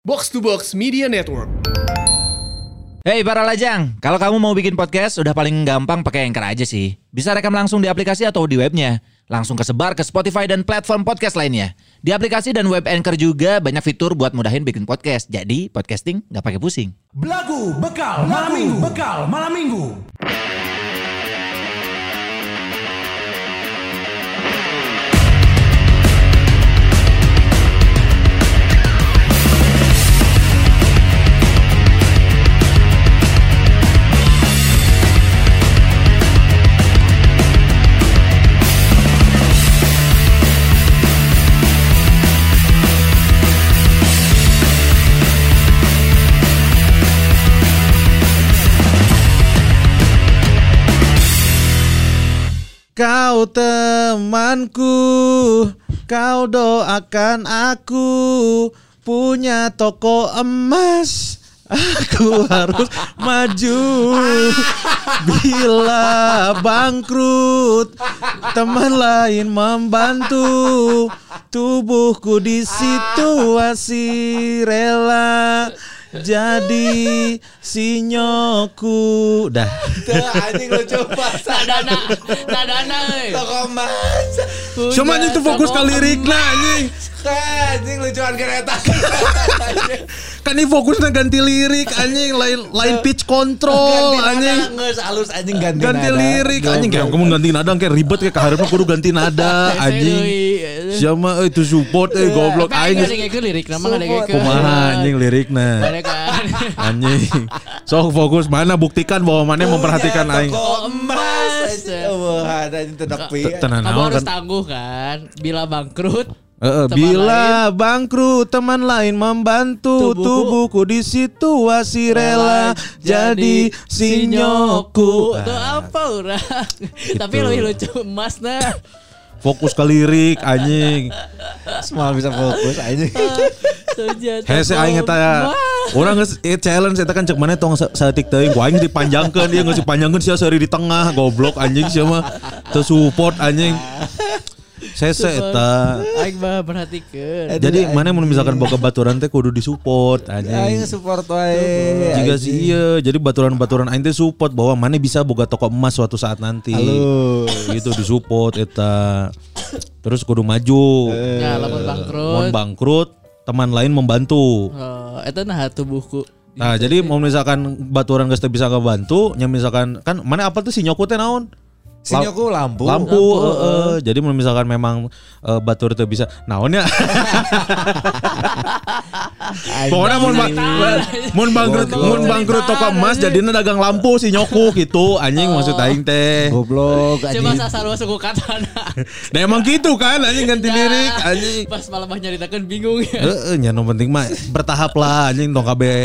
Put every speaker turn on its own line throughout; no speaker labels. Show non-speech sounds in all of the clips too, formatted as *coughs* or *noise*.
Box to Box Media Network.
Hey para lajang, kalau kamu mau bikin podcast udah paling gampang pakai Anchor aja sih. Bisa rekam langsung di aplikasi atau di webnya. Langsung kesebar ke Spotify dan platform podcast lainnya. Di aplikasi dan web Anchor juga banyak fitur buat mudahin bikin podcast. Jadi podcasting nggak pakai pusing.
Belagu bekal malam minggu bekal malam minggu.
Kau temanku, kau doakan aku punya toko emas. Aku *laughs* harus maju bila bangkrut. Teman lain membantu tubuhku di situasi rela jadi sinyoku. Dah.
anjing lu coba
Nadana, nadana euy.
toko emas.
Cuma itu fokus ke lirik nah anjing.
Anjing lucuan kereta. *laughs*
Kan ini fokusnya ganti lirik anjing lain lain pitch control anjing.
Nges halus anjing ganti,
Ganti
nada.
lirik anjing kayak kamu ganti nada kayak ribet kayak keharapnya kudu ganti nada *laughs* anjing. Siapa eh, itu support eh goblok
Aing ada kayak lirik nama ada kayak
Kumaha anjing lirikna.
Ada kan. *laughs*
Anjing. Sok fokus mana buktikan bahwa mana memperhatikan aing.
Toko emas. Wah, ada anjing.
Tenan naon
harus
kan.
tangguh kan. Bila bangkrut. Teman
bila bangkrut teman lain membantu
Tubuhku.
tubuhku di situasi rela jadi sinyoku.
Itu apa orang? Tapi lebih lucu emas nah.
Fokus ke lirik anjing.
Semua bisa fokus anjing.
Hese aing eta ya. Orang geus eh, challenge eta kan cek mana tong sa- saeutik teuing ku aing dipanjangkeun dia geus dipanjangkeun sia seuri di tengah goblok anjing sia mah teu support anjing. Sese eta.
Aing mah perhatikeun.
Jadi mana mun misalkan boga baturan teh kudu disupport
Aing
anjing.
support wae.
Jika sih iya, jadi baturan-baturan aing teh support bahwa mana bisa boga toko emas suatu saat nanti.
Halus.
Gitu disupport eta. Terus kudu maju.
Ya, lamun bangkrut.
Mun bangkrut, teman lain membantu.
Oh, eta nah tubuhku.
Nah, jadi mau misalkan baturan geus teu bisa ngebantu, nya misalkan kan mana apa tuh si nyoku teh naon?
Sinyoku lampu.
Lampu, heeh. Jadi mau misalkan memang eh, batur teu bisa naonnya. *laughs* Pokoknya mun ba- mun bangkrut mun bangkrut toko emas jadinya dagang lampu si nyoku gitu anjing maksud aing teh.
Goblok
Coba
anjing.
sasar suku katana.
Nah emang gitu kan anjing ganti lirik anjing.
Pas malah nyaritakeun bingung ya.
Heeh, nya nu penting mah bertahap lah anjing tong kabeh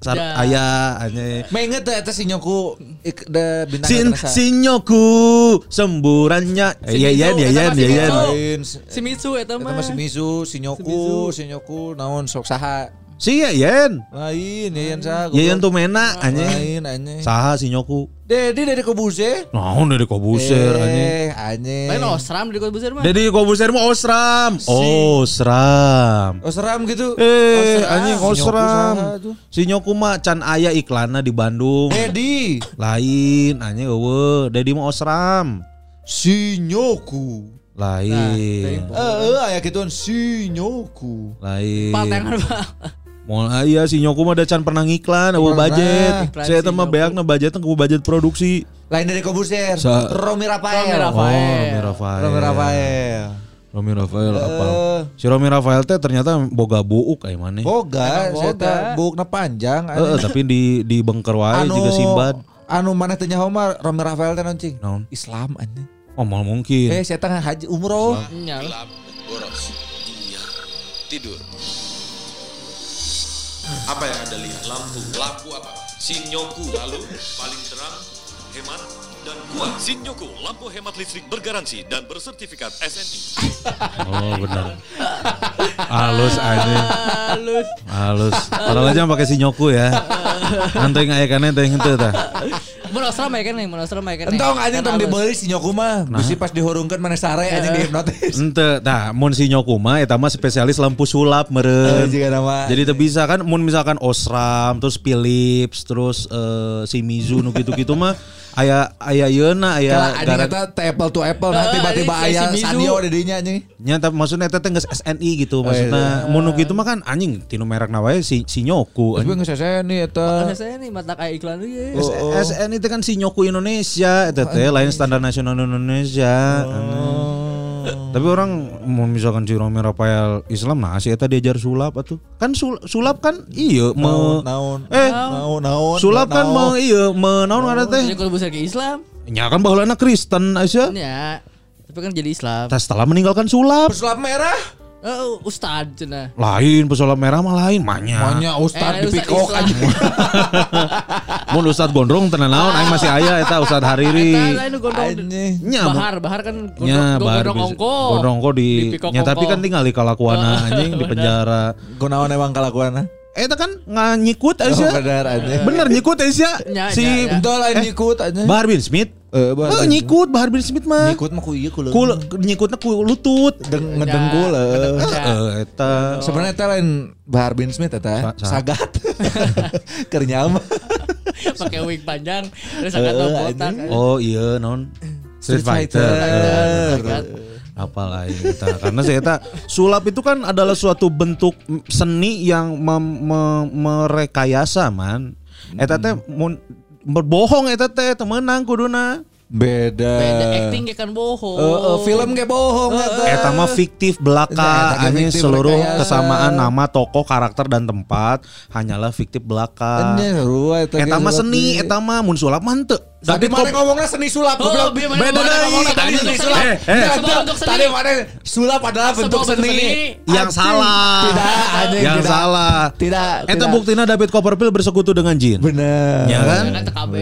sar-
Ya.
aya anjing.
Menget teh eta sinyoku ik da bintang
Sin sinyoku semburannya. Eh, Iya iya iya iya iya iya.
Lain.
Si Mitsu eta
Eta
mah.
mah si Misu, sinyoku, sinyoku naon sok saha.
Si iya yen.
Lain, Yayan saha.
Yeyen tuh mena anjing.
Lain anjing.
Saha si nyoku.
Dedi dari Kobuse.
Naon dari Kobuser anjing.
Eh, anjing.
Lain osram kota besar mah.
Dari Kobuser mah Osram. Osram.
Oh seram gitu.
Eh,
Osram.
anjing Osram. Si nyoku mah can aya iklanna di Bandung.
Dedi.
Lain anjing eueuh, Dedi mah Osram.
Sinyoku.
Lain.
Eh, eh, aya gituan sinyoku.
Lain.
Patengan Pak.
Mau aya si nyoku mah da can pernah ngiklan,
Pernah.
budget.
Iklan
Saya
si
teh mah
Nyoku.
beakna budgetna ku budget produksi.
Lain dari Kobuser.
Sa-
Romi Rafael.
Romi
Oh,
Rafael.
Romi Rafael.
Romi Rafael.
Romi Rafael apa?
Eh.
Si Romi Rafael teh ternyata boga buuk kayak mana?
Boga, saya
boga.
teh bukna panjang.
Heeh, tapi di di bengker wae juga Simbad.
Anu mana teh nyaho mah Romi Rafael teh nancing.
Naon?
Islam anjing.
Oh, mal mungkin.
Eh, saya teh haji umroh.
Nya.
boros iya tidur apa yang anda lihat lampu lampu apa sinyoku lalu paling terang hemat dan kuat sinyoku lampu hemat listrik bergaransi dan bersertifikat SNI *laughs*
Oh, benar. Halus aja.
Halus.
Halus. Padahal aja pakai si nyoku ya. Nanti ngayakannya teh henteu tah.
Mun mah kan nih, mun Australia mah kan.
Entong anjing tong dibeli si nyoku mah. Bisi pas dihurungkeun mana sare anjing dihipnotis.
Ente, nah, mun si nyoku mah eta mah spesialis lampu sulap meureun. Jadi teu bisa kan mun misalkan Osram, terus Philips, terus eh, si Mizu nu gitu-gitu mah aya aya yeuna
Kalau
aya
anjing
gara-
apple to apple nah tiba-tiba
anjing,
aya
si Mizu.
Sanyo di dinya anjing.
nya tapi maksudnya eta teh geus SNI gitu maksudnya mun nu gitu mah kan anjing tinu merekna wae si si nyoku.
Tapi geus nih eta.
Saya nih mata kayak iklan.
S- SNI itu kan si nyoku Indonesia, eta teh lain standar nasional Indonesia. Tapi orang mau misalkan si Romi Rafael Islam nah si eta diajar sulap atuh. Kan sul- sulap kan iya me
Naon.
Eh,
naon naon.
sulap kan me iya me naon ngaranna teh?
Jadi kalau besar ke Islam,
Nya kan baheulana Kristen Aisyah.
ya. Tapi kan jadi Islam.
Tas setelah meninggalkan sulap.
Sulap merah.
Oh, Ustad cenah.
Lain pesulap merah mah lain manya.
Manya ustad
Eh,
di
Ustad
pikok
Islam.
anjing. *laughs*
Mun Ustad Gondrong tenan naon aing masih aya eta Ustad Hariri.
Eta lain gondrong.
Nya
Bahar, bahar kan
Nya
gondrong,
bar
gondrong
bisa-
ongko.
Gondrong ongko di
Pikok
nya tapi kan tinggal di kalakuana anjing di penjara.
Kunaon emang kalakuan
Eta kan nganyikut
Oh,
Aisyah.
bener anjing.
Bener nyikut.
Nya,
Si
nya, nya.
Lain nyikut anjing.
Bahar bin Smith.
Eh, Bahar
Oh,
bin-
nyikut Bahar bin Smith mah.
Nyikut mah ku ieu ku
Kul nyikutnya ku lutut.
Deng ngedengkul. eh.
Eh, eta
Sebenarnya eta lain Bahar bin Smith eta
Sa- sa-
sagat. *laughs* Keur nyama. *laughs*
pakai wig panjang terus sangat
Eh,
botak.
Oh iya non Street Fighter. Eh, Apalah eta karena saya eta sulap itu kan adalah suatu bentuk seni yang merekayasa man. Eta teh mun berbohong eta teh temenang kuduna.
Beda.
Beda acting ge kan bohong.
Eh, eh, film ge bohong eta.
Eta mah fiktif
Nah,
belaka Anjing
fiktif
seluruh
rekayasa.
kesamaan nama tokoh karakter dan tempat hanyalah fiktif belaka.
Eta.
Mah seni, eta mah mun sulap mah henteu.
Tadi mana ngomongnya seni sulap
Oh, mana-
Beda
ngomongnya
Tadi seni sulap.
Eh, eh.
Tadi mana sulap adalah bentuk seni.
seni.
yang salah.
Tidak, anjing,
yang
tidak.
salah.
Tidak.
Eta
tidak.
buktinya David Copperfield bersekutu dengan jin.
Bener.
Ya kan?
TKB.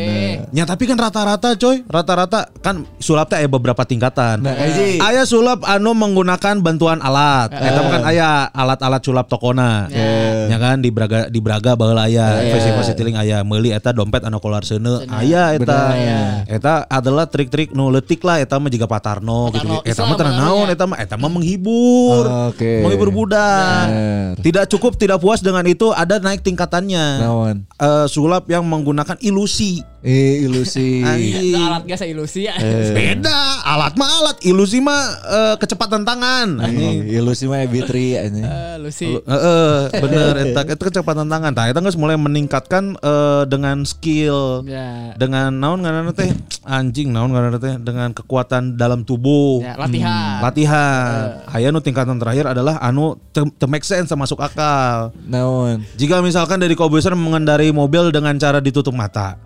Ya tapi kan rata-rata coy, rata-rata kan sulap teh aya beberapa tingkatan.
Nah, Eji.
Aya sulap anu menggunakan bantuan alat. Eta mah kan aya alat-alat sulap tokona. Ya kan di Braga di Braga baheula aya festival Citiling aya meuli eta dompet anu kolar seuneu aya eta. Eta adalah trik-trik nu leutik lah eta mah juga Patarno gitu. Eta mah
Patarno
naon
ya.
eta mah eta mah menghibur.
Oh, oke.
Menghibur budak.
Bener.
Tidak cukup tidak puas dengan itu ada naik tingkatannya.
Naon?
Eh, sulap yang menggunakan ilusi.
Eh, ilusi.
Itu alat gak ilusi ya.
Beda, alat mah alat, ilusi mah eh, kecepatan tangan. Anjing.
Eh, Ilusi mah B3 anjing.
Eh, Lucy.
Heeh, bener eta eta kecepatan tangan. Tah eta geus mulai meningkatkan eh, dengan skill.
Ya.
Dengan naon ngaranna teh? Anjing naon ngaranna teh? Dengan kekuatan dalam tubuh.
Ya, latihan.
Latihan. Aya nu tingkatan terakhir adalah anu te, te make sense masuk akal.
Naon?
Jika misalkan dari Kobuser mengendarai mobil dengan cara ditutup mata.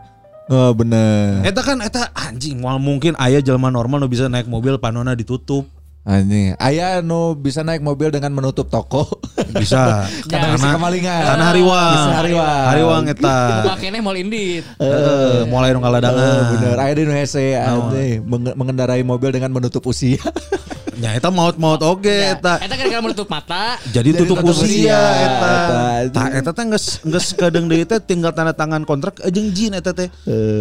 Oh, bener.
Eta kan eta anjing moal mungkin aya jelema normal nu bisa naik mobil panona ditutup.
Anjing. Aya nu bisa naik mobil dengan menutup toko. *laughs*
Bisa. *laughs*
Karena bisa kemalingan.
Karena hariwang.
Bisa hariwang.
Hariwang eta. *laughs*
Makanya mau indit.
Heeh, mulai nu
Oh,
kaladangan.
bener. Aya di nu hese mengendarai mobil dengan menutup usia.
Nya eta maut-maut oge
Ya.
eta.
Eta kan gara menutup mata.
Jadi
Jadi
tutup
tutup
usia
usia,
eta. Tah eta teh geus geus kadang deui teh tinggal tanda tangan kontrak jeung jin eta teh.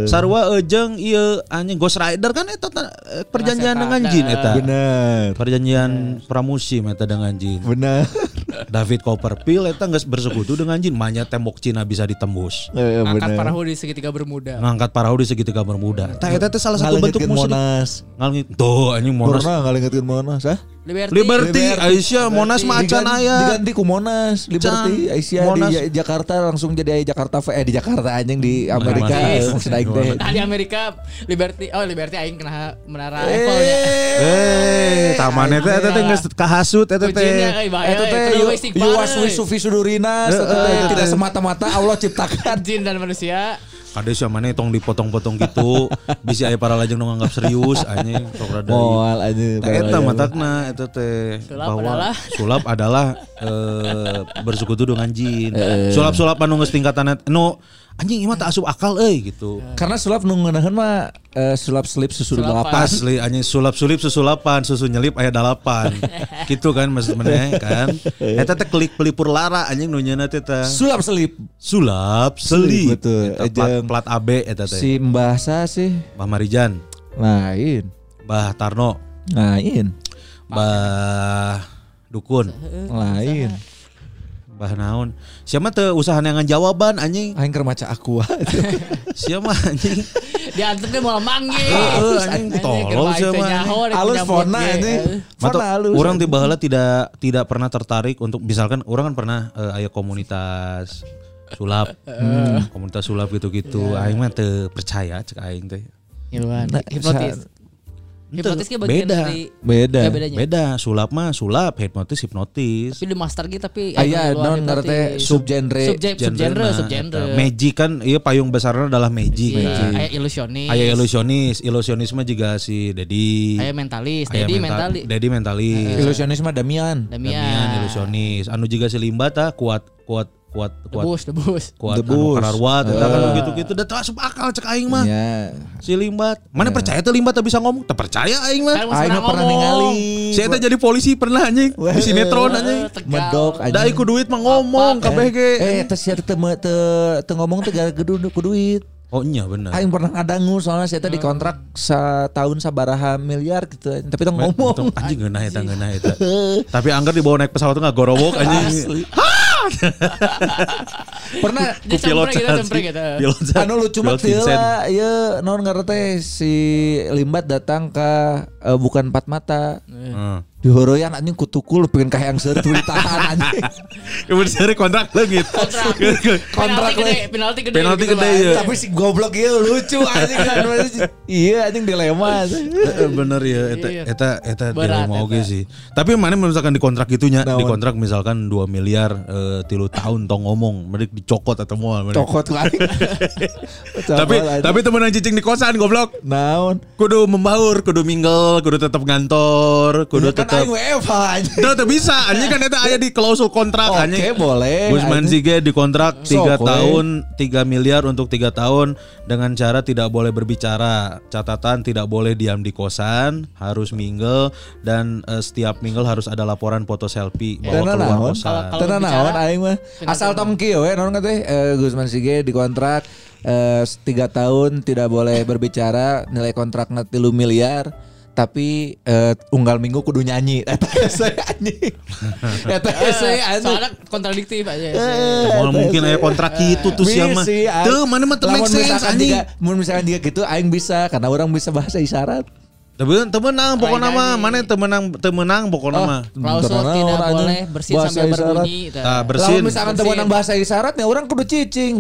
Sarua jeung ieu anjing Ghost Rider kan eta eh, perjanjian dengan jin eta.
Bener.
Perjanjian pramusim eta dengan jin.
Bener. *laughs*
David Copperfield eta geus bersekutu dengan jin, manya tembok Cina bisa ditembus.
Eh,
Angkat
bener.
parahu di segitiga bermuda.
Ngangkat parahu di segitiga bermuda. Tah eta teh salah satu bentuk musik.
Monas.
Ngalengit. Tuh anjing Monas.
Pernah ngalengitkeun Monas, ah?
Liberty.
Liberty, Aisyah, Monas mah acan
Diganti-
aya.
Diganti ku Monas, Liberty. Aisyah di Ja- Jakarta langsung jadi aya Jakarta eh di Jakarta anjing di Amerika
Yes.
eh, maksud aing teh.
Nah di Amerika Liberty oh Liberty aing kena menara Eiffel ya.
Eh, taman eta eta teh geus kahasut eta teh.
Eta teh
Itu
yu-
istighfar,
yuwas wisufi sudurina eta teh tidak semata-mata Allah ciptakan.
jin dan manusia.
Kade sia maneh tong dipotong-potong gitu. *laughs* Bisa aya para lajeng nu nganggap serius anjing sok rada.
Moal anjing.
Eta matakna eta teh
Sulap
bahwa
adalah- *laughs*
sulap adalah eh, bersekutu dengan jin. Sulap-sulap anu geus tingkatan nu anjing imah tak asup akal euy gitu.
Karena sulap nu ngeunaheun mah eh, sulap selip susu
Sulapan.
delapan.
Asli anjing sulap sulip susu lapan susu nyelip aya dalapan. *laughs* gitu kan maksud meneh kan. Eta teh klik pelipur lara anjing nu nyeuna teh teh.
Sulap selip.
Sulap
Selip, betul.
Eta plat, plat AB eta teh.
Si Mbah sa sih
Mbah Marijan,
lain.
Mbah Tarno,
Lain.
Mbah Dukun,
Lain.
Mbah naon. Siapa teh usaha neangan jawaban anjing.
Aing keur maca aqua. *laughs*
Siapa anjing.
Diantar dia malah manggil.
Heeh, anjing tolol sih mah, anjing.
Halus fona Fona halus.
orang tiba heula tidak tidak pernah tertarik untuk misalkan orang kan pernah eh, aya komunitas sulap. Hmm, komunitas sulap gitu-gitu. Aing mah teu percaya cek aing teh.
Ngiluan.
Nah,
Hipnotis. Hipnotis ke bagian
Beda.
dari
Beda.
Ya, bedanya.
Beda, sulap mah sulap, hipnotis hipnotis.
Tapi di master gitu tapi
Aya
luar
non ngerti
hipnotis.
subgenre.
Subgenre,
Genre,
subgenre.
eta. Magic kan iya payung besarnya adalah magic.
Iya,
Magic.
aya ilusionis.
Aya ilusionis, ilusionisme juga si Dedi.
Aya mentalis, Dedi
mental-
mentalis.
Dedi mentalis.
Ilusionisme Damian.
Damian.
Damian ilusionis. Anu juga si Limba tah kuat kuat kuat kuat
Debus, debus. *laughs*
kuat
Debus.
anu kararwat eta kan gitu-gitu da teu asup akal cek aing mah.
Ya.
Si Limbat. Mana percaya tuh Limbat bisa ngomong? Teu percaya aing mah.
Kan
Aing pernah ningali.
Saya teh jadi polisi pernah anjing. Di sinetron anjing.
Tegal.
Medok
Da
anjing.
ku duit mah ngomong kabeh ge.
Eh, tes ya teu me- teu teu ngomong teh gara kudu ku duit.
Oh iya bener.
Aing pernah ngadangu soalnya saya teh dikontrak setahun sabaraha miliar gitu. Tapi teu ngomong.
Anjing ngeunah eta ngeunah eta. *laughs* Tapi anggar dibawa naik pesawat tuh gorowok anjing. *laughs*
Pernah
Dia cempreng gitu, cempreng gitu.
anu lucu ieu naon ngaran teh si Limbat datang ke eh, bukan empat mata. Dihoroyan anjing kutukul pengen kahayang seueur tuluy tahan anjing. *laughs*
Kemudian seri kontrak lagi.
Kontrak gede, penalti gede.
Penalti
gitu
gede, ya.
Tapi si goblok ieu lucu anjing. *laughs* Iya anjing dilema.
Eh, bener ya eta
Iya.
eta eta dilema oge
eta.
sih tapi mana misalkan di kontrak gitunya
Naon?
di kontrak misalkan 2 miliar eh, tilu tahun tong ngomong mereka dicokot atau moal mereka.
Cokot lagi. *laughs*
tapi tapi temenan cicing di kosan goblok
naon?
kudu membaur kudu mingle kudu tetap ngantor kudu
Kan
tetap
aing WFH.
Udah tuh bisa anjing kan eta aya di klausul kontrak
Oke,
anjing
boleh,
Gusman. Sige di kontrak
Sok,
3
we.
tahun 3 miliar untuk 3 tahun dengan cara tidak boleh berbicara catatan tidak boleh diam di kosan harus mingle dan eh, setiap mingle harus ada laporan foto selfie bawa keluar
naon?
kosan
bicara,
naon aing mah. Asal tong kieu we naon teh eh, Gusman Sige dikontrak eh, tiga tahun tidak boleh berbicara nilai kontrakna 3 miliar tapi eh, unggal minggu kudu nyanyi *laughs* eta hese anjing *laughs* eta hese anjing
Soalnya kontradiktif aja.
Mal mungkin aya kontrak gitu tuh sia mah tuh mana mah make sense
misalkan
anjing
mun misalkan dia gitu aing bisa karena orang bisa bahasa isyarat
tapi teu menang pokoknya mah mana teu menang teu menang pokoknya
Oh.
mah
Klausul
Tenan
tidak boleh bersin
Bahasa
sambil
isyarat.
berbunyi. tah.
Ah, bersin.
Lamun misalkan
Bersin.
temenang bahasa isyaratnya orang kudu cicing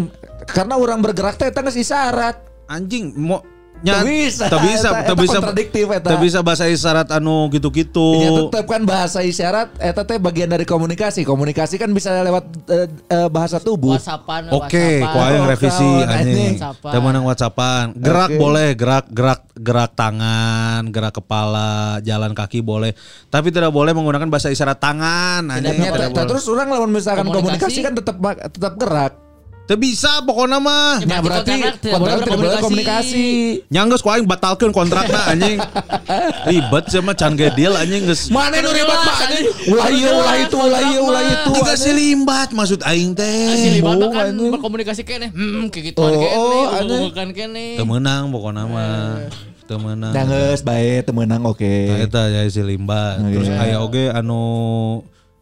karena orang bergerak teh geus isyarat
anjing mau
Teu bisa,
bisa
eta
bisa
kontradiktif, eta.
bisa bahasa isyarat anu gitu-gitu
Ya tetap kan bahasa isyarat eta teh bagian dari komunikasi. Komunikasi kan bisa lewat eh, eh, bahasa tubuh.
WhatsAppan,
Oke,
WhatsAppan.
kau yang revisi anjing.
WhatsAppan.
Temenang WhatsAppan. Gerak
Oke.
boleh, gerak gerak gerak tangan, gerak kepala, jalan kaki boleh. Tapi tidak boleh menggunakan bahasa isyarat tangan anjing.
Terus orang lawan misalkan
Komunikasi.
komunikasi, kan tetap tetap gerak.
Teu bisa pokoknya mah.
Ya,
Nah,
berarti
berarti
kontrak tidak
kontrak
boleh
komunikasi.
Nyanggeus ku aing batalkeun kontrakna anjing. Ribet sih mah can ge deal anjing geus.
Mana nu ribet mah anjing? Ulah ieu, ulah
Jelas,
itu, ulah ieu, ulah
kontrak
itu.
mah.
Tiga si limbat maksud aing teh.
Libat
Oh,
kan berkomunikasi kene, hmm, kayak gitu
Oh,
kene,
oh,
bukan kene.
Teu meunang pokoknya mah. Teu meunang.
Nah, bae temenang oke.
Nah, eta ya si limbat. Terus aya oge anu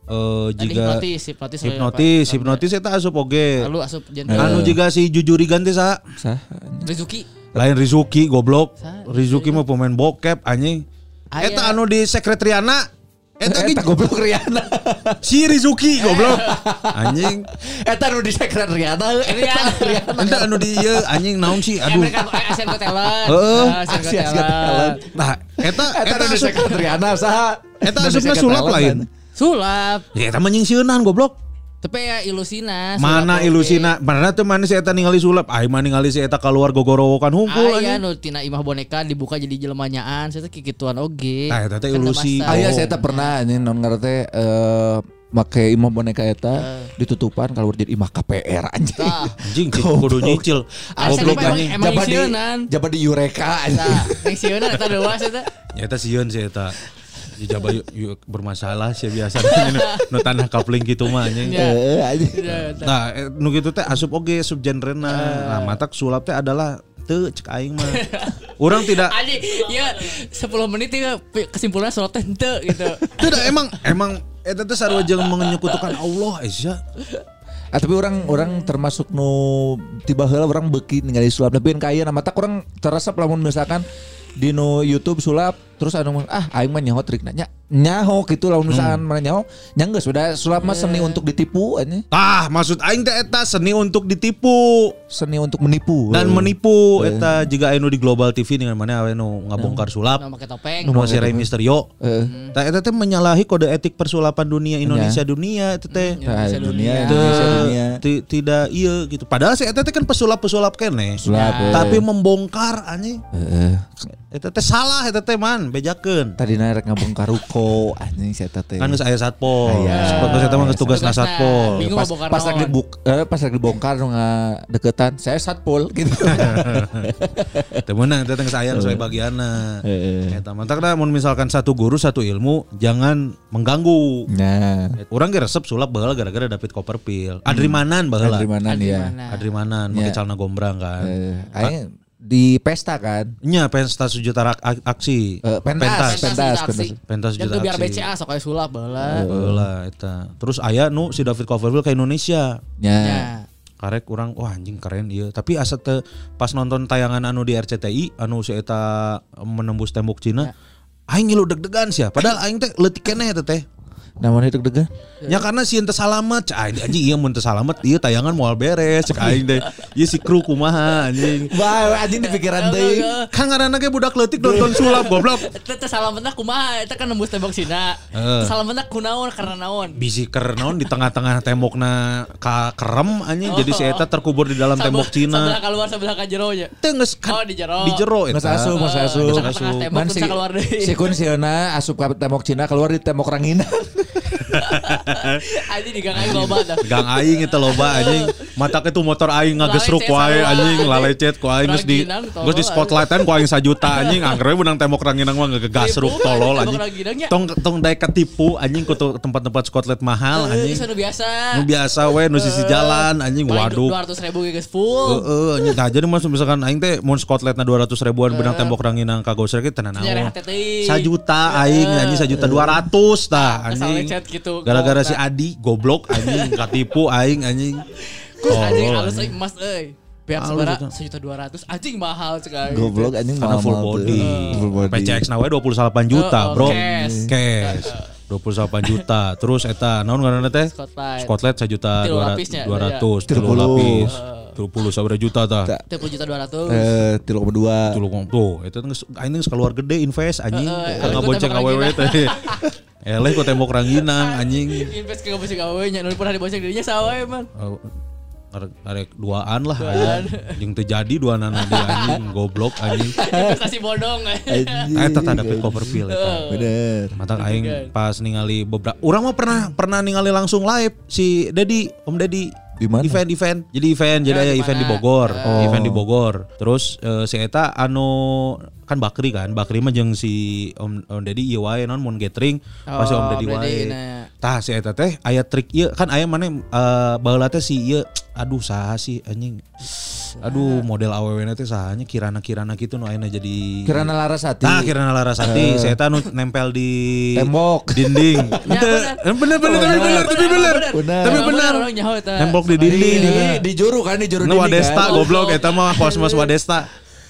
eh
Tadi
jiga
hipnotis, hipnotis.
hipnotis, hipnotis eta asup oge.
Lalu asup jantan.
Anu juga si jujuri ganti sa.
Sah.
Rizuki.
Lain Rizuki goblok.
Sa-
Rizuki mah pemain bokep anjing. Eta anu di sekretariana. Eta
Eta
ge
goblok Riana.
si Rizuki goblok. Anjing.
Eta nu di sekretariana.
Riana.
Ente anu di ieu anjing naon sih aduh.
Eh, Asian Got Talent.
Heeh.
Ah, Asian Got Talent.
Nah, eta
Eta
eta
nu di
asup
sekretariana saha?
eta
di
asupna
sekretariana
sulap lain.
Sulap.
Ya eta mah nyingsieunan goblok.
Tapi ya ilusina.
Mana ilusina? Mana teh mana si eta ningali sulap? Ai mah ningali si eta keluar gogorowokan hungkul
Aya
anjing.
nu tina imah boneka dibuka jadi jelema nyaan. Saya teh kikituan oge.
Nah, eta teh
Kan
ilusi.
Ah iya saya tak pernah ini non ngerti eh make imah boneka eta ditutupan kalau jadi imah KPR anjing.
Cik, kudu nyicil. Goblok anjing.
emang
Jaba di
isieunan.
jaba di Eureka anjing.
Nah, yang sieuna eta dewas eta.
Ya eta sieun sih eta. Ya jaba yuk, yuk bermasalah sih biasa nu tanah kapling gitu mah anjing.
Ya.
Heeh anjing.
Ya, eta.
Nah, eh, nu gitu teh asup oge subgenrena. Nah, matak sulap teh adalah teu cek aing mah. Orang tidak
Anjing, ya 10 menit ya kesimpulannya soal tente gitu.
tidak emang emang eta teh sarua jeung menyekutukan Allah Aisyah.
Ah, tapi orang orang termasuk nu tiba heula orang beki ningali sulap tapi kaya nama tak orang terasa lamun misalkan di nu YouTube sulap terus anu ah aing mah nyaho trik nanya nyaho gitu lamun misalkan mana nyaho nya geus sudah sulap mah seni untuk ditipu aja
Tah, maksud aing teh eta seni untuk ditipu
seni untuk menipu
dan menipu eta juga anu di Global TV dengan mana nu ngabongkar sulap.
Nah, pakai topeng.
Nu si Rey Mysterio.
Heeh.
Tah eta teh menyalahi kode etik persulapan dunia Indonesia dunia itu teh.
Indonesia
dunia,
dunia.
Indonesia dunia.
Ti- tidak iya gitu. Padahal si eta teh kan pesulap-pesulap kene.
Eh.
Tapi membongkar anjing. Eta teh salah eta teh man, bejakeun.
Tadi rek ngabongkar ruko anjing saya teh.
Kan geus aya satpol.
Aya.
Sepatu eta mah geus tugasna
Tugasna.
satpol.
Bingung
pas, pas lagi
naon.
buk, eh, pas lagi bongkar nu deketan saya satpol gitu. *laughs*
Teu meunang eta teh geus aya sesuai bagianna.
Heeh.
Eta mah tak mun misalkan satu guru satu ilmu jangan mengganggu.
Nah,
Orang ge resep sulap baheula gara-gara David Copperfield. Adrimanan baheula.
Adrimanan ya.
Adrimanan.
Adrimanan pakai
Ya.
celana gombrang kan.
Aing di pesta kan.
Nya pentas sejuta aksi.
Eh, pentas,
Pentas,
pentas,
aksi.
pentas.
Pentas
Dan
juta
tuh biar
aksi.
BCA sok aya sulap baheula.
Baheula eta. Terus aya nu si David Copperfield ke Indonesia.
Ya.
Ya.
Karek orang wah anjing keren iya. Tapi asa teu pas nonton tayangan anu di RCTI anu si eta menembus tembok Cina. Aing ngilu deg-degan sia. Padahal aing teh leutik keneh eta teh.
Namanya deg-degan.
Ya karena si ente salamet, cak aing anjing iya mun teu salamet ieu tayangan moal beres cek aing teh. Ieu si kru kumaha anjing.
Wah, anjing di pikiran deui.
Kan ngaranna ge budak leutik nonton sulap goblok. *laughs*
Teh salametna kumaha? Eta kan nembus tembok Cina.
Heeh.
Salametna kunaon karena naon?
Bisi naon di tengah-tengah tembokna ka kerem anjing jadi si eta terkubur di dalam tembok
Sebelah
Cina.
keluar sebelah ka jero nya.
Teu geus
Oh, di jero.
Di jero
Mas
eta.
asup, mas asup.
Di tengah-tengah tembok
Man
bisa keluar deui.
Si kun sieuna asup ka tembok Cina keluar di tembok Ranginan. *laughs* *laughs*
Anjing di gang aing loba dah.
Gang aing itu loba anjing. Matak itu motor aing ngagesruk aing
Lalecet
anjing, lalecet ku aing geus di geus di spotlightan ku aing sajuta anjing. Angger we menang tembok ranginang mah ngegasruk
Tipu,
tolol anjing. Tong tong daek ketipu anjing ku tempat-tempat spotlight mahal anjing.
Itu biasa.
Nu biasa we nu sisi jalan anjing waduh.
Dua ratus ribu guys full.
Heeh, anjing. Nah, jadi masuk misalkan aing teh mun spotlightna 200 ribuan benang tembok ranginang ka Gosrek teh naon. Sajuta aing anjing sajuta 200 tah anjing.
Gitu.
Gara-gara si Adi goblok anjing *laughs* katipu aing anjing.
Anjing
Tolol,
halus euy emas euy. Pihak sebara
itu.
sejuta dua ratus anjing mahal sekali.
Goblok anjing
Karena full
mahal
body.
Full body.
PCX nawe 28 juta,
Oh, oh,
bro.
cash.
Cash. 28 juta. Terus eta naon ngaranna teh?
Spotlight
sejuta
Tilu
200
lapisnya,
200,
Tilu
tilu
puluh.
lapis. 30 sabaraha juta tah.
Tak.
Tiga puluh juta dua ratus.
Eh, tilu koma dua.
Tilu koma tuh, itu geus aing geus keluar gede invest anjing. Ngabonceng
tembok
awewe teh. Eleh ku tembok ranginang anjing.
Invest ke bosik awe nya nu pernah dibonceng dirinya sawe man.
Oh, arek arek duaan lah anjing. Jeung teu jadi duaan anak dia anjing goblok anjing.
Investasi bodong.
Ah, Eta tanda David Copperfield eta.
Bener.
Mata aing pas ningali beberapa orang mah pernah pernah ningali langsung live si Dedi, Om Dedi.
Di mana?
Event event. Jadi event, jadi
Ya, di
event di? Bogor,
Oh.
event di Bogor. Terus eh, si eta anu kan Bakri kan, Bakri mah jeung si Om, Om Dedi ieu wae non mun gathering
Oh, Om Dedi,
wae.
nah.
Tah si eta teh aya trik ieu kan aya mana eh baheula teh si ieu aduh saha sih anjing. Aduh model awewena teh sahanya kirana-kirana gitu nu ayeuna jadi
Kirana Larasati.
Nah, kirana Larasati, saya tahu nempel di
Tembok.
dinding. *laughs*
Ya,
eh, bener bener tapi bener tapi bener.
Bener.
Tapi bener. Nembok di
Di,
dinding.
di, di juru kan, di juru dinding
Wadesta
kan.
goblok eta mah *laughs* kosmos Wadesta.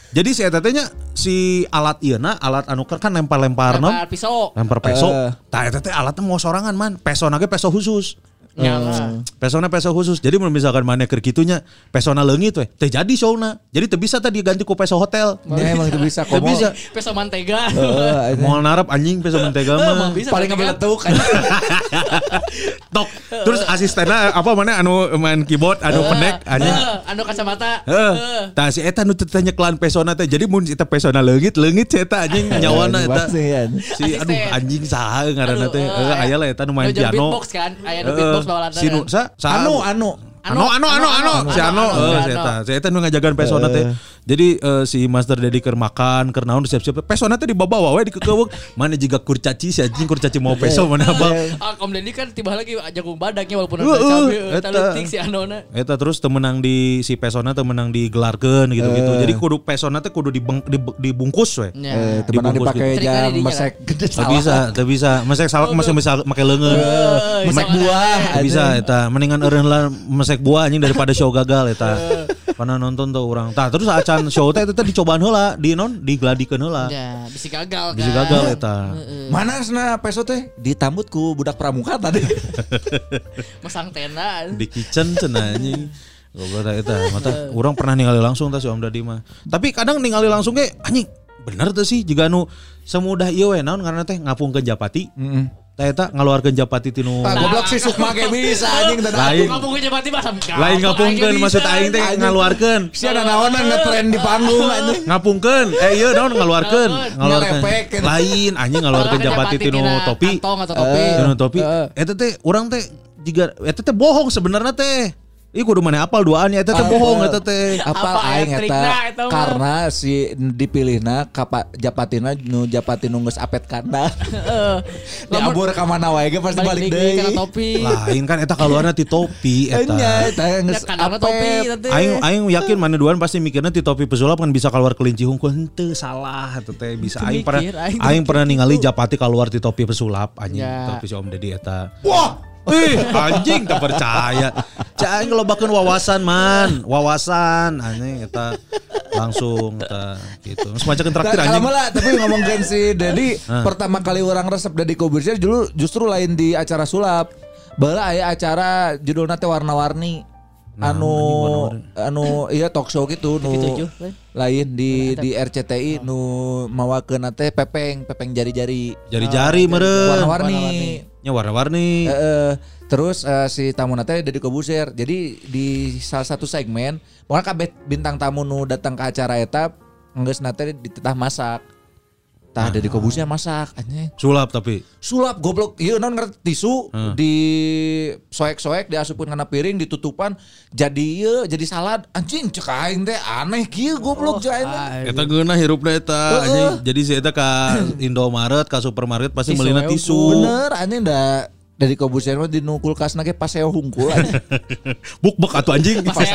Jadi si eta teh nya si alat ieu na, alat anu kan lempar-lempar
Lempar pisau.
lempar peso.
Eh.
Tah eta teh alatnya mau sorangan man, peso nage peso khusus.
Nyala.
Pesona peso khusus. Jadi mun misalkan mana keur kitunya pesona leungit we, teu jadi showna. Jadi teu bisa tadi diganti ku peso hotel.
Ya emang itu bisa komo.
bisa. *laughs*
Peso mantega.
Heeh.
Moal narap anjing peso mentega mah.
bisa
paling
mantega.
ngabeletuk *laughs*
Tok. Terus asistennya apa mana anu main keyboard anu pendek anjing.
Eh, anu kacamata.
Heeh. Tah si eta nu teh nyeklan pesona teh. Jadi mun eta pesona leungit leungit si eta anjing nyawana eta.
Pasti, ya.
Si aduh anjing saha ngaranna teh.
eh,
Heeh aya lah eta nu main piano.
beatbox kan, aya nu Beatbox bawaan
Si nu sa sa
Anu anu.
Ano, ano, ano, ano, si Ano, eh, Eta, si Eta nu ngajagaan pesona teh. Jadi eh, si Master Dedi keur makan, keur naon siap-siap. Pesona teh dibawa we dikekeweuk. Mana jiga kurcaci si anjing kurcaci mau peso mana abang.
Ah, Kom Deddy kan tiba lagi jagung badaknya walaupun ada cabe, eh,
eta.
talentik si Anona.
Eta terus temenang di si pesona teh menang digelarkeun gitu-gitu. Jadi kudu pesona teh kudu dibungkus we.
Ya.
Eh, temenan
Dibungkus
dipakai
gitu.
jam mesek gede
Teu
salah.
bisa, teu bisa. Mesek salak masih bisa make leungeun.
Eh,
Mesek
bisa
buah.
Bisa eta, mendingan eureun lah mesek buah anjing daripada show gagal eta. Pernah nonton tuh orang. Tah terus acan show teh eta dicobaan heula, di non digladikeun heula.
Ya, bisa gagal kan.
Bisa gagal eta.
Mana sana peso teh ditambut ku budak pramuka tadi. *laughs*
Masang tenda.
di kitchen cenah anjing goblok eta mata urang pernah ningali langsung tah si Om Dadi mah tapi kadang ningali langsung ge anjing bener tuh sih jika nu semudah ieu we naon karena teh ngapungkeun Japati tah eta ngaluarkeun Japati tinu.
Pak goblok si Sukma ge bisa anjing teh.
Lain.
Kampung Jabati Basam.
lain ngapungkeun maksud aing teh ngaluarkeun
Si ada naonan ngetren di panggung anjing.
ngapungkeun. Eh iya naon ngaluarkeun ngaluarkeun lain anjing ngaluarkeun Japati tinu topi.
Kantong atau topi.
tinu topi. Eta teh urang teh jika eta teh bohong sebenarnya teh Ih kudu mana apal duaan ya eta teh bohong eta teh
Apa
Apa
aing eta
eta mah?
karena si dipilihna kapa Japatina nu Japati nu geus apet kandang. *laughs* Diabur ka mana wae ge pasti balik
deui karena topi.
lain kan eta keluarnya ti topi eta
eta
Ya,
geus
kadangna topi.
Aing aing yakin mana duaan pasti mikirnya ti topi pesulap kan bisa keluar kelinci hungkul henteu salah eta teh bisa aing pernah
aing
pernah ningali Japati keluar ti topi pesulap anjing
Ya.
topi si Om Deddy eta wah Ih, anjing tak percaya. Aing ngelobakeun wawasan man, wawasan anjing eta langsung eta gitu. Macakeun traktir anjing.
malah tapi ngomongin si Dedi *laughs* pertama kali orang resep Dedi Kobusier dulu justru lain di acara sulap. Bala aya acara judulnya teh warna-warni. anu anu iya talk show gitu nu
tujuh, lain.
di di RCTI nu mawakeun teh pepeng pepeng jari-jari
Jari-jari meureun.
warna-warni
Nya warna-warni.
Eh, terus eh, si tamu nate Deddy Kobuser. Jadi di salah satu segmen, pokoknya kabeh bintang tamu nu datang ke acara eta geus nate ditetah masak. Tah Deddy Kobuser masak anjing.
Sulap tapi.
Sulap goblok. Ieu non ngerti tisu di soek-soek diasupkeun kana piring ditutupan jadi ieu jadi salad. Anjing cek aing teh aneh kieu goblok aing. teh.
Eta geunah hirupna eta anjing. Jadi si eta ka *clears throat* Indomaret, ka supermarket pasti melina tisu.
Bener anjing da dari Kobuser mah di nu kulkasna ge paseo hungkul anjing. *laughs*
Buk-buk atuh anjing. *laughs*
Pas *laughs*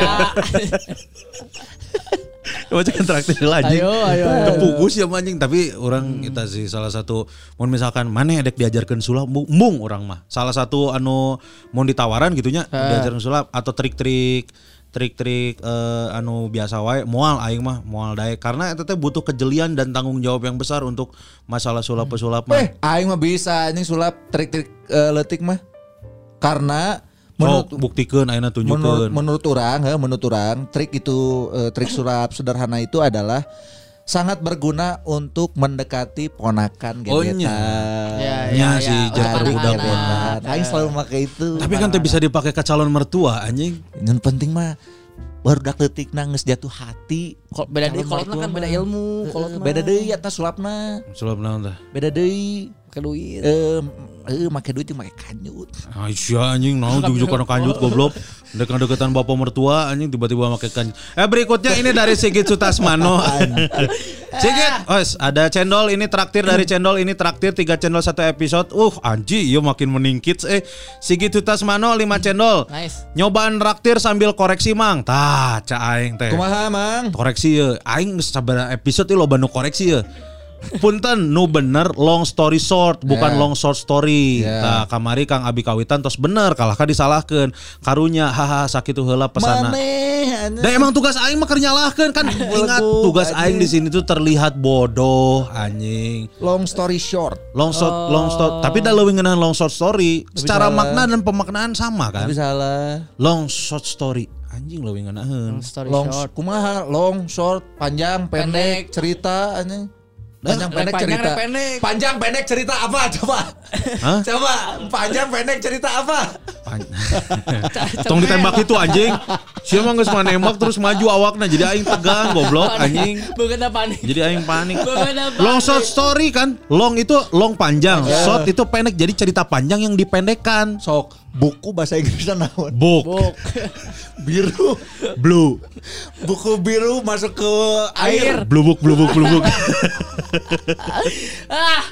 cek traktir lah anjing.
Ayo, ayo, ayo.
Kepugus ya anjing, tapi orang kita sih salah satu mau misalkan mana edek diajarkan sulap mung orang mah. Salah satu anu mau ditawaran gitunya diajarkan sulap atau trik-trik trik-trik eh, anu biasa wae moal aing mah moal daek karena itu teh butuh kejelian dan tanggung jawab yang besar untuk masalah sulap pesulap mah.
Eh, aing mah bisa anjing sulap trik-trik eh, letik mah. Karena menurut
Sok buktikeun ayeuna
menurut
tunjukkeun.
menurut orang, he, menurut orang trik itu eh, trik sulap sederhana itu adalah sangat berguna untuk mendekati ponakan
Oh,
gebetan.
nya.
Ya,
Nya
ya,
sih,
ya.
Aduh,
budak
gebetan.
mah.
Aing selalu memakai itu.
Tapi kan teh bisa dipakai ke calon mertua anjing.
yang penting mah baru dak letik nangis jatuh hati.
Kol- beda deui kolotna kan beda ilmu, kolotna.
beda deui eta sulapna.
Sulap naon tah?
Beda deui.
Pakai duit.
Eh, eh make duit jeung make kanjut.
Aisyah anjing naon jujuk kana kanjut goblok. Dekat-dekatan bapak mertua anjing tiba-tiba make kanjut. Eh berikutnya ini dari Sigit Sutasmano. *laughs* Sigit, os ada cendol ini traktir dari cendol ini traktir 3 cendol satu episode. Uh anji iya makin meningkit eh. Sigit Sutasmano 5 cendol.
Nice.
Nyobaan traktir sambil koreksi mang. Tah, ca aing teh.
Kumaha, Mang?
Koreksi ya. Aing geus sabaraha episode ieu loba nu koreksi ya. Punten nu bener long story short bukan
Ya.
long short story.
Ya.
Nah, kamari Kang Abi kawitan tos bener kalah kan disalahkeun. Karunya haha sakitu heula pesana.
Maneh,
Dan emang tugas aing mah keur nyalahkeun kan *laughs* ingat tugas aing di sini tuh terlihat bodoh anjing.
long story short.
Long short long short tapi dah leuwih ngeunaan long short story. Secara
salah.
makna dan pemaknaan sama kan.
Tapi salah.
Long short story anjing leuwih ngeunaheun.
Story
Long
short.
kumaha long short panjang pendek,
Pendek.
cerita anjing. Panjang pendek
panjang,
cerita.
pendek.
Panjang pendek cerita apa coba?
Hah?
coba panjang pendek cerita apa?
Pan- *laughs* *laughs* Tong ditembak itu anjing. Siapa geus mah nembak terus maju awakna jadi aing tegang goblok anjing.
Bukan panik.
Jadi aing panik.
Apa
Long short story kan. Long itu long panjang, short itu pendek jadi cerita panjang yang dipendekkan.
Sok buku bahasa Inggrisnya naon?
Book,
Buk. *laughs*
Biru.
blue,
Buku biru masuk ke air.
blue book, blue book, blue book. *laughs*
Ah,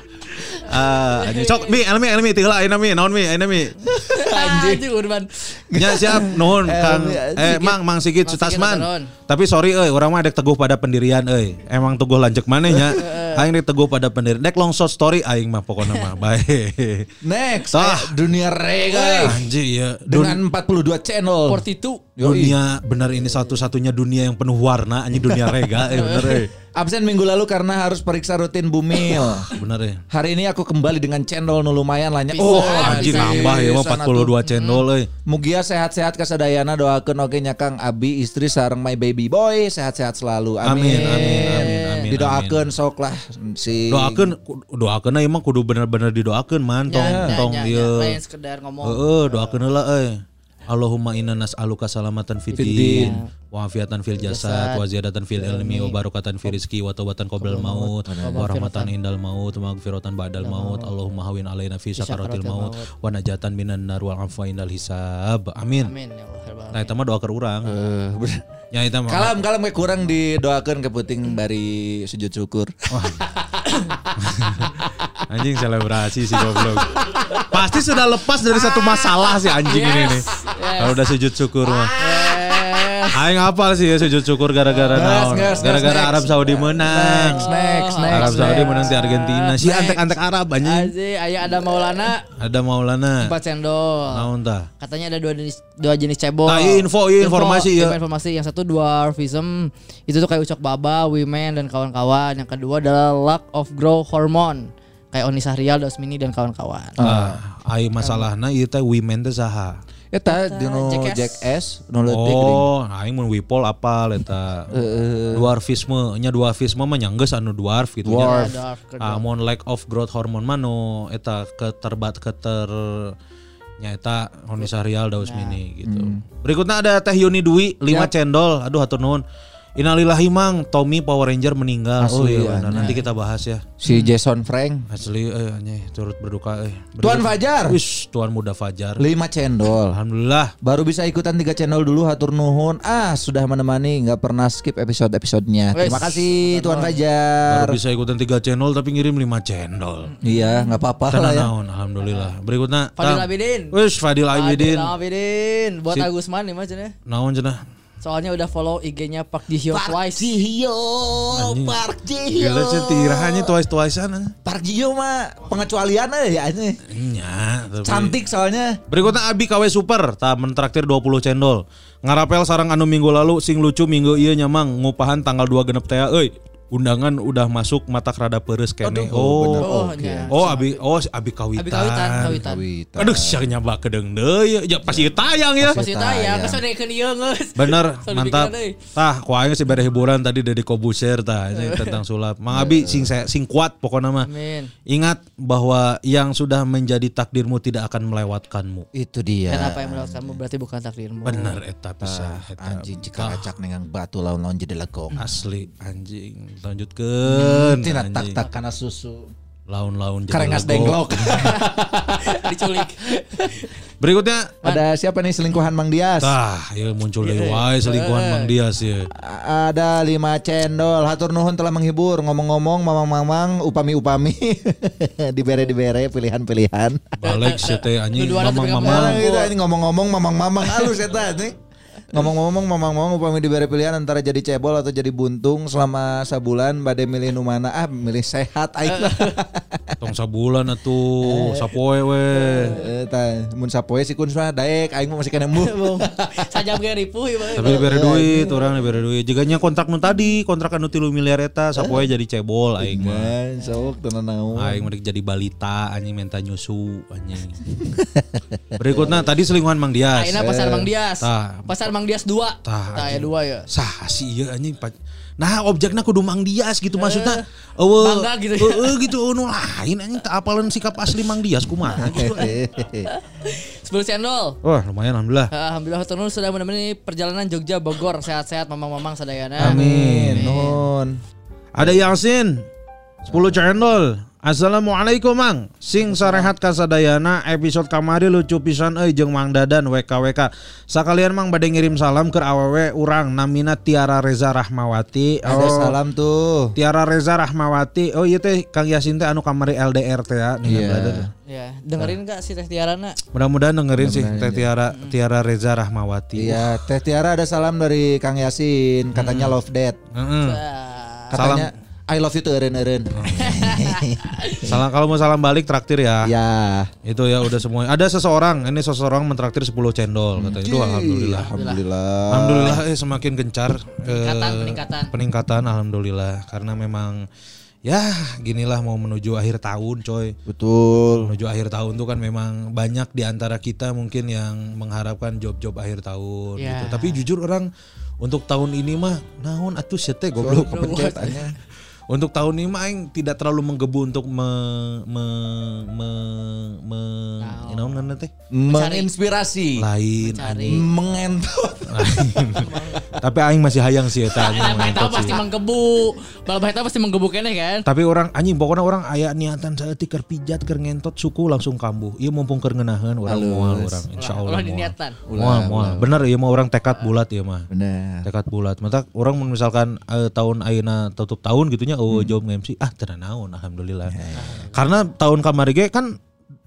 Ah, anjing. Sok mi, elmi, elmi, tinggal aina mi, naon mi, aina mi. *laughs*
anjing Urban.
Nya siap nuhun Kang eh Mang Mang Sigit Sutasman. Tapi sorry euy, urang mah dek teguh pada pendirian euy. Emang teguh lanjut maneh nya. *laughs* Aing dek teguh pada pendirian. Dek long short story aing mah pokoknya mah. Baik. *laughs*
Next,
Ah.
eh, dunia rega
Anjing ya.
Dengan 42 channel.
42.
Yoi.
dunia benar ini satu-satunya dunia yang penuh warna anjing dunia rega eh bener eh.
Absen minggu lalu karena harus periksa rutin bumil.
Bener eh.
Hari ini aku kembali dengan channel nu lumayan.
Bisa,
Oh,
Anjing
bisa.
nambah ya mah
Sana tuh.
42 channel euy.
Mugia sehat-sehat kasadayana doakeun oge nya Kang Abi istri sareng my baby boy sehat-sehat selalu.
Amin
Amin.
amin amin amin.
Didoakeun sok lah si
Doakeun doakeun emang kudu bener-bener didoakeun man tong
Ya,
tong
ya, ya,
ieu.
Lain sekedar ngomong.
Heeh, doakeun heula euy. Allahumma inna nas'aluka salamatan fid din wa afiatan fil jasad. wa ziyadatan fil ilmi wa barakatan fil rizqi wa taubatan qoblal maut wa rahmatan indal maut wa maghfiratan ba'dal maut. Allahumma hawin alaina fi sakaratil maut wa najatan minan nar wal afwa indal hisab. Amin.
Ya ya
nah itu mah doa ke urang
Eh,
ya itu mah.
Kalam kalam kurang didoakeun ke puting bari sujud syukur. *laughs*
anjing selebrasi sih goblok pasti sudah lepas dari satu masalah sih anjing ini nih kalau udah sujud syukur mah Aing apal sih ya sujud syukur gara-gara naon? Gara-gara. Arab Saudi menang.
Next, next, next.
Arab Saudi menang di Argentina. Si antek-antek Arab anjing.
Aji, ada Maulana
Ada Maulana.
4 cendol.
Naon tah?
Katanya ada dua jenis dua jenis cebol.
Nah, iya info, iya informasi, ya.
info, informasi. Yang satu dwarfism, itu tuh kayak ucok baba, women dan kawan-kawan. Yang kedua adalah lack of growth hormone, kayak Oni Sahrial, Dosmini dan kawan-kawan.
Ah, ai masalahna ieu teh women teh saha?
Eta dino
Jackass.
Jackass nu leutik
Oh, aing mun wipol apal eta. Dwarfisme nya dwarfisme mah nyanggeus anu dwarf gitu nya.
Ya, dwarf, ke
Ah, mun lack of growth hormone mah nu eta keterbat keter nya eta Honi Sahrial Daus Mini gitu. Berikutnya ada Teh Yuni Dwi 5 cendol. Aduh hatur nuhun. Innalillahi mang Tommy Power Ranger meninggal. oh
Asli,
iya,
ya,
benar. nanti kita bahas ya.
si Jason Frank.
Asli eh anjay, turut berduka eh.
Tuan Fajar.
Wis, Tuan Muda Fajar.
5 cendol.
Alhamdulillah.
Baru bisa ikutan tiga channel dulu hatur nuhun. Ah, sudah menemani nggak pernah skip episode-episodenya. Terima kasih Tuan Fajar.
Baru bisa ikutan 3 channel tapi ngirim 5 channel.
Iya, nggak apa-apa lah ya.
naon, alhamdulillah. Berikutnya
Fadil. Abidin.
Wis Fadil Abidin.
Fadil Abidin. Buat
Si-
Agusman nih mas cenah.
Naon cenah?
Soalnya udah follow IG-nya Park Ji Hyo twice.
Jihyo,
Anjing.
Park Jihyo.
Gila sih tirahannya twice-twicean.
Park Jihyo mah pengecualian ya ini.
Tapi-
Cantik soalnya.
Berikutnya Abi KW Super, tak mentraktir 20 cendol. Ngarapel sarang anu minggu lalu sing lucu minggu iya nyamang ngupahan tanggal 2 genep teh euy. Undangan udah masuk mata rada peures kene.
oh, bener.
Oh,
Oke.
nya.
Oh, Abi oh Abi kawitan.
Abi kawitan, kawitan.
Kawitan.
Aduh, siang nyaba kedeng deui. Ya pasti tayang ya.
Pasti tayang,
ke
sana ke ieu geus. *laughs*
Bener, mantap. Tah, ku aing sih bere hiburan tadi dari Kobuser tah ini *laughs* tentang sulap. Mang Abi sing saya sing kuat pokoknya mah.
Amin.
Ingat bahwa yang sudah menjadi takdirmu tidak akan melewatkanmu.
Itu dia.
Dan apa yang melewatkanmu berarti bukan takdirmu.
Bener eta bisa eta.
Ah, Anjing jika acak nengang batu lawan-lawan jadi legok.
Asli anjing. Lanjutkeun.
Tina
anjing.
tak tak karena susu.
Laun-laun
Karengas denglok. *laughs*
Diculik.
Berikutnya
Ada siapa nih selingkuhan Mang Dias?
Tah, ya muncul dari wae selingkuhan Mang Dias ya.
Ada lima cendol. Hatur nuhun telah menghibur. Ngomong-ngomong, mamang-mamang, upami-upami. *laughs* Dibere-dibere pilihan-pilihan.
Balik sih teh anjing mamang-mamang.
Nah, gitu, ini ngomong-ngomong, mamang-mamang halus eta nih. Ngomong-ngomong mamang-mamang upami diberi pilihan antara jadi cebol atau jadi buntung selama sebulan bade milih nu mana ah milih sehat aing mah. *laughs*
Tong sabulan atuh, sapoe we.
Eh tah mun sapoe si kun mah daek aing mah masih kena mu. *laughs*
Sajam ge ripuh ieu mah.
Tapi diberi duit, orang diberi duit. Jiganya kontrak nu tadi, kontrak anu 3 miliar eta, sapoe jadi cebol aing mah.
Nah, sok tenan naon.
Aing mending jadi balita, anjing minta nyusu, anjing. *laughs* Berikutnya tadi selingkuhan Mang Dias.
Ayeuna pasar Mang Dias.
Tah.
Pasar Mang Dias 2.
Tah,
Tah
anjing.
2 ya.
Sah sih iya anjing Nah objeknya kudu Mang Dias gitu maksudnya eueuh
bangga gitu ya.
eueuh gitu nu lain anjing tak apalan sikap asli Mang Dias kumaha *laughs* gitu.
10 cendol.
Wah lumayan alhamdulillah.
Alhamdulillah Hotonul sudah menemani perjalanan Jogja Bogor sehat-sehat mamang-mamang sadayana.
Amin. Nun.
Ada Yasin 10 cendol. Assalamualaikum Mang. Sing sarehat kasadayana episode kamari lucu pisan euy jeung Mang Dadan WKWK. Sakalian Mang bade ngirim salam ke awewe urang namina Tiara Reza Rahmawati.
Ada
Oh,
salam tuh.
Tiara Reza Rahmawati. Oh iya teh Kang Yasin teh anu kamari LDR teh ya.
Iya.
brother.
Ya, dengerin gak si Teh Tiarana?
Mudah-mudahan dengerin sih Teh Tiara Tiara Reza Rahmawati.
Iya, Teh Tiara ada salam dari Kang Yasin, katanya love dead.
Heeh.
Katanya I love you tuh eren-eren. *laughs* *laughs*
Salam kalau mau salam balik traktir ya.
ya.
Itu ya udah semua. Ada seseorang, ini seseorang mentraktir 10 cendol katanya. Itu alhamdulillah.
Alhamdulillah.
Alhamdulillah eh semakin gencar eh,
Peningkatan, peningkatan.
peningkatan alhamdulillah karena memang ya ginilah mau menuju akhir tahun coy.
Betul.
Menuju akhir tahun tuh kan memang banyak di antara kita mungkin yang mengharapkan job-job akhir tahun
Ya.
gitu. Tapi jujur orang untuk tahun ini mah naon atuh sete goblok kepencet aja. Untuk tahun ini mah aing tidak terlalu menggebu untuk me me me, me naon ngaranna teh?
Menginspirasi.
Lain.
Mengentot. *laughs*
Tapi aing masih hayang sih eta anjing mengentot
pasti menggebu. Balap eta pasti menggebu keneh kan?
Tapi orang anjing pokoknya orang aya niatan saeutik keur pijat keur ngentot suku langsung kambuh. Ieu mumpung keur ngeunaheun urang moal urang insyaallah.
Ulah
moal.
diniatan.
Moal moal. Bener ieu mah orang tekad bulat ieu mah.
Benar.
Tekad bulat. Mata orang misalkan eh, tahun ayeuna tutup tahun gitunya
Hmm.
eueuh job MC ah teu naon alhamdulillah.
Ya,
Karena tahun kamari ge kan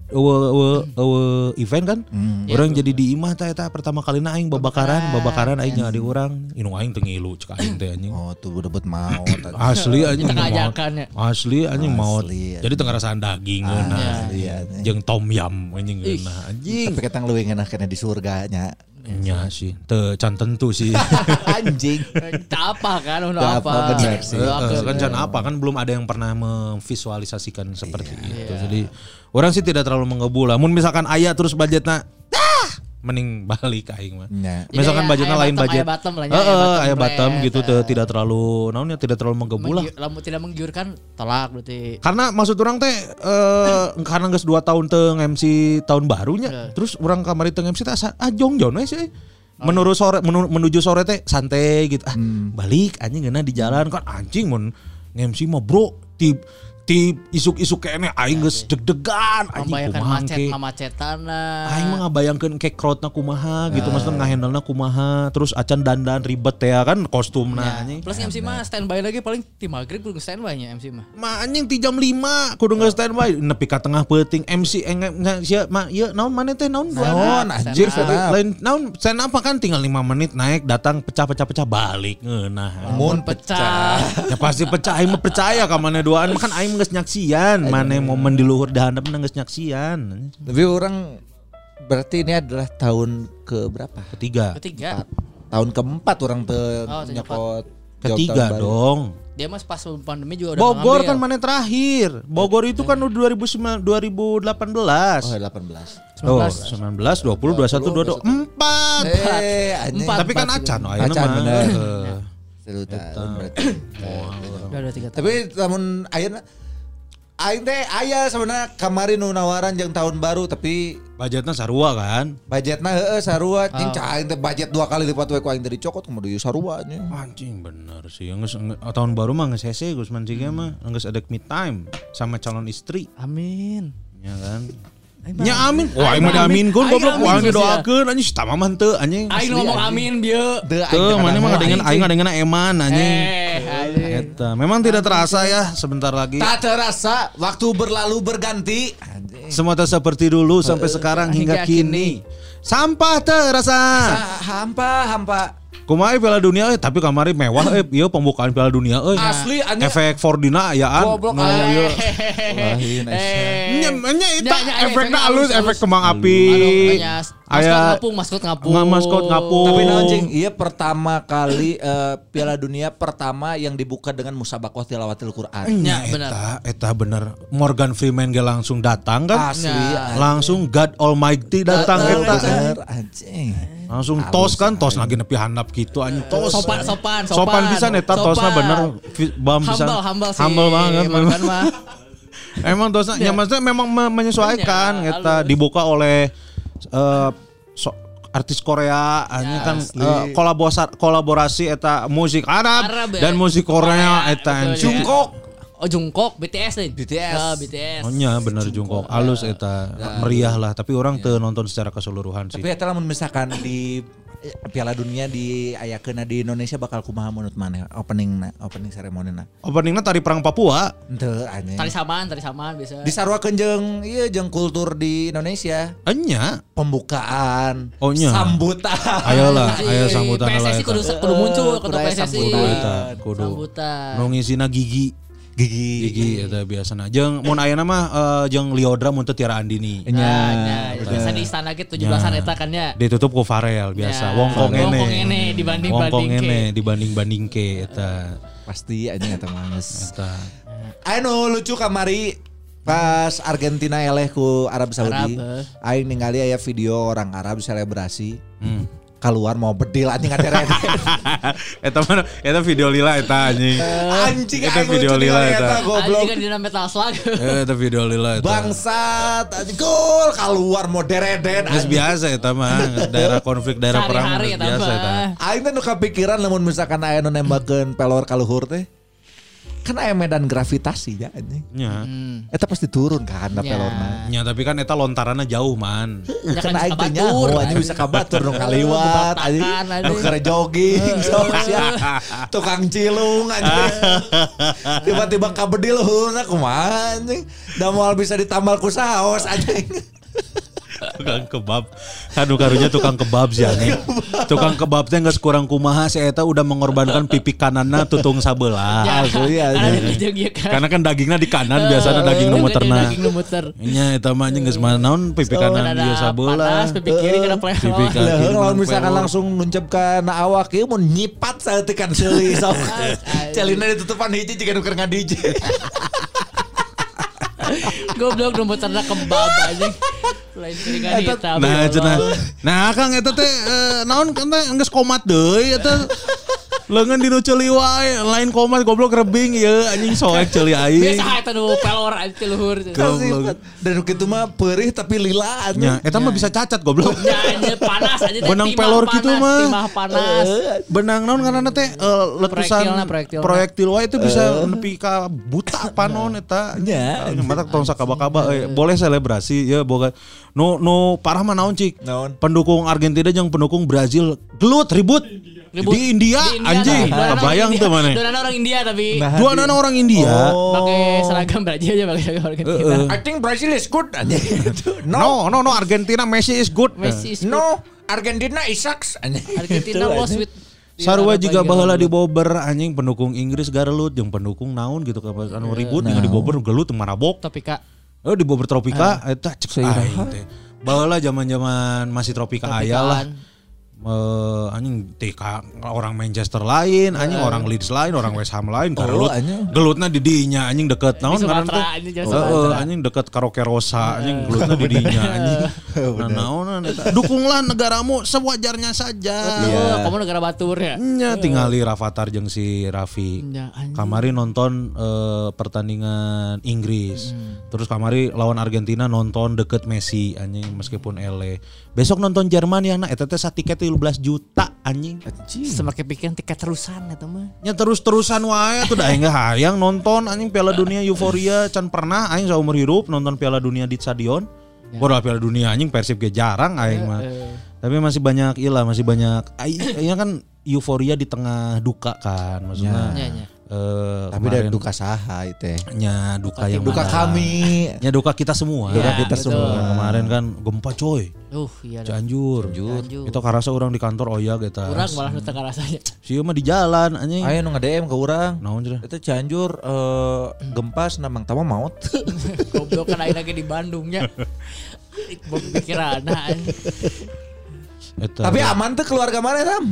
eueuh eueuh eueuh event kan.
Hmm.
Orang jadi di imah teh eta pertama kalina aing babakaran, babakaran aing jeung adik urang. Inu aing teu ngilu cek aing teh anjing.
Oh tuh debut mau. *coughs*
Asli anjing
ya.
Asli anjing.
Asli,
Jadi tengah rasaan daging nah.
Iya.
Jeung tom yum anjing nah anjing.
Tapi ketang leuwih enak kena di surganya.
Nya sih, can tentu sih. *laughs*
Anjing.
Tak apa kan, udah
Tak
apa.
apa, benar sih.
Kan can apa kan belum ada yang pernah memvisualisasikan seperti itu. Jadi orang sih tidak terlalu menggebu lah. Mun misalkan ayah terus budgetnya mending *laughs* balik aing mah.
Ya.
Jadi
Misalkan
aya-
budgetnya
aya
lain
bottom,
budget.
aya bottom lah, ya,
Heeh,
aya bottom
bottom gitu
eh.
teu tidak terlalu naonnya tidak terlalu menggebu lah.
Lamun tidak menggiurkan tolak berarti.
Karena maksud orang teh eh karena geus 2 tahun teu MC tahun barunya. Terus orang kamari teu MC teh asa ah jongjon we sih. Menurut sore menu- menuju sore teh santai gitu. Ah, balik anjing geuna di jalan kan anjing mun MC mah bro ti ti isuk-isuk kene aing geus deg-degan anjing
Membayangkan
kumaha
macet macetana.
Aing mah ngabayangkeun ke crowdna kumaha gitu maksudnya ngahandelna kumaha terus acan dandan ribet teh ya kan kostumna anjing.
Plus MC mah standby lagi paling tim maghrib kudu standby nya MC mah.
Ma anjing ti jam 5 kudu nge standby nepi ka tengah peuting MC eng eng- sia ma ieu naon maneh teh naon dua
Naon, up.
lain naon stand up kan tinggal 5 menit naik datang pecah-pecah pecah balik ngeunah
Mun
Pecah.
ya pasti pecah aing mah percaya ka maneh duaan mah kan aing geus nyaksian maneh momen di luhur di handap geus nyaksian
Tapi orang berarti ini adalah tahun ke berapa?
ketiga
Ketiga.
Tahun keempat orang te
Oh,
nyokot
ketiga dong
Dia mas pas pandemi juga udah
Bogor kan maneh terakhir Bogor itu kan udah 2009 2018
Oh, 18.
Oh, 19, 20, 21, 22, 4.
Eh.
Tapi kan acan, oh, ayeuna
Acan,
mah.
bener. Tahun berarti. Tapi namun ayeuna aing teh aya sebenarnya kemarin nu nawaran jeung tahun baru tapi
Budgetnya sarua kan?
budgetna heeh sarua
Oh.
jeung cah aing teh budget dua kali lipat we ku aing teh dicokot kumaha deui sarua nya.
Anjing bener sih. Nges, nge- tahun baru mah nges hese Gusman Ciga mah nges ada me time sama calon istri,
Amin.
ya kan? Ya amin. Wah, aing mah diamin kun goblok. Wah, aing didoakeun anjing si mah henteu anjing.
Aing ngomong amin bieu.
Tuh, mana mah ngadengan aing ngadengan eman anjing.
Eh, anjing.
Eta, memang tidak terasa ya sebentar lagi.
Tak terasa waktu berlalu berganti.
Semua tak seperti dulu sampai sekarang hingga
hingga
kini. Sampah terasa.
Hampa hampa.
Kumaha Piala Dunia eh tapi kamari mewah eh ieu pembukaan Piala Dunia euy.
Asli, anjing.
efek 4D-na ayaan.
Goblok ah.
ieu.
Lain
Nya nya eta efekna halus, efek kembang api.
Anu, maskot
Aya
ngapung, maskot ngapung.
Nggak maskot ngapung.
Tapi naon jeung iya pertama kali eh, Piala Dunia pertama yang dibuka dengan musabakoh tilawatil Quran.
Ya, bener.
eta eta bener. Morgan Freeman ge langsung datang kan.
Asli.
Ya.
Langsung God Almighty datang
Bener,
eta.
bener, anjing.
Langsung tos kan, tos lagi nepi handap gitu anjing tos.
Sopan, sopan, sopan.
Sopan bisa neta tosna
Sopan.
bener bam bisa.
Humble, humble sih.
Humble banget. Emang tosna ya maksudnya memang me- menyesuaikan
Ya,
kita
halus.
dibuka oleh eh, so- artis Korea hanya kan eh, kolaborasi kolaborasi eta musik Arab,
Arab, ya.
dan musik Korea eta
ya.
Jungkook.
Oh Jungkook, BTS nih.
BTS.
Ah, BTS.
Oh nya bener Jungkook halus eta meriah lah tapi orang teu nonton secara keseluruhan sih.
Tapi eta lamun misalkan di Piala Dunia di ayakeuna di Indonesia bakal kumaha menurut mana opening opening seremonina.
Openingnya tari perang Papua.
Henteu anjing.
Tali samaan, tali samaan biasa.
Disarwakeun jeung ieu jeung kultur di Indonesia.
Enya.
Pembukaan,
Oh, nya.
sambutan.
Ayolah,
Anjing,
ayo sambutan lah
PSSI
eta.
kudu, kudu muncul ketua
kudu
PSSI.
sambutan.
Kudu.
Sambutan.
Nu ngisina gigi.
Gigi.
Gigi eta biasana. Jeung mun ayeuna mah eh, jeung Liodra mun teu Tiara Andini.
Nya.
Nah, nah, biasa di istana gitu 17-an eta kan ya.
Ditutup ku Farel biasa.
Ya,
Wongkong ene.
wongkong ene dibanding-banding
Wongkong
ke.
ene dibanding-banding ke eta.
Pasti eta manges.
Eta.
Anu lucu kamari pas Argentina eleh ku Arab Saudi.
Arab, eh.
Aing ningali aya video orang Arab selebrasi.
Hmm.
Keluar mau bedil anjing ngaderet. *laughs*
eta mana eta video lila eta anjing.
anjing
Eta video lila eta.
goblok.
Anjing kan dina metal slug.
Eta video lila eta.
Bangsat, anjing gol keluar mau dereden. Anjing.
biasa eta mah daerah konflik daerah perang biasa eta.
mah.
Aing teh nu kepikiran lamun misalkan aya nu nembakeun pelor ka luhur teh. Kan aya medan gravitasi ya anjing.
Nya.
Hmm.
Eta pasti turun ka handap
Ya.
pelorna.
Nya tapi kan eta lontaranna jauh man.
Ya
kan
kan
aing
bisa
teh
kabatur.
nyaho anjing bisa kabatur nu *laughs* kaliwat anjing.
Bebartakan,
Nu
anjing.
keur jogging. *laughs* Tukang cilung anjing. *laughs* Tiba-tiba kabedil heulna kumaha anjing. Da moal bisa ditambal ku saos anjing.
Tukang kebab kanu karunya tukang kebab sih anjing tukang kebabnya nggak kurang kumaha si eta udah mengorbankan pipi kanannya tutung sabelah
Asli
ieu kan.
karena kan dagingnya di kanan biasanya daging nu
Itu
muterna
Daging nu muter.
nya eta mah anjing geus mana naon pipi
So,
kanan dia sabelah
Panas, pipi kiri kena
pipi kanan.
Kalau misalkan langsung nuncep ka na awak ieu mun nyipat saeutik *laughs* seuli sok. Celina ditutupan hiji jika nuker ngadije. *laughs*
Goblok nu muterna kebab anjing. Lain piringan hitam.
nah cenah nah kang eta teh eh, naon kan teh geus komat deui eta Lengan dinu ceuli wae, lain komat goblok rebing ya anjing soek ceuli aing.
Biasa eta nu pelor anjing luhur.
Goblok.
Dan kitu mah perih tapi lila anjing.
eta mah bisa cacat goblok.
Ya anjing panas aja teh,
Benang pelor
panas,
gitu mah.
Timah panas.
benang naon karena teh eh, letusan proyektil wae itu bisa nepi ka buta panon eta
Nya.
mata tong sakaba-kaba euy. boleh selebrasi ya boga nu nu parah mah naon cik
Naon?
pendukung Argentina jeung pendukung Brazil gelut ribut,
Ribut.
di India,
Di India
anjing
tapi.
Kebayang
orang
tuh
India.
mana
Dua anak orang India tapi
Nah,
dua anak orang India
pakai seragam Brazil aja pakai seragam Argentina.
I think Brazil is good *laughs*
no no no Argentina Messi is good
Messi is good.
No, Argentina is sucks.
Argentina lost
anjing.
with
Sarua juga baheula di Bobber anjing pendukung Inggris garelut jeung pendukung naon gitu ka anu ribut di Bobber gelut marabok.
Topika.
Oh di Bobber Tropika
Ah.
eta cek aing teh. Baheula zaman-zaman masih Tropika aya lah. Eh, anjing TK orang Manchester lain, anjing orang Leeds lain, orang West Ham lain, garelut.
anjing.
Gelutna di dinya anjing deket naon ngaran
jangan
Heeh, anjing deket karaoke Rosa anjing gelutna di dinya *laughs* anjing. Nah naonan eta. Dukunglah negaramu sewajarnya saja.
Oh, kamu negara batur ya.
Nya tinggali Rafathar jeung si Raffi.
Ya.
Kamari nonton eh, pertandingan Inggris.
Hmm.
Terus kamari lawan Argentina nonton deket Messi anjing meskipun ele. Besok nonton Jerman ya nah eta teh satiket 15 juta anjing.
Semakin pikiran tiket terusan eta mah.
Nya terus-terusan wae tuh dah aing hayang nonton anjing Piala Dunia Euforia can pernah aing seumur hidup nonton Piala Dunia di stadion.
Ya.
Bodoh Piala Dunia anjing Persib ge jarang aing mah. Tapi masih banyak ilah masih banyak. Aing aing kan euforia di tengah duka kan maksudnya.
Ya, ya.
Eh
Tapi dari duka saha itu.
nya duka yang
Duka
mana?
kami.
nya duka kita semua
Duka
Ya,
kita
betul.
semua.
kemarin kan gempa coy
Uh, iya.
Cianjur
Cianjur.
itu karasa orang di kantor oya kita
Kurang malah nu teu rasanya.
sih mah di jalan anjing
Ayo nu nge-DM ke urang.
naon cenah
Itu Cianjur eh, gempa senamang tama maut. *laughs*
Goblok kan lagi di Bandungnya. Pikiran nah.
Eta.
Tapi aman tuh keluarga mana Ram?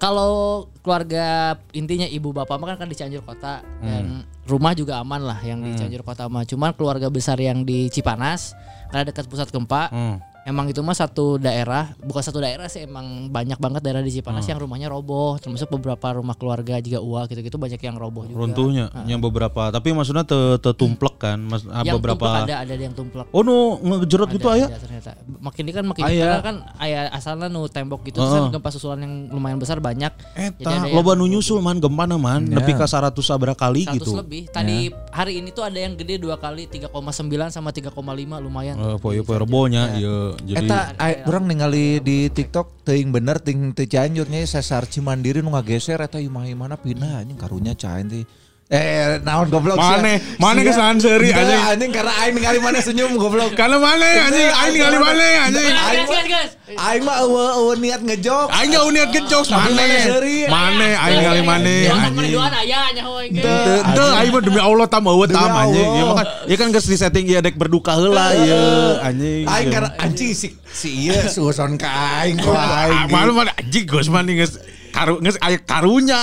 Kalau keluarga intinya ibu bapak mah kan kan di Cianjur kota dan rumah juga aman lah yang di Cianjur kota mah. Cuman keluarga besar yang di Cipanas karena dekat pusat gempa
Hmm.
Emang itu mah satu daerah bukan satu daerah sih emang banyak banget daerah di Cipanas yang rumahnya roboh termasuk beberapa rumah keluarga juga uah gitu-gitu banyak yang roboh juga.
runtuhnya yang beberapa tapi maksudnya te, te tumplek kan mas ah,
Yang
beberapa
ada ada yang tumplek.
oh nu ngejerot gitu
Ada,
aya
ada ternyata. Makin ini kan makin
Aya.
karena kan ayah asalnya nu tembok gitu terus kan gempa susulan yang lumayan besar banyak.
Eta
yang
loba nu nyusul man gempana man nepi ka 100 sabra kali
100
gitu
lebih. Tadi hari ini tuh ada yang gede dua kali 3,9 sama 3,5 lumayan.
Eh, poe poe rebonya ieu jadi
Eta ay, orang ningali di TikTok teuing bener ting teu Cianjur nya sasar Cimandiri nu ngageser eta ieu mah mana pindah anjing karunya cain teh. Eh naon goblok.
Mane, mane seuri,
Teu,
anjing.
anjing karena aing ningali mana senyum goblok.
karena mana anjing aing ningali mana anjing
Guys, guys, guys.
Aing mah eueuh eueuh niat ngejok.
aing enggak uniat gejok
Tapi
mana
mana seuri.
mana aing ningali
Ya, kan we.
Teu aing mah demi Allah tam eueuh tam anjing.
Allah.
Ya makan ya kan geus di setting ieu dek berduka heula ieu anjing.
Aing karena anjing si si ieu suson ka aing kok aing.
Malu mana anjing geus mah nih geus karu aya karunya.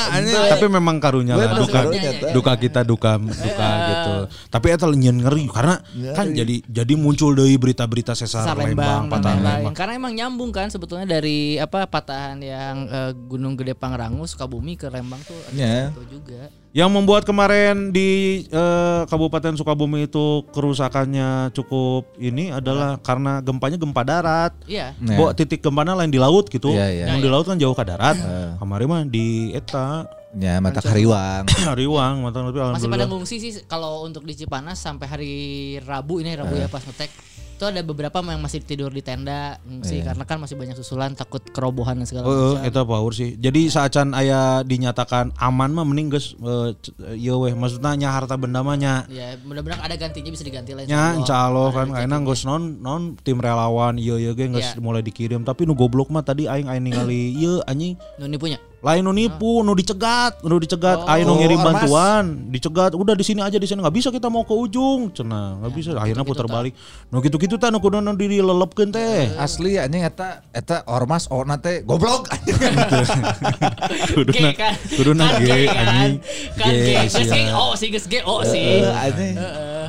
Tapi memang karunya lah duka
karunya,
duka kita duka duka gitu. Tapi eta nyeun ngeri karena kan jadi jadi muncul deui berita-berita sesar Lembang,
Lembang,
patahan
lain-lain.
Lembang.
Karena emang nyambung kan sebetulnya dari apa patahan yang eh, Gunung Gede Pangrango Sukabumi ke Lembang tuh ada
Ya.
itu juga.
Yang membuat kemarin di eh, Kabupaten Sukabumi itu kerusakannya cukup ini adalah karena gempanya gempa darat.
Iya.
Bo titik gempana lain di laut gitu.
Iya, iya.
Yang di laut kan jauh ke darat. Kemarin mah di eta
Ya *coughs* mata kariwang.
Hariwang mata tapi
Masih pada ngungsi sih kalau untuk di Cipanas sampai hari Rabu ini Rabu ya pas ngetek itu ada beberapa yang masih tidur di tenda ngungsi karena kan masih banyak susulan takut kerobohan dan segala
Oh,
macam.
eta power sih. Jadi saacan aya dinyatakan aman mah mending geus eh, c- ieu weh maksudnya nya harta benda mah nya
Ya mudah-mudahan ada gantinya bisa diganti lah.
nya insya Allah kan kayaknya geus non non tim relawan ieu ieu ge geus
Iya.
mulai dikirim tapi nu goblok mah tadi aing aing ningali *coughs* ieu anjing
Nuni punya.
Lain nu nipu, nu dicegat, nu dicegat, ayo nu
Oh,
ngirim
ormas.
bantuan, dicegat, udah di sini aja di sini nggak bisa kita mau ke ujung, cenah nggak bisa, akhirnya putar balik, nu gitu gitu tah nu kudu nu diri lelepkeun teh,
Asli anjing eta eta ormas orna teh goblok. *laughs*
Kuduna
kan.
kuduna ge
G
anjing,
Kan G. Geus
sia.
G oh sih geus G oh sih.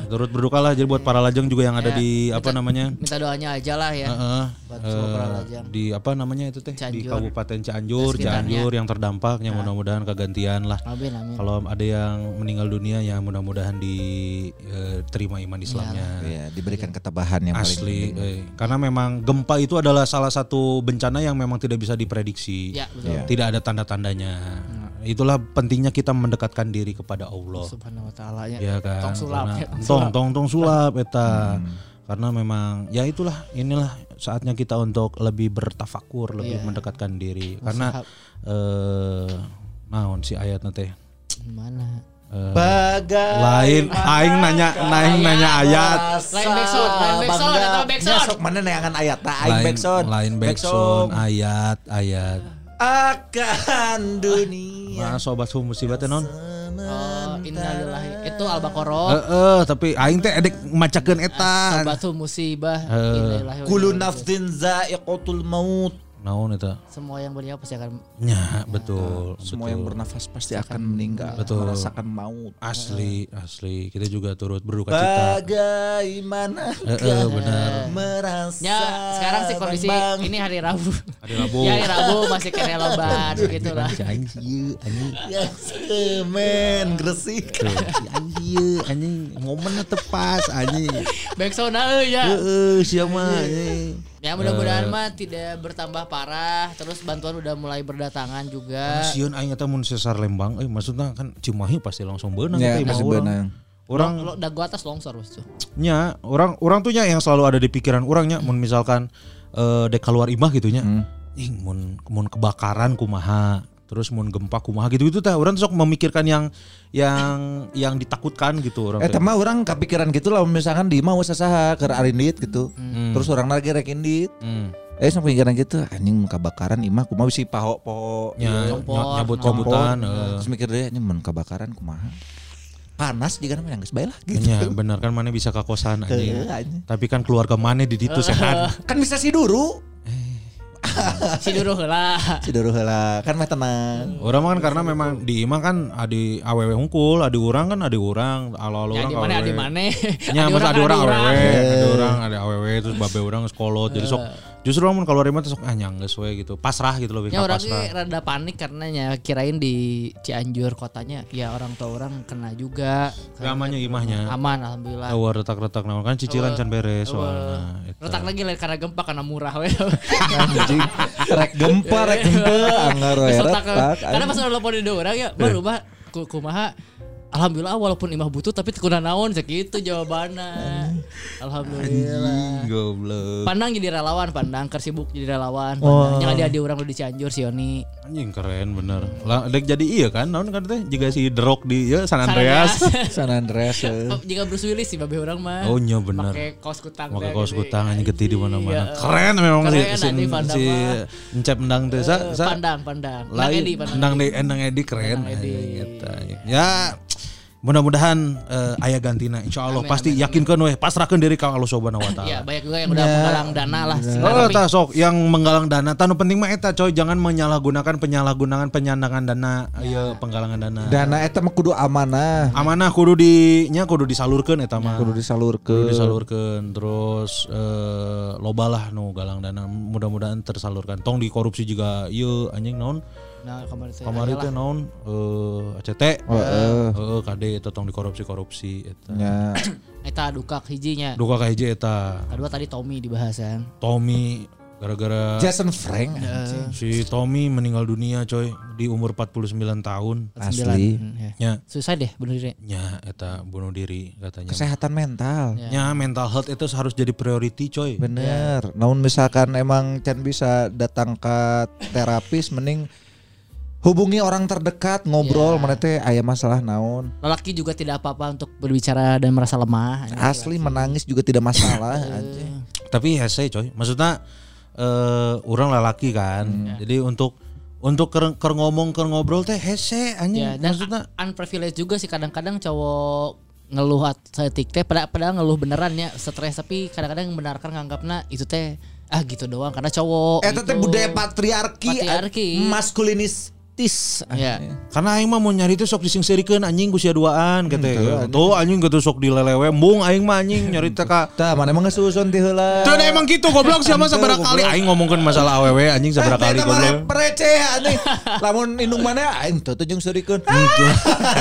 Eh,
turut berduka lah jadi buat para lajang juga yang ada
Ya,
di apa namanya,
Minta doanya aja lah ya.
Heeh,
Buat semua para
eh,
lajang.
di apa namanya itu teh di. Kabupaten Cianjur. Cianjur yang terdampak yang mudah-mudahan kegantian lah.
Amin amin.
Kalau ada yang meninggal dunia ya mudah-mudahan diterima iman Islamnya.
Ya, diberikan ketabahan yang paling
Asli, eh. karena memang gempa itu adalah salah satu bencana yang memang tidak bisa diprediksi,
Ya betul.
tidak ada tanda-tandanya. Itulah pentingnya kita mendekatkan diri kepada Allah,
Subhanahu wa taala ya.
ya kan?
Tong sulap
Karena-
ya, tong
tong,
sulap.
tong, tong sulap, eta. Karena memang ya itulah, inilah saatnya kita untuk lebih bertafakur, lebih
Iya.
mendekatkan diri. Karena eh naon si ayatnya teh.
Mana?
Eh,
Bagai
lain aing nanya naing nanya ayat
Lain backsound, lain backsound, atau backsound.
Sok mana neangan ayat ta aing
lain
backsound.
lain backsound ayat ayat
akan dunia.
nah sobat hum musibatnya non
Oh, innalillahi. Itu Al-Baqarah.
eh eh, tapi aing teh edek macakeun eta
Sabatu musibah. Innalillahi wa
Kullu
inna ilaihi
nafsin za'iqatul maut.
Naon eta?
Semua yang bernyawa pasti akan
nya betul
Semua
betul.
yang bernafas pasti akan meninggal,
Betul.
merasakan maut.
asli asli. Kita juga turut berduka cita.
Bagaimana
eh eh, benar.
merasa
Ya, sekarang sih kondisi
Bang.
ini hari Rabu.
hari Rabu.
Ya, hari Rabu masih kena loban gitu lah.
si aing ieu anjing.
Ya semen Gresik. *laughs*
Ieu anjing momennya tepas anjing.
Backsound euy ya.
heeh sia mah anjing
Ya mudah-mudahan mah tidak bertambah parah. Terus bantuan udah mulai berdatangan juga.
Sieun aing eta mun sesar Lembang, eh maksudnya kan Cimahi pasti langsung beunang
Ya, pasti
orang.
beunang.
Orang
Lo dagu atas longsor tuh.
nya, orang orang tuh nya yang selalu ada di pikiran orangnya mun misalkan eh dek keluar imah gitu nya.
Hmm.
Ing mun mun kebakaran kumaha. Terus mun gempa kumaha gitu-gitu teh orang sok memikirkan yang yang yang ditakutkan gitu orang
Eh tema orang kepikiran gitu lah misalkan di mau usaha ke arindit gitu. Terus orang lagi rek indit.
Hmm.
Eh sampai pikiran gitu anjing kebakaran imah kumaha bisi paho-paho
Ya,
Kompor,
ny- nyabut
kompor.
nyabutan
Terus mikir deh ini mun kebakaran kumaha. Panas juga namanya geus bae lah gitu.
Ya benar kan mana bisa ke kosan anjing.
Anjing.
Tapi kan keluarga mana di ditu sehat. *laughs*
Kan bisa si duru. *laughs*
Si dulu lah.
Si duru heula kan mah tenang.
Orang mah kan karena memang di imah kan adi awewe hungkul, adi orang kan adi orang, alo-alo
Ya
orang
di
ka
mana
awewe.
di mana.
Ya, masa ada orang awewe, ada orang ada awewe terus babe orang sekolot. Jadi sok justru orang mun keluar imah tuh sok ah nyangges we gitu. Pasrah gitu lebih
Ya orang rada panik karena ya kirain di Cianjur kotanya ya orang tua orang kena juga.
Gamanya imahnya.
Aman alhamdulillah.
Awar retak-retak naon kan cicilan can beres soalnya. Eta.
Retak lagi lain karena gempa karena murah we. *laughs*
Anjing. Rek gempa rek gempa *laughs* anggar
retak. Karena pas udah telepon di orang ya, baru mah ku- kumaha Alhamdulillah walaupun imah butuh tapi tekuna naon segitu jawabannya. Alhamdulillah.
Goblok.
Pandang jadi relawan, pandang kersibuk jadi relawan. Pandang. Jangan dia di orang lu di Cianjur si Yoni.
Anjing keren bener. Lah dek jadi iya kan naon kan teh juga si Rock di ya San Andreas.
San Andreas. *laughs* eh.
Jika Bruce Willis sih babe orang mah.
Oh iya bener.
Pakai kaos kutang.
Pakai kaos
gede.
kutang anjing geti di mana-mana.
Iya.
Keren memang si
Keren,
si,
anjing, Pandang
si. Encep endang teh sa,
Eh,
sa-
Pandang, pandang.
Lain
Edi, pandang.
endang endang Edi keren
Endang Edi.
Ya mudah-mudahan eh, aya gantina insya Allah pasti yakinkan weh pasrahkan diri ka Allah subhanahu wa *laughs*
Ya
taala.
banyak juga yang udah menggalang dana lah. sih.
Oh,
Tapi-
eta sok yang menggalang dana. Tanu penting mah eta coy, jangan menyalahgunakan penyalahgunaan penyandangan dana, ayo penggalangan dana.
Dana eta mah kudu amanah.
Amanah kudu di nya kudu disalurkeun eta mah.
Kudu
Kudu
disalurkeun.
disalurkeun terus eh loba lah nu galang dana mudah-mudahan tersalurkan. Tong dikorupsi juga ieu anjing naon?
Nah, kemarin
Kamari teh naon? Eh ACT.
Heeh.
Heeh, KD eta tong dikorupsi-korupsi eta.
Ya. *coughs*
Eta duka hijinya.
Duka ka hiji eta
Kedua tadi Tommy dibahasan.
Tommy gara-gara
Jason Frank
si Tommy meninggal dunia coy di umur 49 tahun.
Asli.
Hmm, ya.
Ya,
Susah deh bunuh diri.
nya eta bunuh diri katanya.
Kesehatan mental.
Nya mental health itu harus jadi priority coy.
Bener. Namun misalkan emang Chan bisa datang ke terapis mending hubungi orang terdekat ngobrol mana teh aya masalah naon.
Lelaki juga tidak apa-apa untuk berbicara dan merasa lemah.
Asli menangis juga tidak masalah anjing.
Tapi hese coy. Maksudnya eh orang lelaki kan. Jadi untuk untuk ker, ker ngomong ker ngobrol teh hese anjing.
Ya, dan
Maksudnya
unprivileged juga sih kadang-kadang cowok ngeluh setik teh pada padahal ngeluh beneran ya stres tapi kadang-kadang membenarkan nganggapnya itu teh ah gitu doang karena cowok
Eta teh
gitu.
budaya patriarki,
Patriarki.
Maskulinistis.
Ya.
karena aing mah mau nyari teh sok disengsirikeun anjing ku sia duaan kete. Tuh anjing gitu sok dilelewe embung aing mah anjing nyari teh ka *laughs*
Tah mana emang ngasusun ti heula.
Tuh emang gitu goblok siapa sabaraha kali aing ngomongkeun masalah awewe anjing sabaraha kali goblok.
Receh anjing. Lamun indung mana aing teu jeung surikeun. *laughs*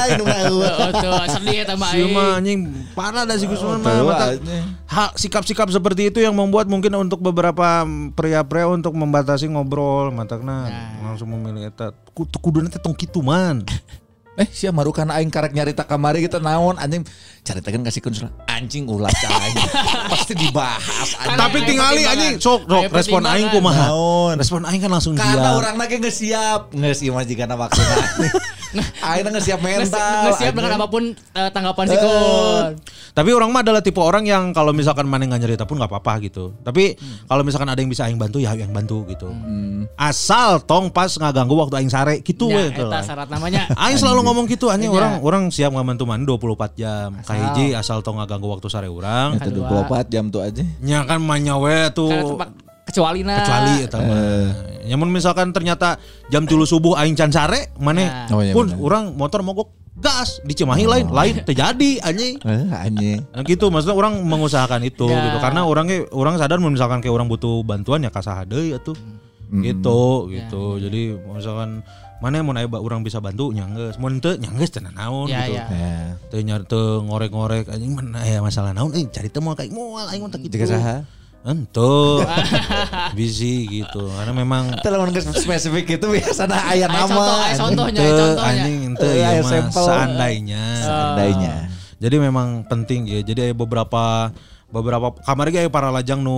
Indung
Oh,
awewe.
tuh sedih ya tambah
Si mah anjing parah dah si Gusman mah sikap-sikap seperti itu yang membuat mungkin untuk beberapa pria-pria untuk membatasi ngobrol matakna langsung memilih eta kudu nanti tong kitu man
Eh sia marukan aing karek nyarita kamari kita naon anjing caritakeun kasih konsul anjing ulah cai. *laughs* Pasti dibahas anjing.
tapi tingali anjing. Sok sok respon aing kumaha? Respon aing kan langsung
Karena
diam.
orang lagi nggak siap, nggak sih mas jika nama waktu *laughs* Aing nggak siap mental.
Nggak siap dengan
apa
pun eh, tanggapan si Kun.
tapi orang mah adalah tipe orang yang kalau misalkan mana nggak nyerita pun nggak apa-apa gitu. Tapi kalau misalkan ada yang bisa aing bantu ya aing bantu gitu. Asal tong pas ngaganggu waktu aing sare gitu
Ya,
we lah.
syarat namanya.
Aing selalu ngomong gitu anjing.
Iya.
orang orang siap ngebantu mana 24 jam. Kahiji asal tong ngaganggu waktu sare urang.
Itu 24 jam tuh aja.
Nya kan manya we
Karena
tuh
kecuali nah.
kecuali eta mah. Nyamun misalkan ternyata jam 3 subuh aing can sare maneh
Oh, iya
pun
bener.
urang motor mogok gas di Cimahi lain lain terjadi anjing. *laughs*
Eh anjing.
Nah gitu maksudnya orang mengusahakan itu
Ya.
gitu karena orangnya orang sadar mun misalkan kayak orang butuh bantuan ya kasaha deui atuh. Gitu gitu. Jadi misalkan mana mau naik orang bisa bantu nyangges, mun teu nyangges tenan naon
Ya,
gitu.
ya.
Ya.
Nyar teu ngorek-ngorek anjing mana ya masalah naon eh cari teu moal kayak moal aing mah kitu.
Jika saha?
Ento busy gitu karena memang
Telepon ke spesifik itu biasanya aya
Aya
nama.
contoh, contohnya,
ente
aya contohnya.
anjing ente ya mah
sampel.
seandainya
Seandainya.
jadi memang penting ya jadi ada beberapa beberapa kamar ge aya para lajang nu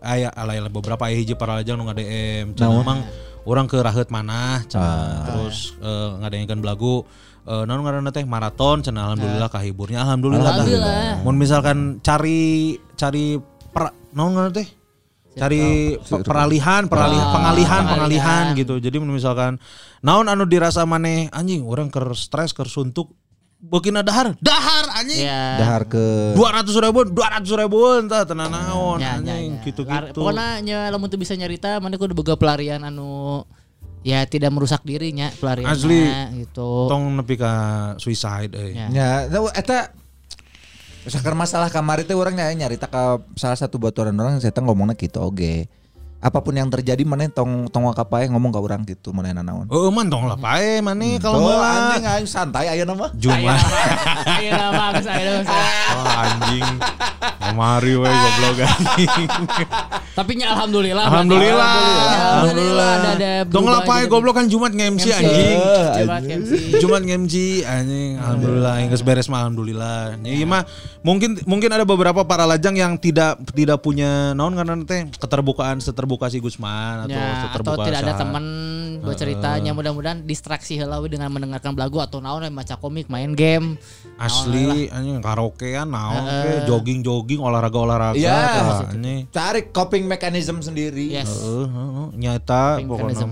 aya aya beberapa aya hiji para lajang nu nge-DM cenah emang orang ke raheut manah cenah terus eh, ngadengkeun belagu. Eh naon ngaranna teh? Maraton cenah alhamdulillah kahiburnya. Alhamdulillah.
Alhamdulillah.
Mun misalkan cari cari per, naon ngaranna teh? Cari pe- peralihan peralihan pengalihan pengalihan. gitu. Jadi misalkan naon anu dirasa maneh? Anjing orang ker stres ker suntuk Bukina dahar, dahar anjing.
Ya.
Dahar ke
Dua ratus ribu, dua ratus ribu entah tenan naon
Ya, ya,
anjing
ya.
gitu
Lar-
gitu.
Pokoknya nya lamun tuh bisa nyarita mana kudu boga pelarian anu ya tidak merusak dirinya pelarian
Asli.
gitu.
Tong nepi ka suicide euy.
Ya.
Ya, eta misalkan masalah kamar itu orang nyari nyarita ke salah satu baturan orang saya ngomongnya gitu oke. Apa pun yang terjadi mana tong tong wakapae ngomong ke orang gitu mana naon.
Oh, man tong lah pae maneh kalau
Oh,
meula.
anjing aing santai aya nama.
Jumlah.
Ayo nama bagus ayo nama.
Oh, anjing. Kemari we goblok anjing.
Tapi nya alhamdulillah.
Alhamdulillah.
Alhamdulillah ada ada.
Tong lah pae goblok kan Jumat nge-MC anjing.
Coba MC.
Jumat nge-MC anjing. Alhamdulillah yang geus beres mah alhamdulillah. Jadi mah mungkin mungkin ada beberapa para lajang yang tidak tidak punya naon karena teh keterbukaan seterbuka si Gusman atau
Ya, atau
seterbuka
tidak ada
sa-
teman buat ceritanya mudah-mudahan distraksi heula we dengan mendengarkan lagu atau naon maca komik main game
asli anjing karaokean naon ke jogging-jogging olahraga-olahraga
Iya.
tah, anjing.
Cari coping mechanism sendiri.
yes
Heeh, heeh. nyata
Coping
pokoknya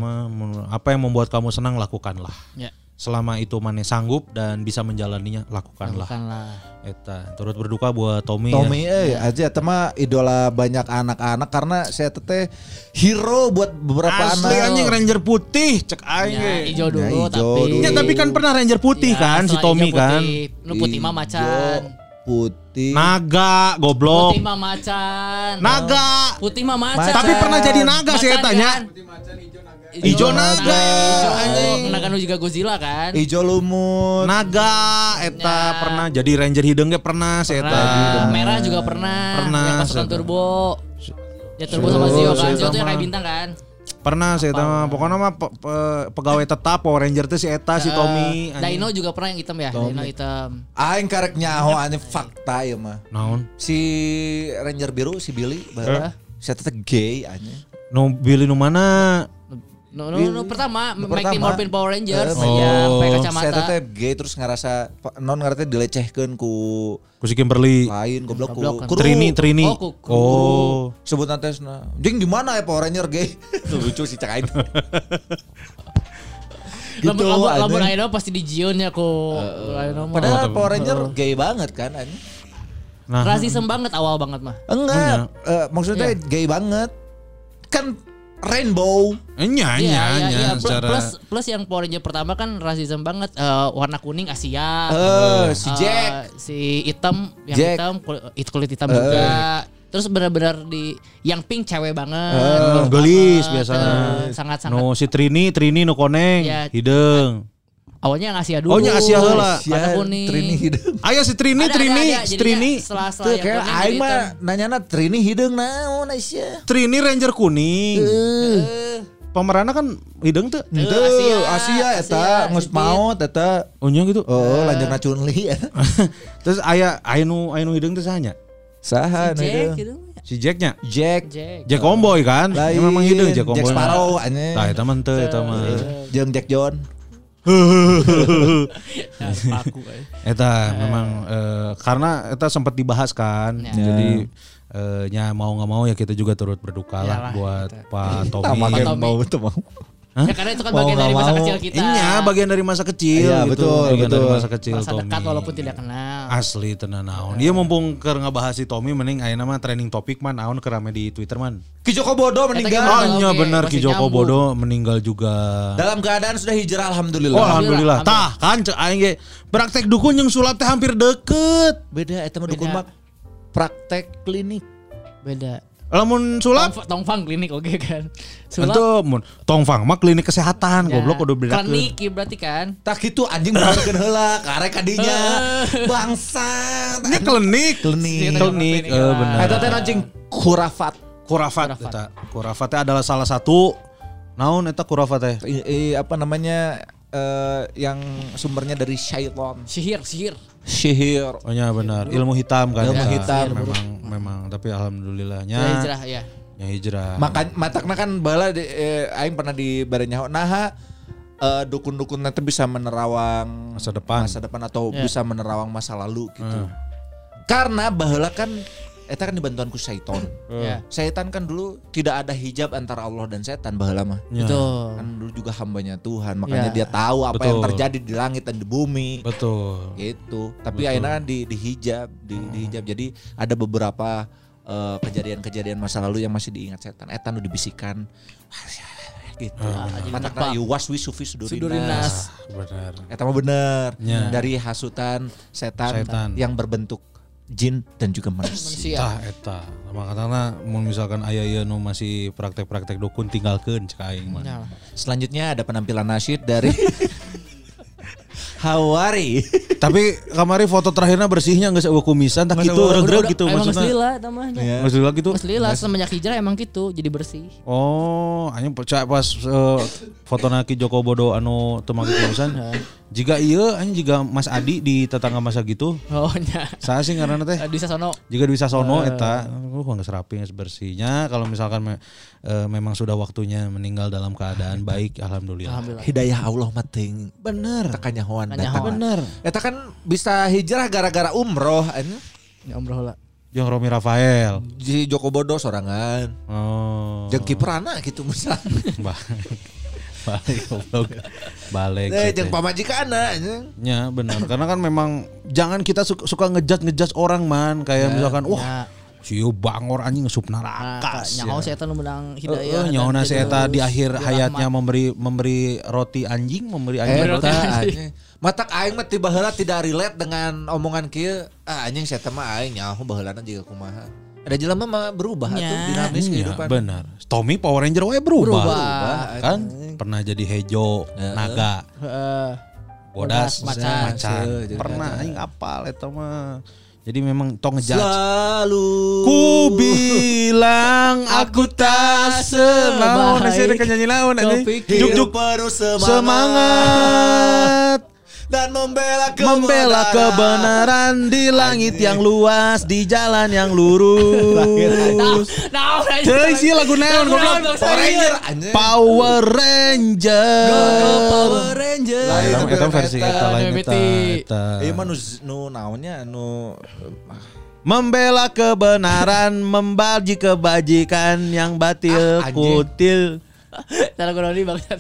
apa yang membuat kamu senang lakukanlah.
ya
Selama itu maneh sanggup dan bisa menjalaninya lakukanlah.
bukanlah
Eta turut berduka buat Tommy.
Tommy
ya.
eh aja tema idola banyak anak-anak karena saya teteh hero buat beberapa
Asli
anak.
anjing Ranger putih cek aing
ya,
ge.
hijau dulu
Ya, hijau
tapi
dulu.
Ya, tapi kan pernah Ranger putih
Ya,
kan si Tommy kan.
putih. nu putih mah macan
Putih.
Naga goblok.
putih mah macan
Naga.
putih mah macan
Tapi
pernah jadi naga sih
Macan
tanya.
kan?
Ijo naga,
Ijo
anjing.
naga nu juga Godzilla kan
Hijau lumut.
Naga eta
Ya.
pernah jadi Ranger hidung ge pernah si eta.
Merah juga pernah
Pernah,
yang pasukan turbo ya turbo sama Zio kan Zio tuh yang kayak bintang kan
Pernah si eta mah pokoknya mah pe- pe- pegawai tetap Power Ranger teh si eta si Tommy.
Dino juga pernah yang hitam ya Dino hitam
Aing karek nyaho anjing fakta ya mah.
Naon?
Si Ranger biru si Billy baheula. Saya teteh gay anjing.
Nu Billy nu mana?
No, no, no, pertama, Mighty
pertama.
Morphin Power Rangers
Eh,
yang pakai
Oh.
kacamata.
Saya teteh gay terus ngerasa non ngerti dilecehkeun ku
Ku si Kimberly.
lain goblok ku.
Kan.
Trini, Trini.
Oh, ku- ku-
Oh.
Sebut tesna. Jing gimana ya Power Ranger gay? *laughs* Lucu sih cek aing. *laughs* gitu
Lamun lamun pasti di Jion ya ku. Mah.
Padahal Power Ranger gay banget kan anjing.
Nah,
Rasisem banget awal banget mah.
Enggak, eh, maksudnya
Iya.
gay banget. Kan rainbow.
enya
Iya,
enya
iya,
enya
iya. Plus,
secara
plus plus yang Power Ranger pertama kan rasisem banget eh, warna kuning Asia.
Eh, si
Eh,
Jack.
si hitam yang
Jack.
hitam kulit, kulit hitam
Eh.
juga. Terus benar-benar di yang pink cewek banget. Pink
gelis
banget,
biasanya.
Sangat-sangat.
Nu si Trini, Trini nu koneng,
Iya.
hideung.
Awalnya yang Asia dulu.
Oh, nya Asia heula.
Warna kuning.
Trini hidung.
Aya si Trini,
Ada,
Trini,
ada, ada.
Trini.
Yang
kayak aing
jadi
mah nanyana Trini hidung naon Aisyah.
Trini Ranger kuning.
Eh,
Pemeranna kan hidung tuh.
Asia,
Asia eta
Asia,
geus maot eta.
Oh nya gitu.
Oh, lanjutna Chunli eta. *laughs*
Terus aya aya nu aya nu hidung teh sahanya?
Saha
Jack
nu
gitu.
Si Jacknya.
Jack.
Jack.
Jack Comboy kan?
Lain.
Ya, memang hidung Jack Comboy.
Jack Sparrow anjing.
Tah eta mah teu eta mah.
Jeung Jack John. *laughs*
Paku, eh.
Eta memang eh, karena eta sempat dibahas kan.
Ya.
Jadi eh, nya mau nggak mau ya kita juga turut berduka lah buat. Pak Tommy.
mau tuh mau.
Ya karena itu kan
Mau
bagian dari masa
mau.
kecil kita.
Iya, bagian dari masa kecil
Iya,
gitu.
betul,
bagian dari
betul.
masa kecil
Masa
Tommy.
dekat walaupun tidak kenal.
Asli tenan naon. Dia mumpung keur ngebahas si Tommy mending ayeuna mah trending topik man naon keur rame di Twitter man.
Ki Joko Bodo meninggal.
Oh,
bener
masih
Ki Joko
nyambung.
Bodo meninggal juga.
Dalam keadaan sudah hijrah alhamdulillah.
Oh alhamdulillah. Tah kan cek aing ge praktek dukun yang sulap teh hampir deket.
Beda eta mah dukun mah praktek klinik.
Beda.
Lamun sulap
Tongfang, tongfang klinik oke kan. Sulap
Itu mun tongfang mah klinik kesehatan
ya,
goblok udah bedakeun.
Klinik ya berarti kan.
Tak gitu anjing benerkeun heula karek kadinya. Bangsat.
Ini klinik.
Klinik.
Klinik,
Klinik,
eh
lah.
benar.
Eta teh anjing kurafat.
Kurafat eta. Kurafat teh adalah salah satu naon eta kurafat teh.
Apa namanya eh, yang sumbernya dari syaitan.
Sihir, sihir.
Sihir.
Oh iya benar, ilmu hitam kan.
Ilmu
eta.
hitam.
Memang memang, tapi alhamdulillahnya
Ya, hijrah ya.
ya hijrah.
Makan matakna kan bala di, eh, aing pernah di barenyaho nah eh, dukun-dukun nanti bisa menerawang
Masa depan.
masa depan atau
Ya.
bisa menerawang masa lalu gitu. Karena baheula kan eta kan dibantuan ku syaiton.
Ya.
Setan kan dulu tidak ada hijab antara Allah dan setan baheula mah.
Ya,
Betul.
Kan dulu juga hambanya Tuhan, makanya
Ya.
dia tahu apa yang
Betul.
terjadi di langit dan di bumi.
Betul.
gitu tapi
Betul.
akhirnya kan di, di hijab di, di hijab jadi ada beberapa eh, kejadian-kejadian masa lalu yang masih diingat setan etan udah dibisikan *laughs* gitu
jadi
matakna
nebak.
yuwas wi sufi sudurinas,
Sudurinas.
Benar.
Eta mah bener
Ya.
dari hasutan setan,
Setan.
yang berbentuk jin dan juga manusia.
Tah eta. Makanya mau misalkan aya ieu nu masih praktek-praktek dukun tinggalkeun cek aing mah.
Ya.
Selanjutnya ada penampilan nasyid dari *laughs* Hawari.
Tapi kamari foto terakhirnya bersihnya geus eueuh kumisan tak
Nggak
gitu
Udah-
gitu
Emang
maksudnya.
selila namanya.
Ya.
Geus lila gitu.
Mas Lila semenjak hijrah emang gitu jadi bersih.
Oh, percaya pas eh, foto naki Joko Bodo anu teu make kumisan. Jika iya anjing jika Mas Adi di tetangga masa gitu.
Oh nya.
Saya sih ngaranna teh.
Di Sasono.
Jika bisa sono eta, uh geus rapi geus bersihnya. Kalau misalkan me- eh, memang sudah waktunya meninggal dalam keadaan baik, alhamdulillah.
Alhamdulillah.
Hidayah Allah mah teuing.
Bener.
Kanyahoan.
datang.
Bener.
Eta kan bisa hijrah gara-gara umroh anjing.
Ya umroh lah.
Jeung Romi Rafael.
Di Joko Bodo sorangan.
Oh.
Jeung kiprana gitu misalnya. *laughs*
Ba- balik goblok. Balik.
Eh
gitu.
jeung pamajikana anjing.
Ya benar karena kan memang jangan kita suka, suka ngejat ngejat orang man kayak misalkan wah
Ya.
si ieu bangor anjing ngesup
Nah,
narakas
nyaho
ya.
saya tuh menang hidayah.
nyaona si
jadi
eta di akhir
di
hayatnya memberi memberi roti anjing memberi anjing roti.
Eta anjing. Matak aing mah tiba heula tidak relate dengan omongan kieu. Ah anjing saya mah aing nyaho baheulana juga kumaha. Ada jelema mah berubah
Ya.
atuh dinamis
Iya,
kehidupan.
benar. Tommy Power Ranger we berubah.
Berubah.
Kan pernah jadi Hejo, Naga,
Heeh.
Bodas,
Bodas, Macan.
Macan. Pernah aing apal eta mah. Jadi memang tong ngejudge.
Selalu
Ku bilang aku tak senaon
Baik.
Nasi ada nyanyi
pikir
Juk juk
semangat,
semangat
dan membela kebenaran.
membela kebenaran di langit yang luas di jalan yang lurus.
Nah, nah,
Ceuy sih lagu naon goblok.
Power Ranger.
Power Ranger.
Power Ranger.
Lah,
Eta versi
eta.
eta lain eta. Eta.
Iya mah nu naonnya nu
Membela kebenaran, membaji kebajikan yang batil
Ah,
kutil.
Cara gue noni banget.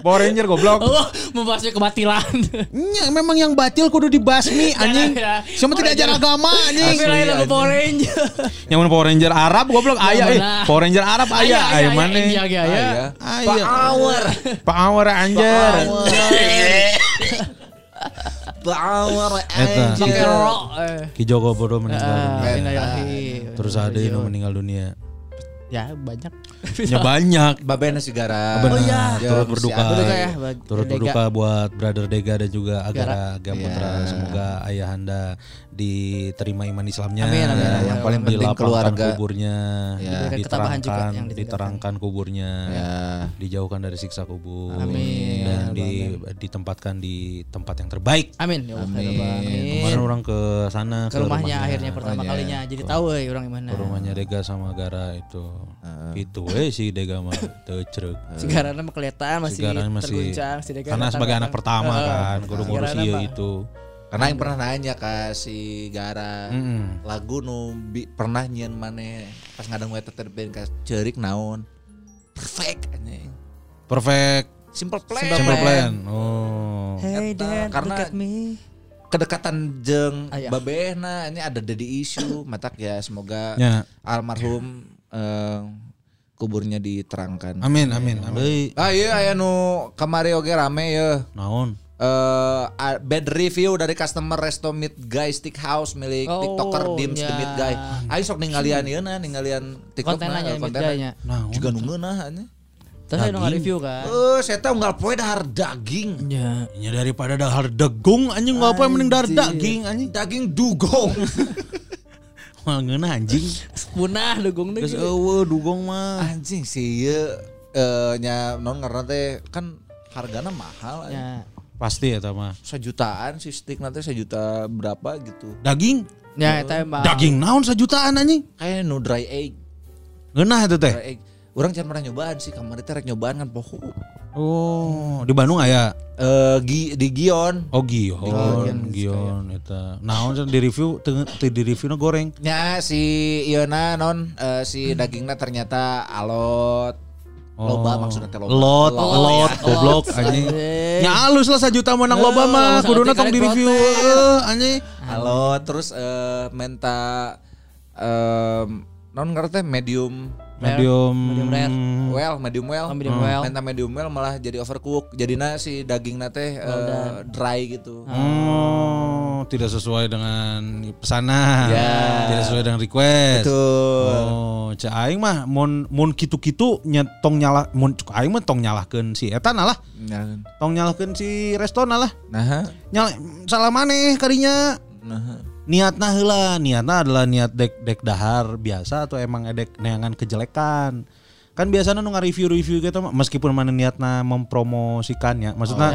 Power Ranger goblok. *laughs*
Oh, membahasnya kebatilan.
Nya, memang yang batil kudu dibasmi *laughs* anjing.
Ya, ya.
Semua tidak ajar agama anjing.
Tapi lain lagu Power Ranger.
Yang mana Power Ranger Arab goblok aya eh. Power Ranger Arab aya aya mana?
Iya, iya, iya.
Aya.
power
Power Ranger.
power Ranger. *laughs*
eh.
Ki Joko Bodo meninggal
Ah,
dunia. Terus ada yang meninggal dunia.
Ya banyak. *laughs*
Ya banyak.
Babena sigara.
Benar.
iya.
Turut berduka.
Berduka ya,
Turut
Dega.
berduka buat Brother Dega dan juga Agara Gamutra.
Iya.
Semoga ayahanda diterima iman Islamnya.
Amin, amin, amin.
Yang paling penting
Dilapangkan
keluarga.
kuburnya,
Ya.
Ketabahan juga
diterangkan,
yang
diterangkan kuburnya,
Ya.
dijauhkan dari siksa kubur,
Amin.
dan di- ditempatkan di tempat yang terbaik.
Amin ya Allah.
Amin.
ya Allah, Amin.
Kemarin orang ke sana
Ke rumahnya akhirnya pertama
Oh, iya.
kalinya jadi tahu eh orang gimana.
ke rumahnya Dega sama Gara itu. Itu eh si Dega mah teu cereg.
Si Garana mah kelihatan masih
masih
terguncang si Dega
karena sebagai anak pertama
Heeh.
kan kudu ngurus
Sigarana
ieu
mah.
itu.
Karena yang pernah nanya ke si Gara
Mm-mm.
lagu nu bi- pernah nyian mana pas ngadeng wae teterbin ka ceurik naon perfect anjing
Perfect
simple plan
simple plan. Oh.
Hey
Eta,
Dad,
karena-
look at me.
kedekatan jeng
Ah, iya.
babehna ini ada dedi isu matak ya semoga
Ya.
almarhum eh, kuburnya diterangkan
Amin amin amin.
ah iya aya nu kamari oge rame ya
Naon?
eh a- bad review dari customer Resto Meat Guy Steakhouse milik
Oh,
TikToker Dims the
ya.
Meat Guy. Aing sok ningalian ieu na, ningalian TikTok
Kontennya
na,
nya
kontenna.
bedanya.
Naon?
Juga nu ngeunah anya.
Terus nggak review kan.
Eh, saya tahu unggal poe dahar daging.
Ya.
Nya daripada dahar degung anjing nggak yang mending dahar daging anjing.
Daging dugong. *laughs*
Wah ngeunah anjing.
Punah dugong teh.
Geus eueuh dugong mah.
Anjing sih ieu eh nya non ngaranna teh kan hargana mahal.
Ya.
Pasti ya mah.
sejutaan si stick nanti sejuta berapa gitu.
Daging?
Ya eta emang.
Daging naon sejutaan anjing?
Kayak no dry egg,
Ngeunah itu teh.
dry egg. Orang jangan pernah nyobaan sih, kemarin teh rek nyobaan kan poho.
Oh, di Bandung aya.
Eh gi, di Gion.
Oh Gion, Gion eta. Naon cenah di review di reviewna goreng.
Ya si Iona non eh, si dagingnya ternyata alot. Loba maksudnya teh loba.
Lot,
Lot,
lot,
ya.
goblok anjing. Ya halus lah sajuta menang loba mah, kuduna tong di review
protes.
eh anjing.
Alot terus eh menta em non ngerti medium
Medium
Medium rare.
well, medium well.
Oh, medium well.
Menta medium well malah jadi overcook. Jadinya si daging nate eh, dry gitu.
Oh, tidak sesuai dengan pesanan.
Ya.
Tidak sesuai dengan request.
Betul.
Oh, cek aing mah mun mun kitu-kitu nyetong nyala mun cek aing mah tong nyalahkeun si eta nah lah. Tong nyalahkeun si restona lah.
nah,
Nyala salah maneh kadinya.
nah.
Niatna heula, niatna adalah niat dek dek dahar biasa atau emang edek neangan kejelekan. Kan biasanya nu review-review gitu mah meskipun mana niatna mempromosikannya. Maksudnya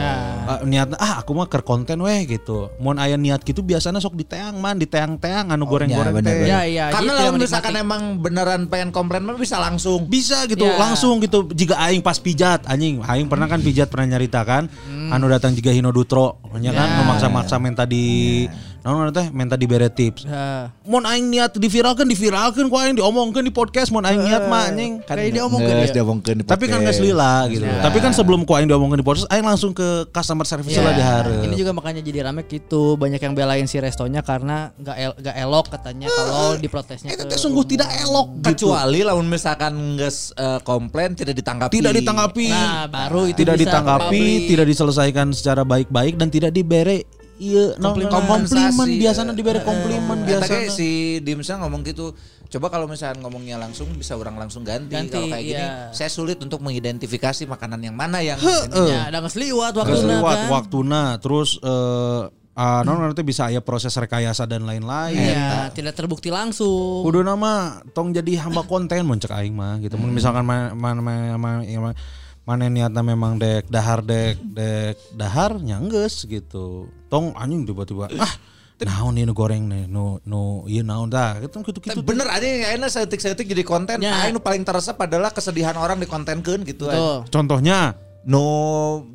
eh, niatna ah aku mah keur konten weh gitu. Mun aya niat gitu biasanya sok diteang man, diteang-teang anu goreng-goreng
bener,
teh.
bener.
Ya iya.
Karena kalau
tidak
misalkan emang beneran pengen komplain mah bisa langsung.
Bisa gitu,
Ya.
langsung gitu. Jika aing pas pijat anjing, aing pernah kan pijat pernah nyarita kan. Anu datang juga Hino Dutro, nya kan nu maksa-maksa minta di naon teh minta dibere tips.
Ya.
Mun aing niat diviralkan diviralkan ku aing diomongkeun di podcast mun aing niat mah anjing.
Kayak dia omongkeun ya.
diomongkeun di
Tapi kan geus lila gitu. Tapi kan sebelum ku aing diomongkeun di podcast, aing langsung ke customer service
Ya,
lah di
Ini juga makanya jadi rame gitu. Banyak yang belain si restonya karena nggak el- nggak elok katanya kalau diprotesnya.
Itu
ke
teh sungguh tidak elok gitu.
kecuali lamun misalkan geus eh, komplain tidak ditanggapi.
Tidak ditanggapi.
Nah, baru itu
tidak
bisa
ditanggapi, tidak diselesaikan secara baik-baik dan tidak dibere iya no,
Komplimensasi.
komplimen biasanya diberi komplimen
Eta
biasa
ge si Dimsa ngomong gitu. Coba kalau misalkan ngomongnya langsung bisa orang langsung ganti.
Ganti,
kalau kayak gini
iya.
saya sulit untuk mengidentifikasi makanan yang mana yang
Ya, ada nggak seliwat waktu
Terus lewat
kan.
waktuna terus eh ah, non nanti bisa aya proses rekayasa dan lain-lain.
Iya, tidak terbukti langsung.
Kudu nama tong jadi hamba konten mun cek aing mah gitu. Mun misalkan mana mana mana mana niatna memang dek dahar dek dek dahar nya geus gitu. Tong anjing tiba-tiba ah naon ini nu goreng nih nu nu ieu naon dah gitu gitu gitu.
Bener aja ya enak setik-setik jadi konten.
Ya.
Nu paling teresep adalah kesedihan orang dikontenkeun gitu.
Betul.
Contohnya
Nu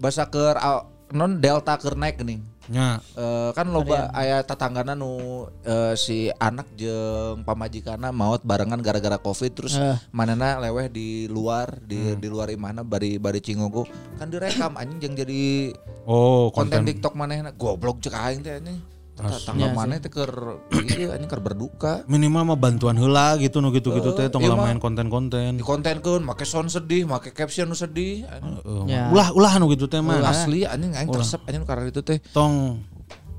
basa keur ah, non delta keur naik geuning.
Nya.
Eh, kan loba aya tatanggana nu eh, si anak jeung pamajikana maut barengan gara-gara covid terus
Eh.
manana leweh di luar di di luar imahna bari bari cingogo. Kan direkam anjing jeung jadi
oh
konten,
konten
TikTok manehna. Goblok cek aing teh anjing tangga
Iya
maneh teh keur *clears throat* ieu anjing keur berduka
minimal mah bantuan heula gitu nu gitu-gitu teh tong
iya
main konten-konten.
di kontenkeun make sound sedih make caption nu sedih anjing.
Eh,
Ya.
Ulah ulah nu gitu teh mah.
asli anjing aing resep anjing karena itu teh
Tong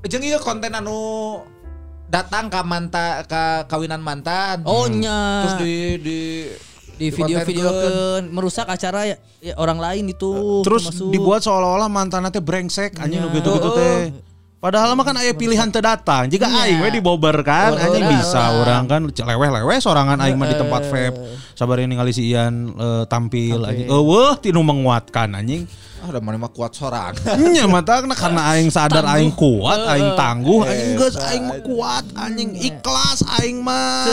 jeung ieu konten anu datang ka manta ka kawinan mantan
Oh nya.
terus di di
di video-video merusak acara ya, ya orang lain itu.
terus dibuat seolah-olah mantannya teh brengsek anjing nu gitu-gitu teh. Padahal mah kan aya pilihan teu datang. Jika aing we dibober kan anjing bisa orang kan leweh-leweh sorangan aing mah di tempat vape. Sabar ini ningali si Ian eh, tampil anjing. Eueuh tinu menguatkan anjing.
Ah udah mana mah kuat sorang
Nya mata karena aing sadar aing kuat, aing tangguh, aing geus aing mah kuat, anjing ikhlas aing mah.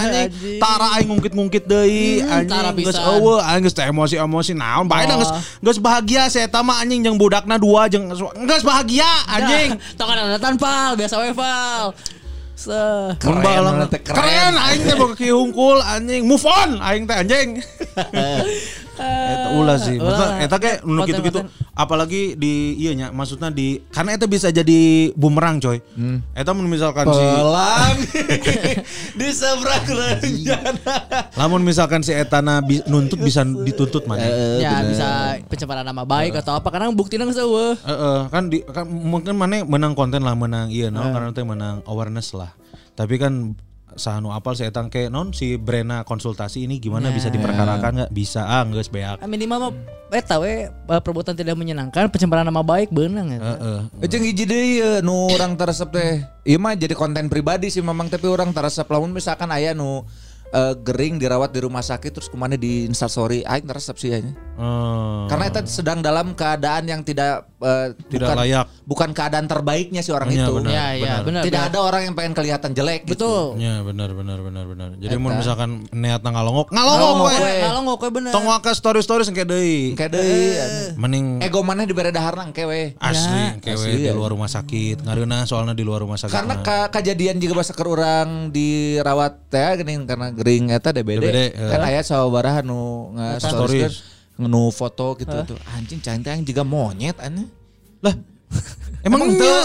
Anjing
anjing.
tara aing ngungkit-ngungkit deui,
tara
anjing geus eueuh, aing geus emosi-emosi naon bae da geus geus bahagia saya eta mah anjing jeung budakna dua jeung geus bahagia anjing. *laughs*
Tong ada tanpa biasa we Val. Se.
Keren,
keren.
keren.
aing teh hungkul anjing move on aing teh anjing. *laughs* Eta ulah sih. Maksudnya eta ge nu gitu-gitu. apalagi di iya nya maksudnya di karena eta bisa jadi bumerang coy. Eta mun misalkan si
pelang. *laughs* Di seberang rencana
lamun misalkan si etana bi- nuntut bisa dituntut mana.
ya bisa pencemaran nama baik atau apa karena buktinya nggak seueuh.
Heeh, kan di kan mungkin mana menang konten lah menang iya no? Karena teh menang awareness lah. Tapi kan sanu apal si etang ke non si Brena konsultasi ini gimana bisa diperkarakan nggak bisa ah geus beak.
Ah, minimal mah eta we eh, perbuatan tidak menyenangkan pencemaran nama baik beunang ya.
Heeh.
Ejeng hiji ieu nu urang teresep teh. Ieu mah jadi konten pribadi sih memang tapi orang teresep lamun misalkan aya nu eh, gering dirawat di rumah sakit terus ke mana di instastory aing resep sih aja.
Eh,
Karena itu sedang dalam keadaan yang tidak eh,
Tidak
bukan,
layak.
bukan keadaan terbaiknya si orang
Iya,
itu.
benar,
Ya, ya, benar.
Tidak
benar.
ada orang yang pengen kelihatan jelek gitu.
Betul.
Ya benar benar benar benar. Jadi mau misalkan niatna ngalongok, ngalongok
Ngalongok
we.
we.
Kalau ngokwe bener.
Tong waka story story sengke deui.
Kayak deui, anu.
Mending
ego mana dibere daharna engke we.
asli kewe
asli,
di
ya.
luar rumah sakit. Ngareuna soalnya di luar rumah sakit.
Karena
Nah.
ka- kejadian juga bahasa keur urang dirawat teh geuning karena gering eta DBD,
DBD,
kan
eh.
aya sabaraha nu nge-stories
Stories.
nu foto gitu tuh anjing cantik juga monyet aneh
lah emang nya *laughs*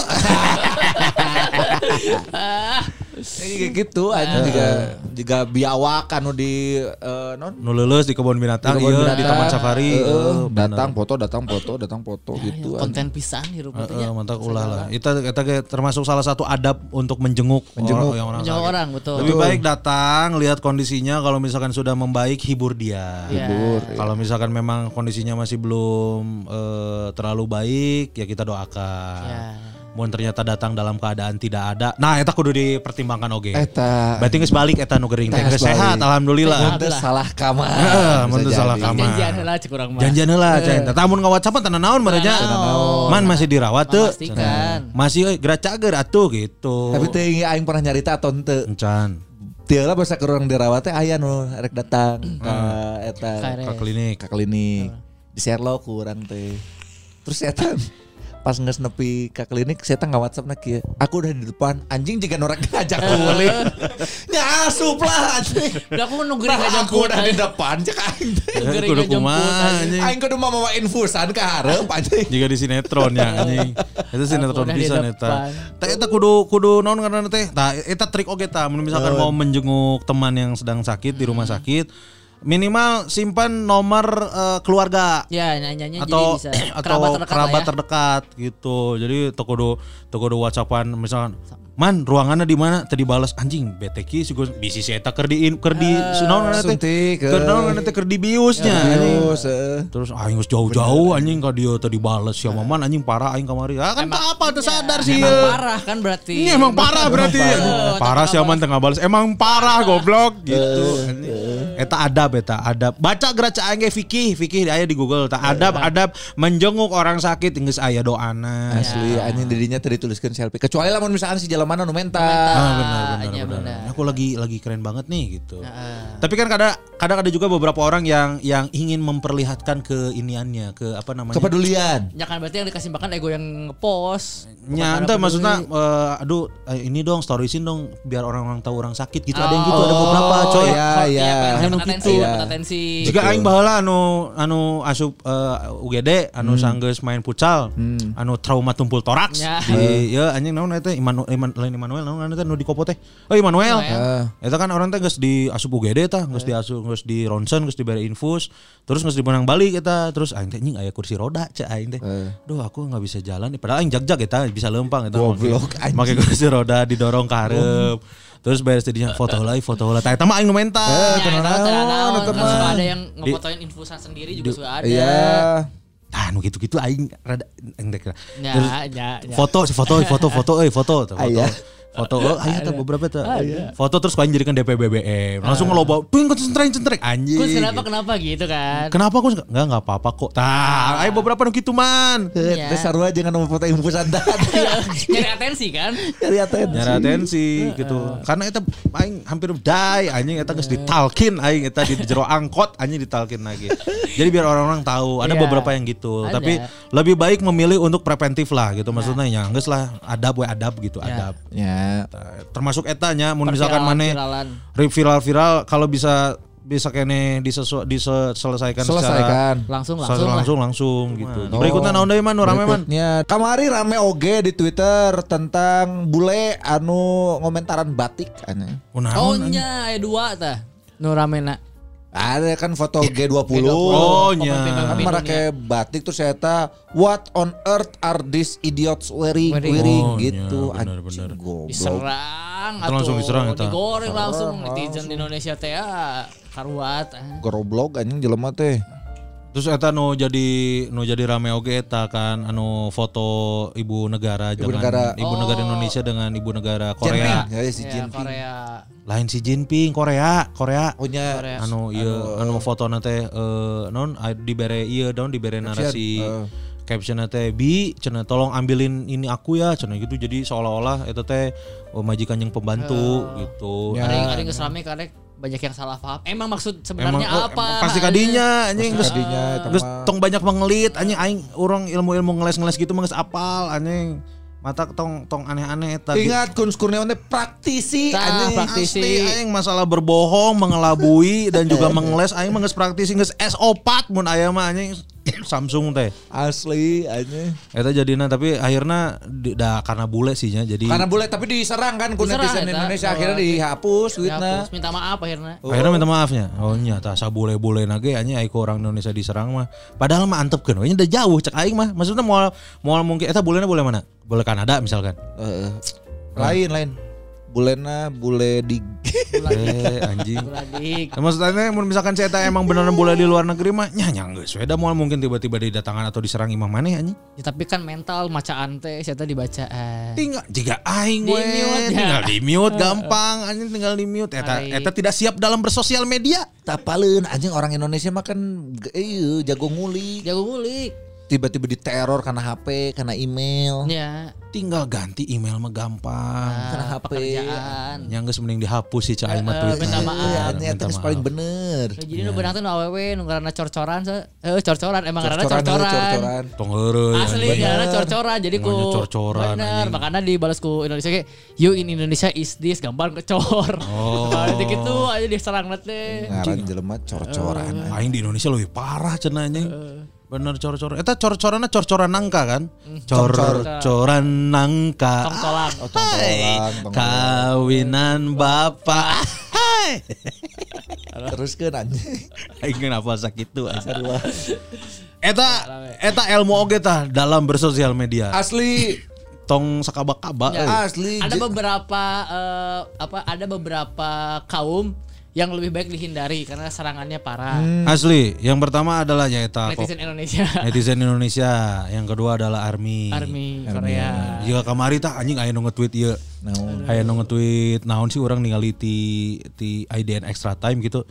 kayak gitu anjing juga juga biawak anu di eh, non
nu leuleus di kebun binatang
Di kebun
iya di
binatang.
taman safari. Eh, bener.
datang foto datang foto datang foto gitu anjing.
konten pisan di rumah
Heeh, mantap ulah lah. Itu kita kayak termasuk salah satu adab untuk menjenguk,
Menjenguk.
orang yang orang
Menjenguk orang, betul.
Lebih baik datang, lihat kondisinya. Kalau misalkan sudah membaik, hibur dia.
Iya.
Hibur,
Kalau misalkan memang kondisinya masih belum eh, terlalu baik, ya kita doakan.
Ya.
Mau ternyata datang dalam keadaan tidak ada, nah eta kudu dipertimbangkan oge.
eta
Berarti geus balik eta nu geuring teh. Sehat, alhamdulillah.
Mun salah kamar
Heeh, mun salah kamar.
Janjian heula cek urang mah.
Janjian heula cenah. Tah mun ngawatsapan teu naon. Man masih dirawat teu.
Memastikan.
Masih euy gerak cager atuh gitu.
tapi ingat aing pernah nyarita atau henteu
encan
Dia lah bahasa kurang dirawat teh aya nu rek datang ka eta
ke klinik.
ke klinik di Sherlock kurang teh terus eta pas nges nepi ke klinik saya nggak WhatsApp nak ya aku udah di depan anjing jika orang *laughs* ngajak kulit *laughs* nyasup lah anjing
Udah aku nunggu
Nah,
aja
aku udah di depan cek aing
kudu
aja jemput,
kumaha
anjing.
anjing.
aing kudu mau bawa infusan ke hareup anjing
Jika di sinetron ya anjing. Itu sinetron
udah di
bisa
depan.
eta. Teh eta kudu kudu naon karena teh. Tah eta trik oge tah mun misalkan mau menjenguk teman yang sedang sakit di rumah sakit minimal simpan nomor eh, keluarga
Ya nanyanya
atau
jadi bisa *clears throat*
atau
kerabat terdekat
kerabat
ya.
terdekat gitu. Jadi toko do toko do WhatsAppan misalkan Man, ruangannya di mana? Tadi balas anjing BTK sih gue bisi saya tak kerdi kerdi naon ngaranna teh?
suntik, eh.
Teh kerdi biusnya anjing.
Terus eh.
Terus aing geus jauh-jauh anjing ka dia tadi bales ya maman anjing parah aing kamari. Ah kan tak apa teu sadar sih.
Emang
ya.
parah kan berarti.
Ini emang parah berarti.
parah.
Parah sih aman tengah balas. Emang parah goblok gitu. Eta adab eta adab. Baca geraca aing ge fikih, fikih aya di Google. Tak adab adab menjenguk orang sakit geus aya doana.
asli anjing dirinya tadi tuliskan selfie kecuali lamun misalkan si jalan mana nu mental
Ah benar benar
Iya,
benar.
benar.
Aku lagi lagi keren banget nih gitu. Tapi kan kadang kadang ada juga beberapa orang yang yang ingin memperlihatkan keiniannya, ke apa namanya?
kepedulian
Ya kan berarti yang dikasih makan ego yang ngepost.
Ya,
apa
maksudnya eh, aduh eh, ini dong storiesin dong biar orang-orang tahu orang sakit gitu. ada yang gitu, ada beberapa coy.
ya
Oh,
ya
pengen
Anu gitu. Jika aing baheula anu anu asup eh, UGD anu sanggeus main futsal, anu trauma tumpul toraks
Ya.
di ya anjing naon eta Immanuel Iman, lain Immanuel naon anu teh nu di kopo teh. Oh Immanuel.
Immanuel.
Eta kan orang teh geus di asup UGD tah, geus di asup geus di ronsen, geus dibere infus, terus geus dibenang balik eta, terus aing teh anjing aya kursi roda cek aing teh. Duh aku nggak bisa jalan, padahal aing jag-jag eta bisa lempang eta.
Goblok,
make- Make kursi roda didorong ke hareup. Terus beres tadinya foto heula, foto. Tah eta mah aing nu mental.
Ya,
mah.
suka ada yang ngefotoin infusan sendiri juga suka ada.
iya
Nah, nu gitu-gitu aing rada endek.
Ya, ya, ya.
foto, si foto, foto, foto, euy, foto, tuh, foto. Foto, oh, aya tuh beberapa tuh. Foto terus kau jadikan DP BBM. Langsung ngeloba, ping konsentrasi centrek anjing.
Kus kenapa kenapa gitu kan?
Kenapa aku enggak enggak apa-apa kok. Tah, ayo beberapa nu gitu man.
Iya.
Teh sarua jangan mau foto infusan tadi *laughs*
Nyari atensi kan?
Cari atensi.
Nyari atensi gitu. Karena eta aing hampir die anjing eta geus ditalkin aing eta di jero angkot anjing ditalkin lagi. Jadi biar orang-orang tahu ada
Iya.
beberapa yang gitu.
Ada.
Tapi lebih baik memilih untuk preventif lah gitu maksudnya ya geus lah adab we adab gitu
Ya.
adab.
ya
Termasuk etanya mun misalkan mana viral-viral kalau bisa bisa kene disesu, diselesaikan
selesaikan
Langsung
secara
langsung lah.
langsung langsung gitu. Berikutnya naon deui man nu rame man?
Kamari rame oge di Twitter tentang bule anu ngomentaran batik aneh.
Oh,
Oh nya aya dua tah. Nu ramena.
Ada kan foto G20.
Oh, nya.
Kan mereka batik terus saya what on earth are these idiots wearing
Wearing.
wearing
Oh,
gitu
iya, benar,
anjing, goblok.
diserang
Itu langsung diserang eta.
digoreng langsung netizen di Indonesia teh ah, karuat.
Goblok anjing jelema teh.
Terus eta nu jadi nu jadi rame oge eta kan anu foto ibu negara
Ibu
dengan
negara.
ibu negara Indonesia dengan ibu negara Korea
Jinping, ya si
Ya,
Jinping.
Korea
lain si Jinping Korea Korea
punya
Korea.
anu iya anu foto nate eh non dibere iya don dibere narasi
eh.
caption teh bi cenah tolong ambilin ini aku ya cenah gitu jadi seolah-olah itu teh oh, majikan yang pembantu gitu
Ya.
Ada yang ada yang karena banyak yang salah paham. Emang maksud
Emang
sebenarnya
oh,
apa?
pasti kadinya anjing geus
kadinya, mah.
tong banyak mengelit anjing aing orang ilmu-ilmu ngeles-ngeles gitu mah geus apal anjing mata tong tong aneh-aneh eta
Ingat Kun Kurniawan teh praktisi
Tah,
anjing.
praktisi.
Asli aing masalah berbohong, mengelabui dan juga *laughs* mengeles aing mah geus praktisi geus S4 mun aya mah anjing *coughs* Samsung teh.
Asli anjing.
Eta jadina tapi akhirnya di- da karena bule sih nya jadi
Karena boleh tapi diserang kan
Diserang,
netizen. Indonesia
Oh,
akhirnya
iya.
dihapus duitna.
Dihapus, minta maaf akhirnya.
akhirnya minta maafnya. Oh nya tah sabule-bule nage anjing aing ku orang Indonesia diserang mah. Padahal mah antepkeun we nya udah jauh cek aing mah. Maksudnya mau mau mungkin eta bulena boleh mana? Boleh Kanada misalkan.
Heeh. Lain lain. Bulena bule di
eh anjing. Nah, maksudnya misalkan saya eta emang beneran boleh di luar negeri mah nya nya geus we da moal mungkin tiba-tiba didatangan atau diserang imam maneh anjing.
Ya, tapi kan mental macaan teh saya tadi bacaan.
tinggal jika aing
Di
we
mute, ya.
tinggal di mute *laughs* gampang anjing tinggal di mute eta eta tidak siap dalam bersosial media
tapaleun anjing orang Indonesia mah kan eh jago nguli.
Jago ngulik.
Tiba-tiba diteror karena HP, karena email.
Ya,
tinggal ganti email mah gampang
Karena
nah,
HP.
pekerjaan.
yang geus mending dihapus sih cai mah
Eh,
tweet
minta maaf.
Iya, geus
maaf.
paling bener.
Nah, jadi nu benang tuh nu awewe nu ngaranna cor-coran se. Eh corcoran emang ngaranna
Corcoran,
corcoran.
corcoran.
tong heureuy
Asli ngaranna corcoran jadi ku
corcoran,
Bener, makanya dibalas ku Indonesia kayak you in Indonesia is this gampang kecor.
Oh. *laughs*
Jadi gitu aja diserang teh.
Ngaran jelema cor-coran.
aing di Indonesia lebih parah cenah anjing bener cor-cor eta cor-coranna cor-coran nangka kan cor-coran nangka
Tongtolan.
Oh, tongtolan.
kawinan bapak Hai.
Terus ke anjing. *laughs*
Aing kenapa sakitu Eta eta ilmu oge tah dalam bersosial media.
Asli. *laughs*
Tong sakaba-kaba.
Ya.
Asli.
Ada beberapa eh, apa ada beberapa kaum yang lebih baik dihindari karena serangannya parah.
Asli, yang pertama adalah ya eta kok-
Netizen Indonesia, *laughs*
netizen Indonesia, yang kedua adalah army.
Army Korea.
Jika kamari tah anjing aya nu nge-tweet ieu.
Naon.
Aya nu nge-tweet naon sih orang ningali ti ti IDN extra time gitu.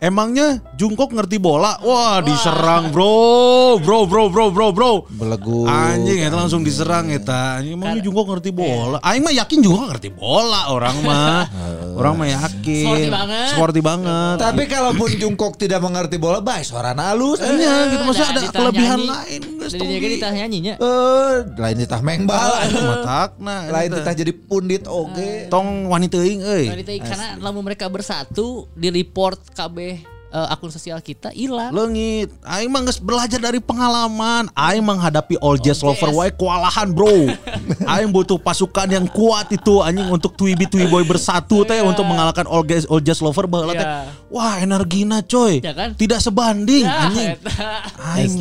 Emangnya Jungkook ngerti bola? Wah, diserang, Bro. Bro, bro, bro, bro, bro.
Belegu.
Anjing eta langsung diserang eta. Anjing emang Jungkook ngerti bola. Aing mah yakin Jungkook ngerti bola orang mah. *laughs* orang mah yakin.
Sporty banget.
Sporty banget.
Tapi kalaupun Jungkook tidak mengerti bola, baik suara halus.
Iya gitu maksudnya ada kelebihan
nyanyi.
lain geus
Jadi dia kan ditanya nyanyinya.
Eh, lain ditah mengbal.
matakna.
lain ditah jadi pundit oge.
tong wanita teuing euy.
Wanita karena lamun mereka bersatu di report KB eh, akun sosial kita hilang.
Leungit, aing mah geus belajar dari pengalaman. Aing menghadapi all jazz lover wae kewalahan, Bro. *laughs* aing butuh pasukan yang kuat itu anjing untuk Twibi Twiboy bersatu teh untuk mengalahkan all jazz all jazz lover baheula teh.
Iya.
Wah, energina coy.
Ya kan?
Tidak sebanding
Ya,
anjing. Aing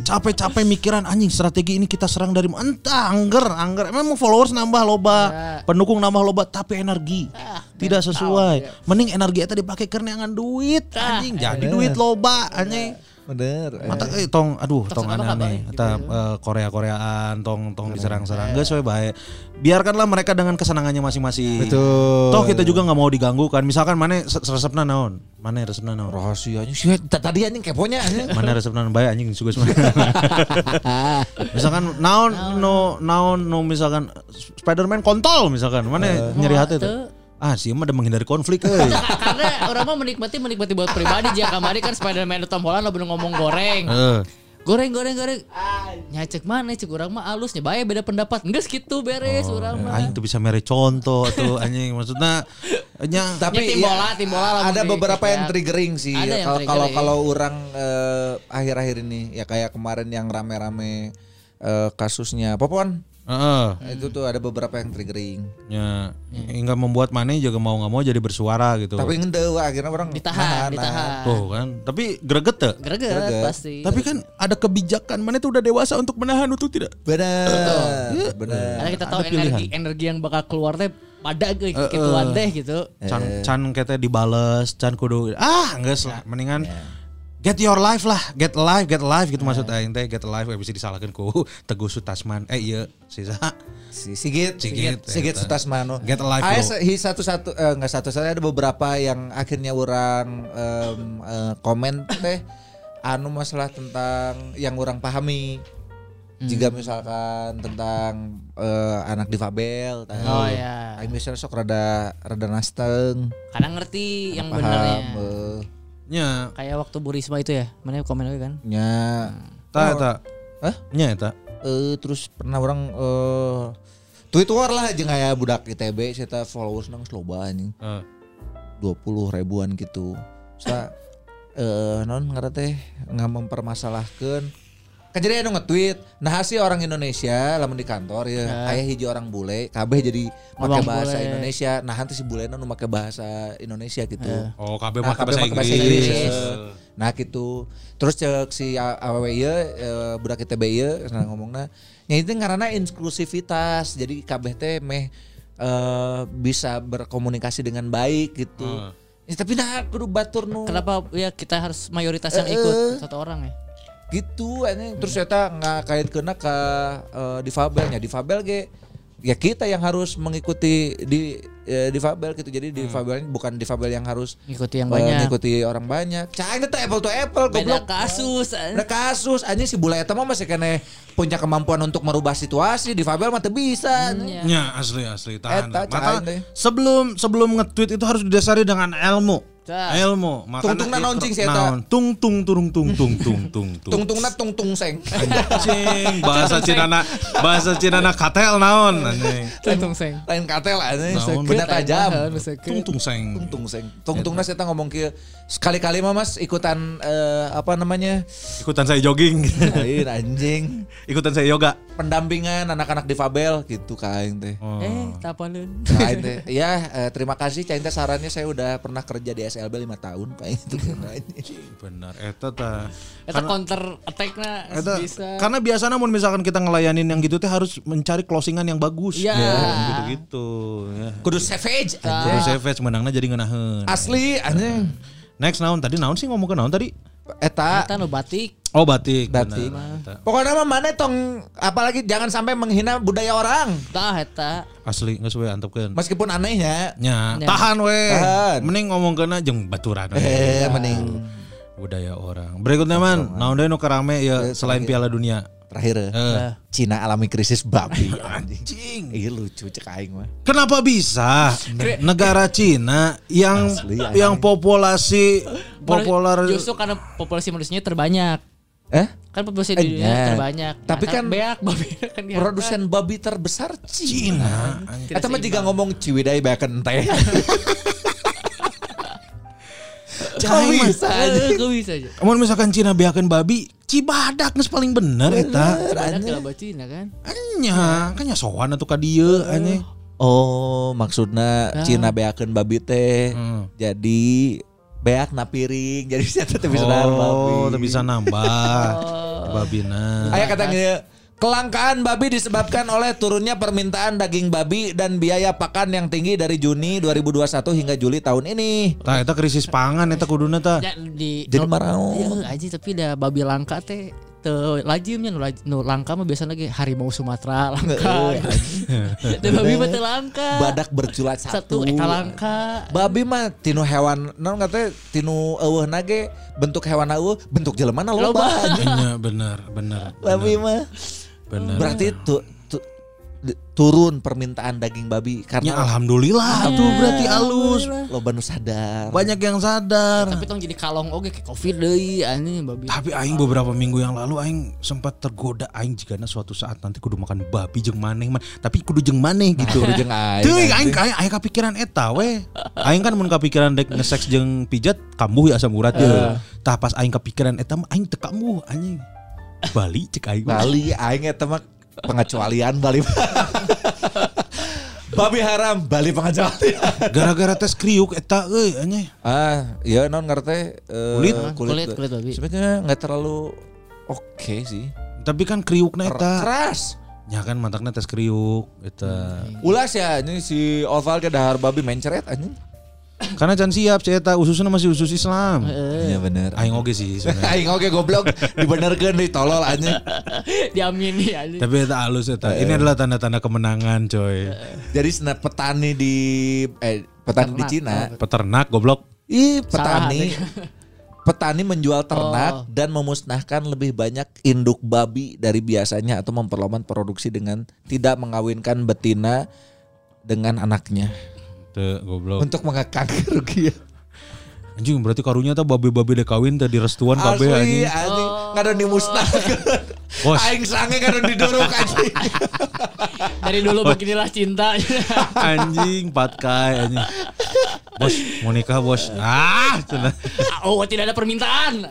capek-capek mikiran anjing strategi ini kita serang dari entah angger angger emang mau followers nambah loba
Ya.
pendukung nambah loba tapi energi
Ah,
tidak
mental,
sesuai
ya.
mending energi itu dipakai ke neangan duit
Ah,
anjing jadi duit loba anjing.
Bener.
mata eh tong aduh tong
Terserah
aneh-aneh
apa,
eta eh, Korea-Koreaan tong tong diserang-serang. Geus we bae. Biarkanlah mereka dengan kesenangannya masing-masing.
Betul.
toh kita juga nggak mau diganggu kan. Misalkan mana se- resepna naon? Mana resepna naon?
Rahasianya sih tadi anjing keponya anjing.
mana resepna bae anjing suka *laughs* misalkan naon no naon no misalkan Spiderman kontol misalkan. Mana nyeri hati tuh. Ah sih mah ada menghindari konflik *laughs* euy
karena orang mah menikmati menikmati buat pribadi jika kemarin kan Spider-Man Tom Holland udah ngomong goreng.
Heeh.
Goreng goreng goreng. Nyacek mana cek orang mah alusnya bae beda pendapat. Enggak gitu beres orang mah.
aing tuh bisa mere contoh tuh anjing maksudnya nya
Tapi
Ya, tim
ya,
bola, tim bola lah
ada beberapa yang
ya.
triggering sih. Kalau kalau kalau orang eh, akhir-akhir ini ya kayak kemarin yang rame-rame eh, kasusnya Popon.
Heeh
Itu tuh ada beberapa yang triggering.
ya hingga membuat Mane juga mau nggak mau jadi bersuara gitu
Tapi ngende akhirnya orang
Ditahan,
nahan,
ditahan.
tuh kan tapi greget tuh
Greget
Greget.
pasti.
tapi kan ada kebijakan Mane tuh udah dewasa untuk menahan itu tidak
Benar. Benar.
Karena kita tahu
Ada pilihan.
energi energi yang bakal keluar teh pada ge gituan teh gitu.
can can kita dibales can kudu ah enggak lah mendingan Get your life lah, get alive, get alive gitu maksud aing teh, get alive bisa disalahkeun ku *laughs* Teguh Sutasman. Eh iya, sisa.
Si Sigit,
Sigit,
Sigit,
eta.
Sutasmano.
Get alive,
Aya
bro.
se- hi satu satu eh, enggak satu satu ada beberapa yang akhirnya orang eh, komen teh anu masalah tentang yang orang pahami. Jika misalkan tentang eh, anak difabel.
Oh, ya.
Aing misalnya sok rada rada nasteng,
Karena ngerti yang benernya.
eh,
Nya,
Kayak waktu Bu Risma itu ya. Mana komen lagi kan?
nya
ta eta.
Hah?
Nya
eh terus pernah orang eh Twitter lah jeung aya budak ITB saya followers nang loba anjing.
Eh,
20 ribuan gitu. Sa eh non ngaran teh nggak mempermasalahkan kan jadi anu nge-tweet nah hasil orang Indonesia lamun di kantor ya aya hiji orang bule kabeh jadi make
Ngomong
bahasa
bule.
Indonesia nah nanti si bule nu make bahasa Indonesia gitu
Oh, kabeh
Nah,
mah
kabeh
bahasa
make
Inggris.
Eh, Nah gitu. Terus cek si awewe ieu eh, budak ITB ieu nah ngomongna nya itu ngaranna inklusivitas. Jadi kabeh teh meh eh, bisa berkomunikasi dengan baik gitu. Ya, tapi nah kudu batur nu
Kenapa ya kita harus mayoritas yang ikut satu orang ya?
Gitu anjing. Terus eta nggak kait kena ke eh, difabelnya. Difabel ge ya kita yang harus mengikuti di eh, difabel gitu. Jadi difabel bukan difabel yang harus
Ngikuti yang
eh,
banyak.
ngikuti orang banyak. Cai itu apple to apple
Beda
goblok.
kasus.
Ada kasus anjing si bule eta mah masih kena punya kemampuan untuk merubah situasi di Fabel mah bisa.
Iya.
Nya asli asli tahan.
Eta, deh.
sebelum sebelum nge-tweet itu harus didasari dengan ilmu. Makanya
Tungtungna naon, cing, eta?
Naon? Tung tung turung tung tung tung tung tung. *laughs*
Tungtungna tungtung seng.
Anjing, *laughs* bahasa Cinana bahasa Cinana katel naon anjing.
Tuntung seng.
Lain katel anjing.
Naon,
Beda tajam.
Tung tung seng.
Tungtung seng. Tungtungna saya ngomong kieu. Sekali-kali mah Mas ikutan eh, apa namanya?
Ikutan saya jogging.
Lain anjing.
Ikutan saya yoga.
Pendampingan anak-anak di Fabel gitu kain teh.
Oh.
Eh, tapaleun.
Kain teh. Ya, eh, terima kasih Cain teh sarannya saya udah pernah kerja di SLB 5 tahun kayak gitu. *laughs*
Benar eta ta.
Eta counter attack-na
Eta,
bisa.
karena biasa namun misalkan kita ngelayanin yang gitu teh harus mencari closingan yang bagus.
Iya.
Gitu-gitu ya.
Kudu savage.
Terus savage menangnya jadi ngeunaheun.
Asli anjing.
Next naon tadi naon sih ngomong ke naon tadi?
Eta
Eta nu batik.
Oh batik.
Batik. Pokoknya mah mana tong apalagi jangan sampai menghina budaya orang
Tah eta.
Asli nggak sesuai antepkeun.
meskipun anehnya.
Nya,
Ya.
tahan we.
Tahan.
Mending ngomong kena jeung baturan we.
Eh mending
budaya orang. Berikutnya man, naon deui nu kerame ya selain Piala Dunia.
Terakhir
Eh.
Cina alami krisis babi *laughs* anjing. Iya lucu cek aing mah.
Kenapa bisa negara Cina yang
Asli,
yang populasi populer
Justru karena populasi manusianya terbanyak.
Eh?
Kan populasi
Eh,
di dunia
ya.
terbanyak.
Tapi kan
beak babi *laughs* kan diangkat.
Produsen babi terbesar Cina.
Tidak
Eta mah jika ngomong Ciwidey bayakeun teh. *laughs*
Kok bisa aja? *laughs* Bisa aja?
Amun misalkan Cina beakeun babi, Cibadak geus paling bener eta.
Ada kelabat Cina kan?
Anya, kan nya sowan atuh ka dieu anjing.
Oh, maksudnya Cina beakeun babi teh.
Hmm.
Jadi beak na piring. Jadi *laughs* saya tetep bisa babi. *laughs*
Oh, teu bisa nambah. Babina.
Ayah katanya kelangkaan babi disebabkan oleh turunnya permintaan daging babi dan biaya pakan yang tinggi dari Juni 2021 hingga Juli tahun ini.
Tah eta krisis pangan eta kuduna tah.
Ya, di
Jadi marau.
Iya aja tapi dah babi langka teh teu lajimnya nu, laj- nu langka mah biasa lagi harimau Sumatera *laughs* langka. Dan babi mah teu langka.
Badak berculat
satu
satu.
eta langka.
Babi mah tinu hewan non katanya tinu eueuh nage bentuk hewan eueuh bentuk jelema na loba.
Nya bener, bener.
babi mah.
Bener.
Berarti tu, tu- turun permintaan daging babi
Ya
karena
alhamdulillah tuh berarti alus.
loba nu sadar.
Banyak yang sadar.
Tapi tong jadi kalong oge kayak covid deui anjing babi.
Tapi aing beberapa minggu yang lalu aing sempat tergoda aing jika suatu saat nanti kudu makan babi jeung maneh man. Tapi kudu jeung maneh gitu.
Kudu *laughs* jeung aing,
aing kayak aing kepikiran eta we. Aing kan mun kepikiran dek nge-sex jeung pijat kambuh ya asam urat ya. Tah pas aing kepikiran eta mah aing teu kambuh anjing. Bali cek aing.
Bali aing eta mah pengecualian Bali. *laughs* Babi haram Bali pengecualian.
Gara-gara tes kriuk eta euy anjing.
Ah, ya non ngerti eh,
Kulit?
Kulit, kulit babi.
Sebenarnya nggak terlalu oke sih.
Tapi kan kriukna
Ker-
eta.
Keras.
Ya kan mantakna tes kriuk eta.
Ulas ya ini si Oval ke dahar babi mencret anjing.
Karena can siap saya ususnya masih usus Islam.
Iya bener.
Aing oge sih sebenarnya. *laughs*
Aing oke goblok dibenerkeun deui tolol anjing. *laughs*
Diamini aja.
Tapi eta halus eta. Ini adalah tanda-tanda kemenangan, coy.
Jadi senat petani di eh petani di. Cina.
Peternak goblok.
Ih, petani. petani menjual ternak
Oh.
dan memusnahkan lebih banyak induk babi dari biasanya atau memperlambat produksi dengan tidak mengawinkan betina dengan anaknya
Teu goblok.
untuk mengekang kerugian.
Anjing berarti karunya tuh babi-babi dek kawin teh direstuan kabeh
Asli,
anjing.
anjing. Nggak ada dimusnahkan.
Bos.
Aing sange ada didorong anjing.
Dari dulu beginilah cinta. *laughs*
Anjing patkai anjing. Bos, mau nikah bos. Ah, cenah.
oh tidak ada permintaan.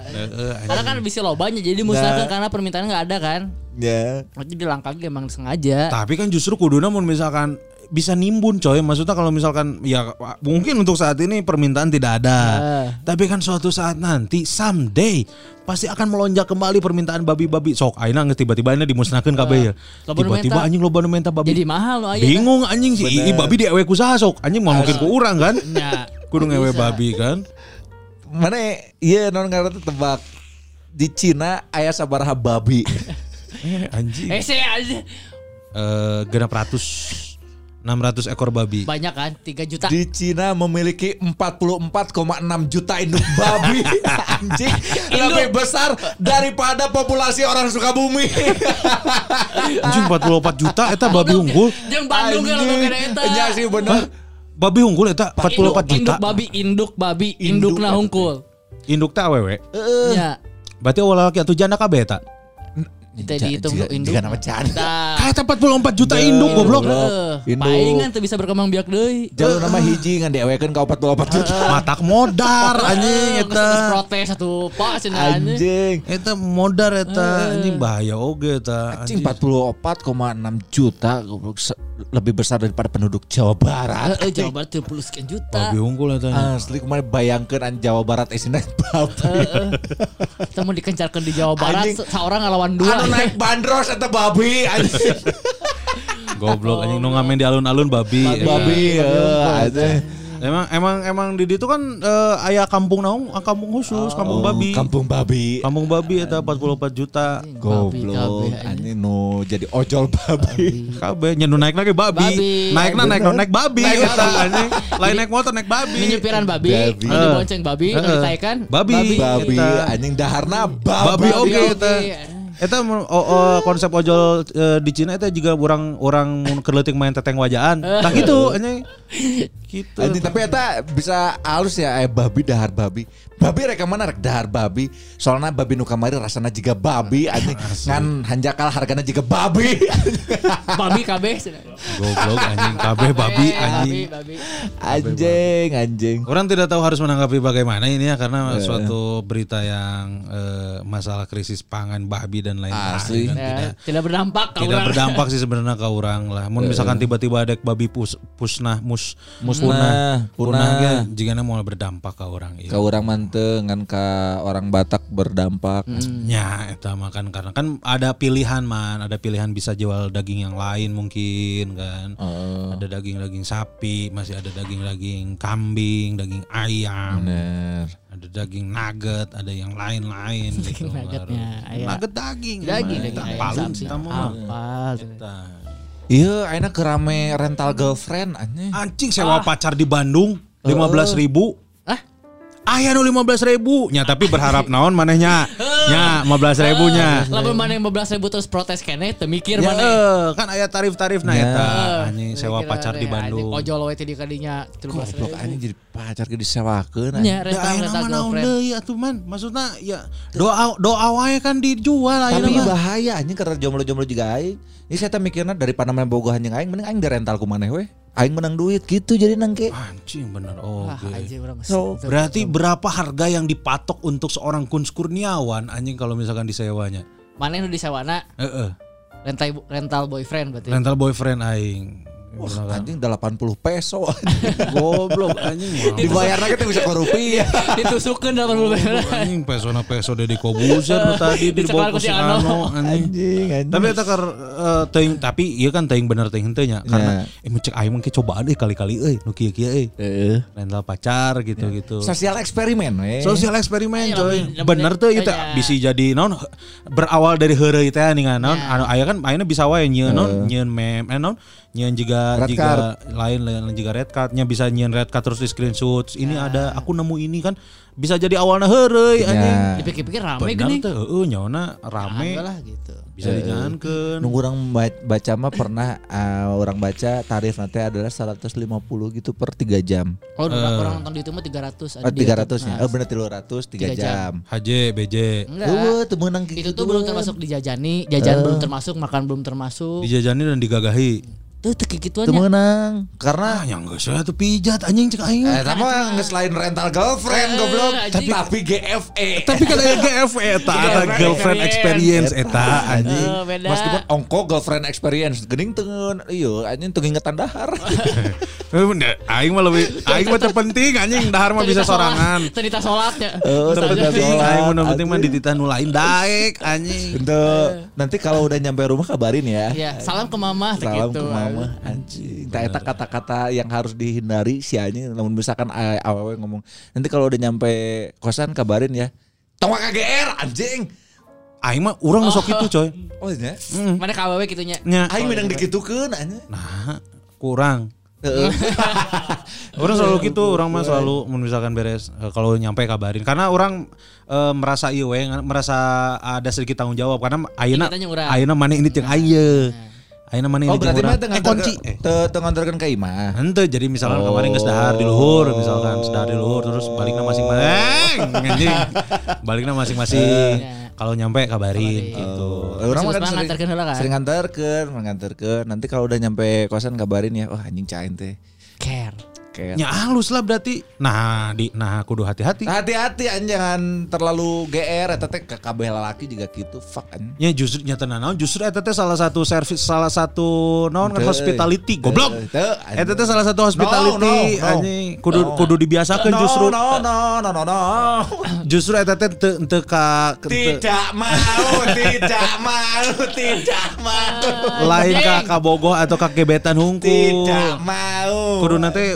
Karena kan bisa lobanya jadi musnahkan karena permintaan nggak ada kan.
Ya.
Jadi dilangkahi emang sengaja.
Tapi kan justru kuduna mun misalkan bisa nimbun coy. Maksudnya kalau misalkan ya mungkin untuk saat ini permintaan tidak ada.
Ah.
tapi kan suatu saat nanti someday pasti akan melonjak kembali permintaan babi-babi. Sok aina tiba-tiba ini dimusnahkeun kabeh ya. Tiba-tiba anjing loba nu menta babi.
Jadi mahal loh ayeuna.
bingung anjing sih ih babi di ewe kusaha sok? Anjing mau mungkin ku urang kan? *laughs*
Ya,
kudu ngewe
bisa.
babi kan?
Mana iya non ngarana teh tebak. Di Cina aya sabaraha babi. *laughs*
eh anjing.
Eh sih aja.
eh genap ratus 600 ekor babi
Banyak kan 3 juta.
Di Cina memiliki 44,6 juta induk babi. *laughs* Anjing, lebih besar daripada populasi orang Sukabumi. *laughs*
anjing 44 juta eta babi unggul
Jeung Bandung kena eta.
Iya sih bener.
babi unggul eta 44
Induk,
juta
induk babi, induk babi, induk nah hungkul.
induk teh awewe
Ya.
berarti awal laki atau janda kabeh eta
Kita dihitung
Jika-
induk.
jika nama canda.
Kayak 44 juta induk goblok.
eh,
Induk.
palingan tuh bisa berkembang biak deui.
Jalur nama hiji ngan diewekeun ka 44 juta. *laughs*
Matak modar anjing
Eh,
eta.
protes satu pak cenah anjing.
Anjing.
Eta modar eta anjing bahaya oge eta.
Anjing 44,6 juta goblok lebih besar daripada penduduk Jawa Barat.
Eh, Jawa Barat 30 sekian juta.
Babi unggul eta.
Asli kemarin bayangkan an Jawa Barat isina babi.
Kita mau dikencarkan di Jawa Barat seorang ngelawan dua.
Anu naik bandros eta babi anjing.
Goblok anjing nu ngamen di alun-alun babi. eta.
babi eh, anjing.
Emang emang emang di ditu kan eh, aya kampung naon? Ah, Kampung khusus, kampung babi.
Kampung babi.
Kampung babi eta 44 juta.
Goblok
kabeh,
anjing nu jadi ojol babi.
Kabeh nyendu naik lagi babi.
Babi.
Naikna naik naik babi
Naik
eta
babi.
anjing. Lain naik motor naik babi.
Ini nyupiran babi,
Babi.
ini bonceng babi, ini ditaikan
Babi.
Babi
Eta.
anjing daharna
Babi oge. eta. Men- oh, oh, konsep ojol eh, di Cina eta juga orang orang mun main teteng wajaan. Nah gitu anjing. *laughs* Gitu.
Anjing tapi eta bisa halus ya eh babi dahar babi. Babi rek mana rek dahar babi. Soalnya babi nu kamari rasana jiga babi *laughs* anjing. Ngan hanjakal hargana jiga babi. *laughs*
babi kabeh.
Goblok anjing kabeh babi anjing.
babi.
anjing anjing.
Orang tidak tahu harus menanggapi bagaimana ini ya karena suatu berita yang eh, masalah krisis pangan babi dan lain-lain
Asli.
kan
Ya,
tidak
tidak berdampak
tidak
orang.
berdampak sih sebenarnya ke orang lah. Mun misalkan tiba-tiba ada babi pus, pusnah mus
Musnah,
punah
punah.
ge jigana mau berdampak ke orang
Ka
ieu.
urang manteng ngan ka orang Batak berdampak.
Ya, eta makan karena kan ada pilihan man, ada pilihan bisa jual daging yang lain mungkin kan. Ada daging-daging sapi, masih ada daging-daging kambing, daging ayam,
Bener.
ada daging nugget, ada yang lain-lain *laughs* gitu.
nuggetnya, ayam.
Nugget daging.
Daging, daging?
Eta.
Iya, ayeuna kerame rental girlfriend anjing.
Anjing sewa pacar di Bandung 15.000 ribu.
Ah?
Aya nu 15 ribu. Nya tapi berharap naon manehnya. Nya *laughs* 15 ribunya.
Lamun mana yang 15 ribu terus protes kene, teu mikir
Ya,
mana.
eh, kan aya tarif-tarif nah
Ya.
eta anjing sewa pacar di Bandung.
anjing, Ojol we teh di kadinya 13
Goblok
ribu.
anjing jadi pacar ke disewakeun.
Nya rental rental
nama naon deui atuh man. Maksudna ya doa doa wae kan dijual ayeuna
Tapi bahaya anjing karena jomblo-jomblo juga aing. Ini saya teh mikirna daripada main boga anjing aing mending aing di rental ku maneh we. Aing menang duit gitu jadi nangke.
Anjing bener
anjing urang geus-
So,
Berarti berapa harga yang dipatok untuk seorang Kuns Kurniawan anjing kalau misalkan disewanya?
Mana nu disewana
Heeh.
rental rental boyfriend berarti.
Rental boyfriend aing.
Wah, anjing 80 peso. *laughs*
Goblok anjing. *laughs* mau.
Dibayarna kita bisa ke rupiah. *laughs*
Ditusukkan 80 perak.
Anjing pesona peso Deddy Kobuzer tadi
ku
ke
si Ano.
Anjing.
Anjing, anjing.
Tapi eta kar eh, teuing tapi ieu kan teuing bener teuing henteu nya karena eh mun cek aing mah ge cobaan euy kali-kali euy nu kieu-kieu euy.
Heeh.
Rental pacar gitu-gitu.
Sosial eksperimen we.
Sosial eksperimen
Iya,
coy. Bener tuh itu
kayak-
bisa jadi non berawal dari heureuy teh ningan non
Ya.
anu aya kan ayeuna bisa wae nyieun non nyieun meme eh juga
Red
juga
card.
lain lain juga red cardnya bisa nyieun red card terus di screenshot ini ada aku nemu ini kan bisa jadi awalnya heureuy anjing.
Ya.
Dipikir-pikir rame gini.
tuh heeh nyaona rame
lah gitu.
bisa dijangankeun.
Nunggu orang ba- baca mah pernah uh, orang baca tarif nanti adalah 150 gitu per 3 jam.
Kalau orang orang nonton di itu mah 300 ada
Oh,
di
300
YouTube.
nya.
Nah,
Oh bener 300 3
Tiga jam.
jam.
HJ BJ
Enggak.
Eueuh, teu meunang
itu
gitu
tuh belum
doang.
termasuk dijajani, jajan belum termasuk, makan belum termasuk.
dijajani dan digagahi.
Tuh tuh kayak
Teu
gituannya.
meunang. Karena
Ah yang geus saya tuh pijat anjing cek aing.
Eh, tapi nggak selain rental girlfriend
Eh,
goblok,
anjing.
tapi GFE.
Tapi kan ada GFE eta ada girlfriend experience eta anjing.
Eh, beda.
Meskipun ongko girlfriend experience, gening tengen, iya, anjing teu ingetan dahar. *laughs*
Eh. Aing mah lebih aing mah terpenting anjing dahar mah bisa sorangan.
Tadita sholatnya.
Oh,
Terpenting
sholat,
aing mah penting mah
anjing.
dititah nu lain daek anjing.
Nanti kalau udah nyampe rumah kabarin ya.
Ya, salam ke mama teh
Salam
gitu.
ke mama anjing. Tak eta kata-kata yang harus dihindari si anjing namun misalkan a- awewe ngomong nanti kalau udah nyampe kosan kabarin ya. Tong KGR anjing.
Aing mah urang sok itu coy.
Oh iya.
Mana KWW gitunya.
Nya.
Aing minang dikitukeun anjing.
Nah, kurang. Orang *laughs* selalu gitu, orang mah selalu misalkan beres eh, kalau nyampe kabarin karena orang eh, merasa ieu we merasa ada sedikit tanggung jawab karena ayeuna
urang.
ayeuna mana ini jeung ayeuna. Ayeuna mana ini
Oh berarti mah tengah
Eh kunci. Eh.
teu nganterkeun ka imah.
Henteu jadi misalkan
Oh.
kemarin geus dahar di luhur misalkan sedahar di luhur terus baliknya masing-masing *laughs* anjing. Baliknya masing-masing. Kalau nyampe kabarin gitu.
Eh, Orang mah kan sering,
nganterkeun heula kan?
sering nganterkeun, menganterkeun. Nanti kalau udah nyampe kosan kabarin ya. Wah anjing cain teh.
Care.
Kayak
Ya halus lah berarti. Nah, di nah kudu hati-hati.
Hati-hati anjing jangan terlalu GR eta teh ke kabeh lalaki juga gitu. Fuck anjing.
Ya justru nyata naon justru eta teh salah satu servis salah satu naon kan hospitality goblok. Eta teh salah satu hospitality
No, no, no.
anjing kudu
No.
kudu dibiasakeun
No,
justru.
No, no, no, no, no. *coughs*
Justru eta teh teu teu ka
Tidak mau, tidak mau, tidak mau.
lain ka kabogoh atau ka gebetan hungkul.
Tidak mau.
Kudu nanti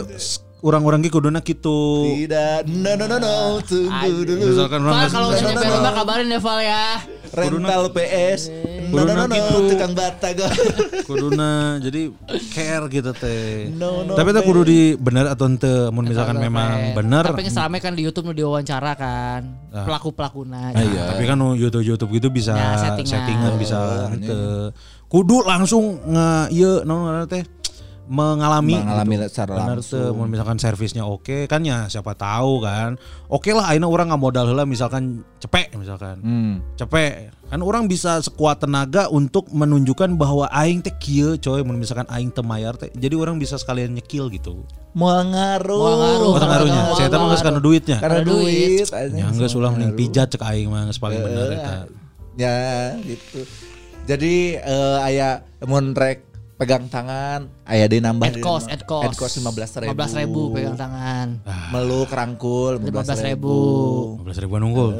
orang-orang ki kuduna gitu.
Tidak. No, no, no, no. Tunggu dulu.
Misalkan orang
Val
nggak-
kalau nyampe rumah kabarin ya Val ya.
Rental PS. No, no, no, no.
gitu.
Tukang bata gue. *laughs*
kuduna jadi care gitu teh.
No, no,
Tapi itu
man.
kudu di bener atau ente mun misalkan memang bener.
Tapi yang selama kan di YouTube nu diwawancara kan. Pelaku-pelakuna.
Nah, Tapi kan nu YouTube YouTube gitu bisa
Ya, settingan.
settingan, bisa ente. Kudu langsung nge ieu naon ngaranna teh mengalami
Mengalami
gitu.
secara
Bener
langsung.
mun misalkan servisnya oke kan ya siapa tahu kan. Oke lah ayeuna orang nggak modal heula misalkan cepek misalkan.
Hmm.
Cepek kan orang bisa sekuat tenaga untuk menunjukkan bahwa aing teh kieu coy mun misalkan aing teu mayar teh. Jadi orang bisa sekalian nyekil gitu.
Mau ngaruh.
Moal ngaruh.
Oh, ngaruhnya. Saya tahu geus kana duitnya.
Karena
Karena duit.
Ya geus ulah mending pijat cek aing mah paling bener eta.
Ya gitu. Jadi eh aya mun rek pegang tangan aya deui nambah
Ad cost, ad cost.
Cost 15 ribu.
15 ribu pegang tangan.
Meluk rangkul
15
15
ribu.
ribu.
15 ribuan unggul.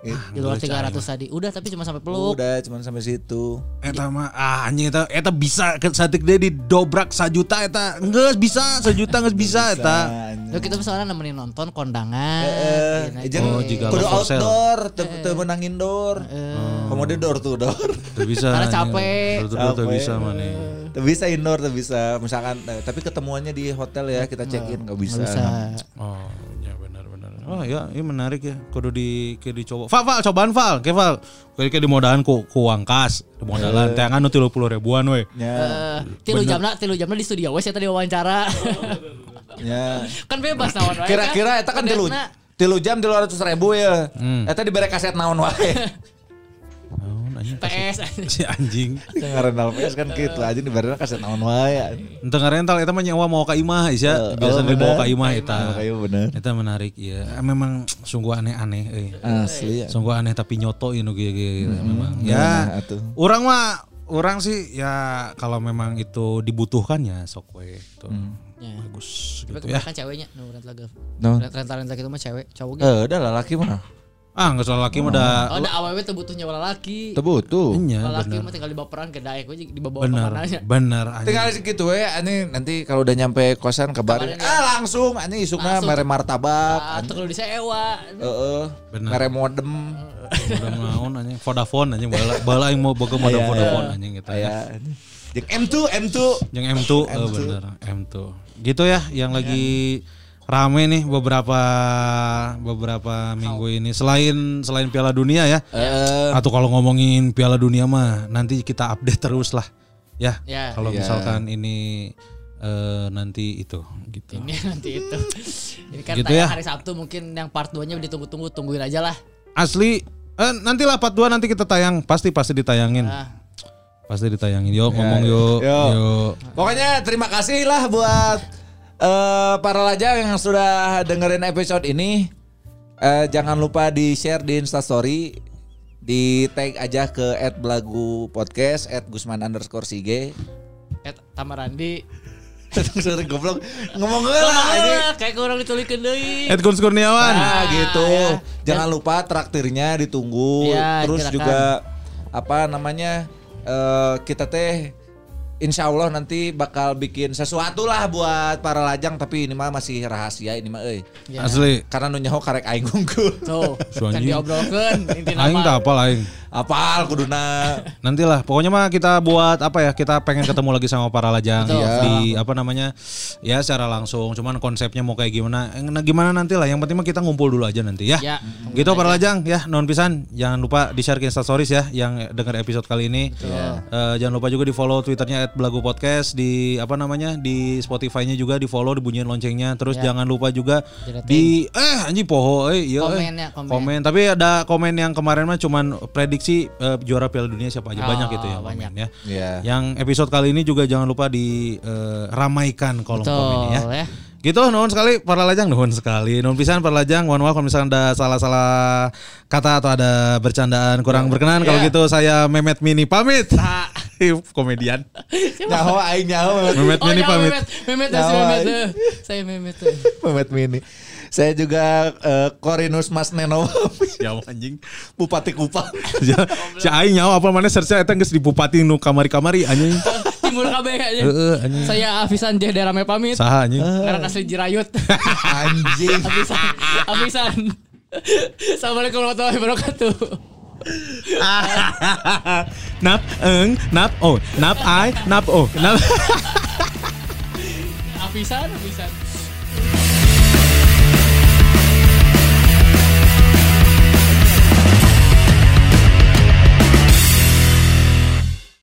Di luar 300 tadi. Udah tapi cuma sampai peluk.
Udah cuman sampai situ.
Eta mah ah anjing eta eta bisa satik dia didobrak sajuta eta geus bisa sejuta geus bisa eta.
Yuk kita misalnya nemenin nonton kondangan.
Eh,
Iya,
jeung
Oh, jika
kudu
lo
outdoor, teu teu menang indoor. Kemudian door to door.
Teu bisa.
Karena capek.
Teu-
Capek.
bisa mana.
Teu bisa indoor, teu bisa. Misalkan eh, tapi ketemuannya di hotel ya, kita check in nggak bisa.
Nggak bisa.
Oh, Oh ya, ini menarik ya. Kudu di kudu dicoba. Val, Val, cobaan Val. Ke Val. Kudu ke di modalan ku ku uang kas, di modalan. Teh kan 30 ribuan we.
Ya,
Eh, tilu jamna, tilu jamna di studio wes tadi wawancara.
ya.
kan bebas naon wae.
Kira-kira eta kan tilu tilu jam tilu ratus ribu ya.
Hmm.
Eta dibere kaset naon wae. *laughs*
Anjing
PS. *laughs*
si anjing.
Yang rental PS kan gitu aja dibere kaset naon wae.
Ente ngarental eta mah nyawa mau ka imah isya. Biasa
oh,
dibawa
bener.
ka imah eta. Eta menarik ya. Memang sungguh aneh-aneh euy.
Asli ya.
Sungguh aneh tapi nyoto ini gitu, gitu, memang. Ya.
atuh?
Orang mah orang sih ya kalau memang itu dibutuhkan ya sok we itu.
Ya.
Bagus gitu ya.
kebanyakan ceweknya nu.
No.
Rental rental itu mah cewek, cowok gitu.
Eh, udah lah laki mah.
Ah, nggak salah laki mah udah
Oh, ada awewe teu butuh nyawa laki.
Tebutuh.
Iya,
Laki
bener.
mah tinggal dibaperan ke daek we di bawah
Bener,
kamarnya.
bener.
Tinggal segitu we ani nanti kalau udah nyampe kosan kabarin.
Ya.
Ah langsung ani isukna mere martabak.
Ah, kudu disewa.
Heeh.
Bener.
Mere modem.
Udah naon anjing Vodafone anjing bala bala yang mau boga modem Vodafone anjing gitu ya.
Aya. Jeung M2 M2.
Yang M2, eh, bener M2. Gitu ya yang lagi rame nih beberapa beberapa minggu ini selain selain Piala Dunia ya.
Eh,
Atau kalau ngomongin Piala Dunia mah nanti kita update terus lah. Ya.
Ya.
Kalau
Iya.
misalkan ini eh, nanti itu gitu.
Ini *laughs* nanti itu. Ini kan
Gitu
tayang
ya.
hari Sabtu mungkin yang part 2-nya ditunggu-tunggu, tungguin aja lah.
Asli eh, nantilah part 2 nanti kita tayang, pasti pasti ditayangin.
Nah,
Pasti ditayangin. Yuk ngomong yuk.
Yuk.
Yuk.
Pokoknya terima kasih lah buat eh, para lajang yang sudah dengerin episode ini. Eh, jangan lupa di share di instastory, di tag aja ke @belagu podcast @gusman underscore sige.
et Tamarandi. *laughs*
Sorry goblok ngomong heula anjing.
Ah, kayak orang ditulikeun deui.
Ed Gun Kurniawan.
Nah gitu.
ya.
Jangan lupa traktirnya ditunggu.
Ya,
Terus
silakan.
juga apa namanya eh, kita teh Insya Allah nanti bakal bikin sesuatu lah buat para lajang tapi ini mah masih rahasia ini mah euy.
Ya.
Asli.
Karena nu nyaho karek aing unggul.
Tuh,
Su
kan diobrolkeun intina
Aing tak apa aing.
Apal kuduna.
Nantilah, pokoknya mah kita buat apa ya? Kita pengen ketemu lagi sama para lajang
Betul.
di apa namanya? Ya secara langsung. Cuman konsepnya mau kayak gimana? Eh, Nah, gimana nanti lah. Yang penting mah kita ngumpul dulu aja nanti ya.
Ya,
Gitu para lajang ya, non pisan. Jangan lupa di share ke Insta Stories ya yang dengar episode kali ini. Eh, jangan lupa juga di follow Twitternya @belagu podcast di apa namanya di Spotify-nya juga di follow dibunyiin loncengnya. Terus
Ya.
jangan lupa juga di eh anjing poho eh iya eh.
Komen ya, komen.
komen. Tapi ada komen yang kemarin mah cuman prediksi eh, juara Piala Dunia siapa aja
Oh,
banyak itu yang
banyak.
komen ya.
Iya.
Yang episode kali ini juga jangan lupa diramaikan kolom
Betul
komennya ya.
ya.
Gitu nuhun sekali para lajang nuhun sekali. Nuhun pisan para lajang. Mohon maaf kalau misalkan ada salah-salah kata atau ada bercandaan kurang berkenan. Kalau
Ya.
gitu saya Memet Mini pamit. *laughs* Komedian.
Nyaho aing nyaho.
Memet
Oh,
Mini
ya,
pamit.
Memet, Memet, saya Memet. Memet. *laughs*
Memet Mini. Saya juga eh, Korinus Mas Neno *laughs*
Ya anjing.
Bupati Kupang.
Si si aing nyawa apa mana search eta geus di bupati nu kamari-kamari anjing.
Timbul kabeh.
Heeh anjing.
Saya Afisan Jeh Rame pamit.
Saha anjing?
Karena asli Jirayut.
Anjing.
Afisan. Afisan. Assalamualaikum warahmatullahi wabarakatuh. *laughs*
nap eng nap oh. Nap ai nap oh. Nap. *laughs*
Afisan, Afisan.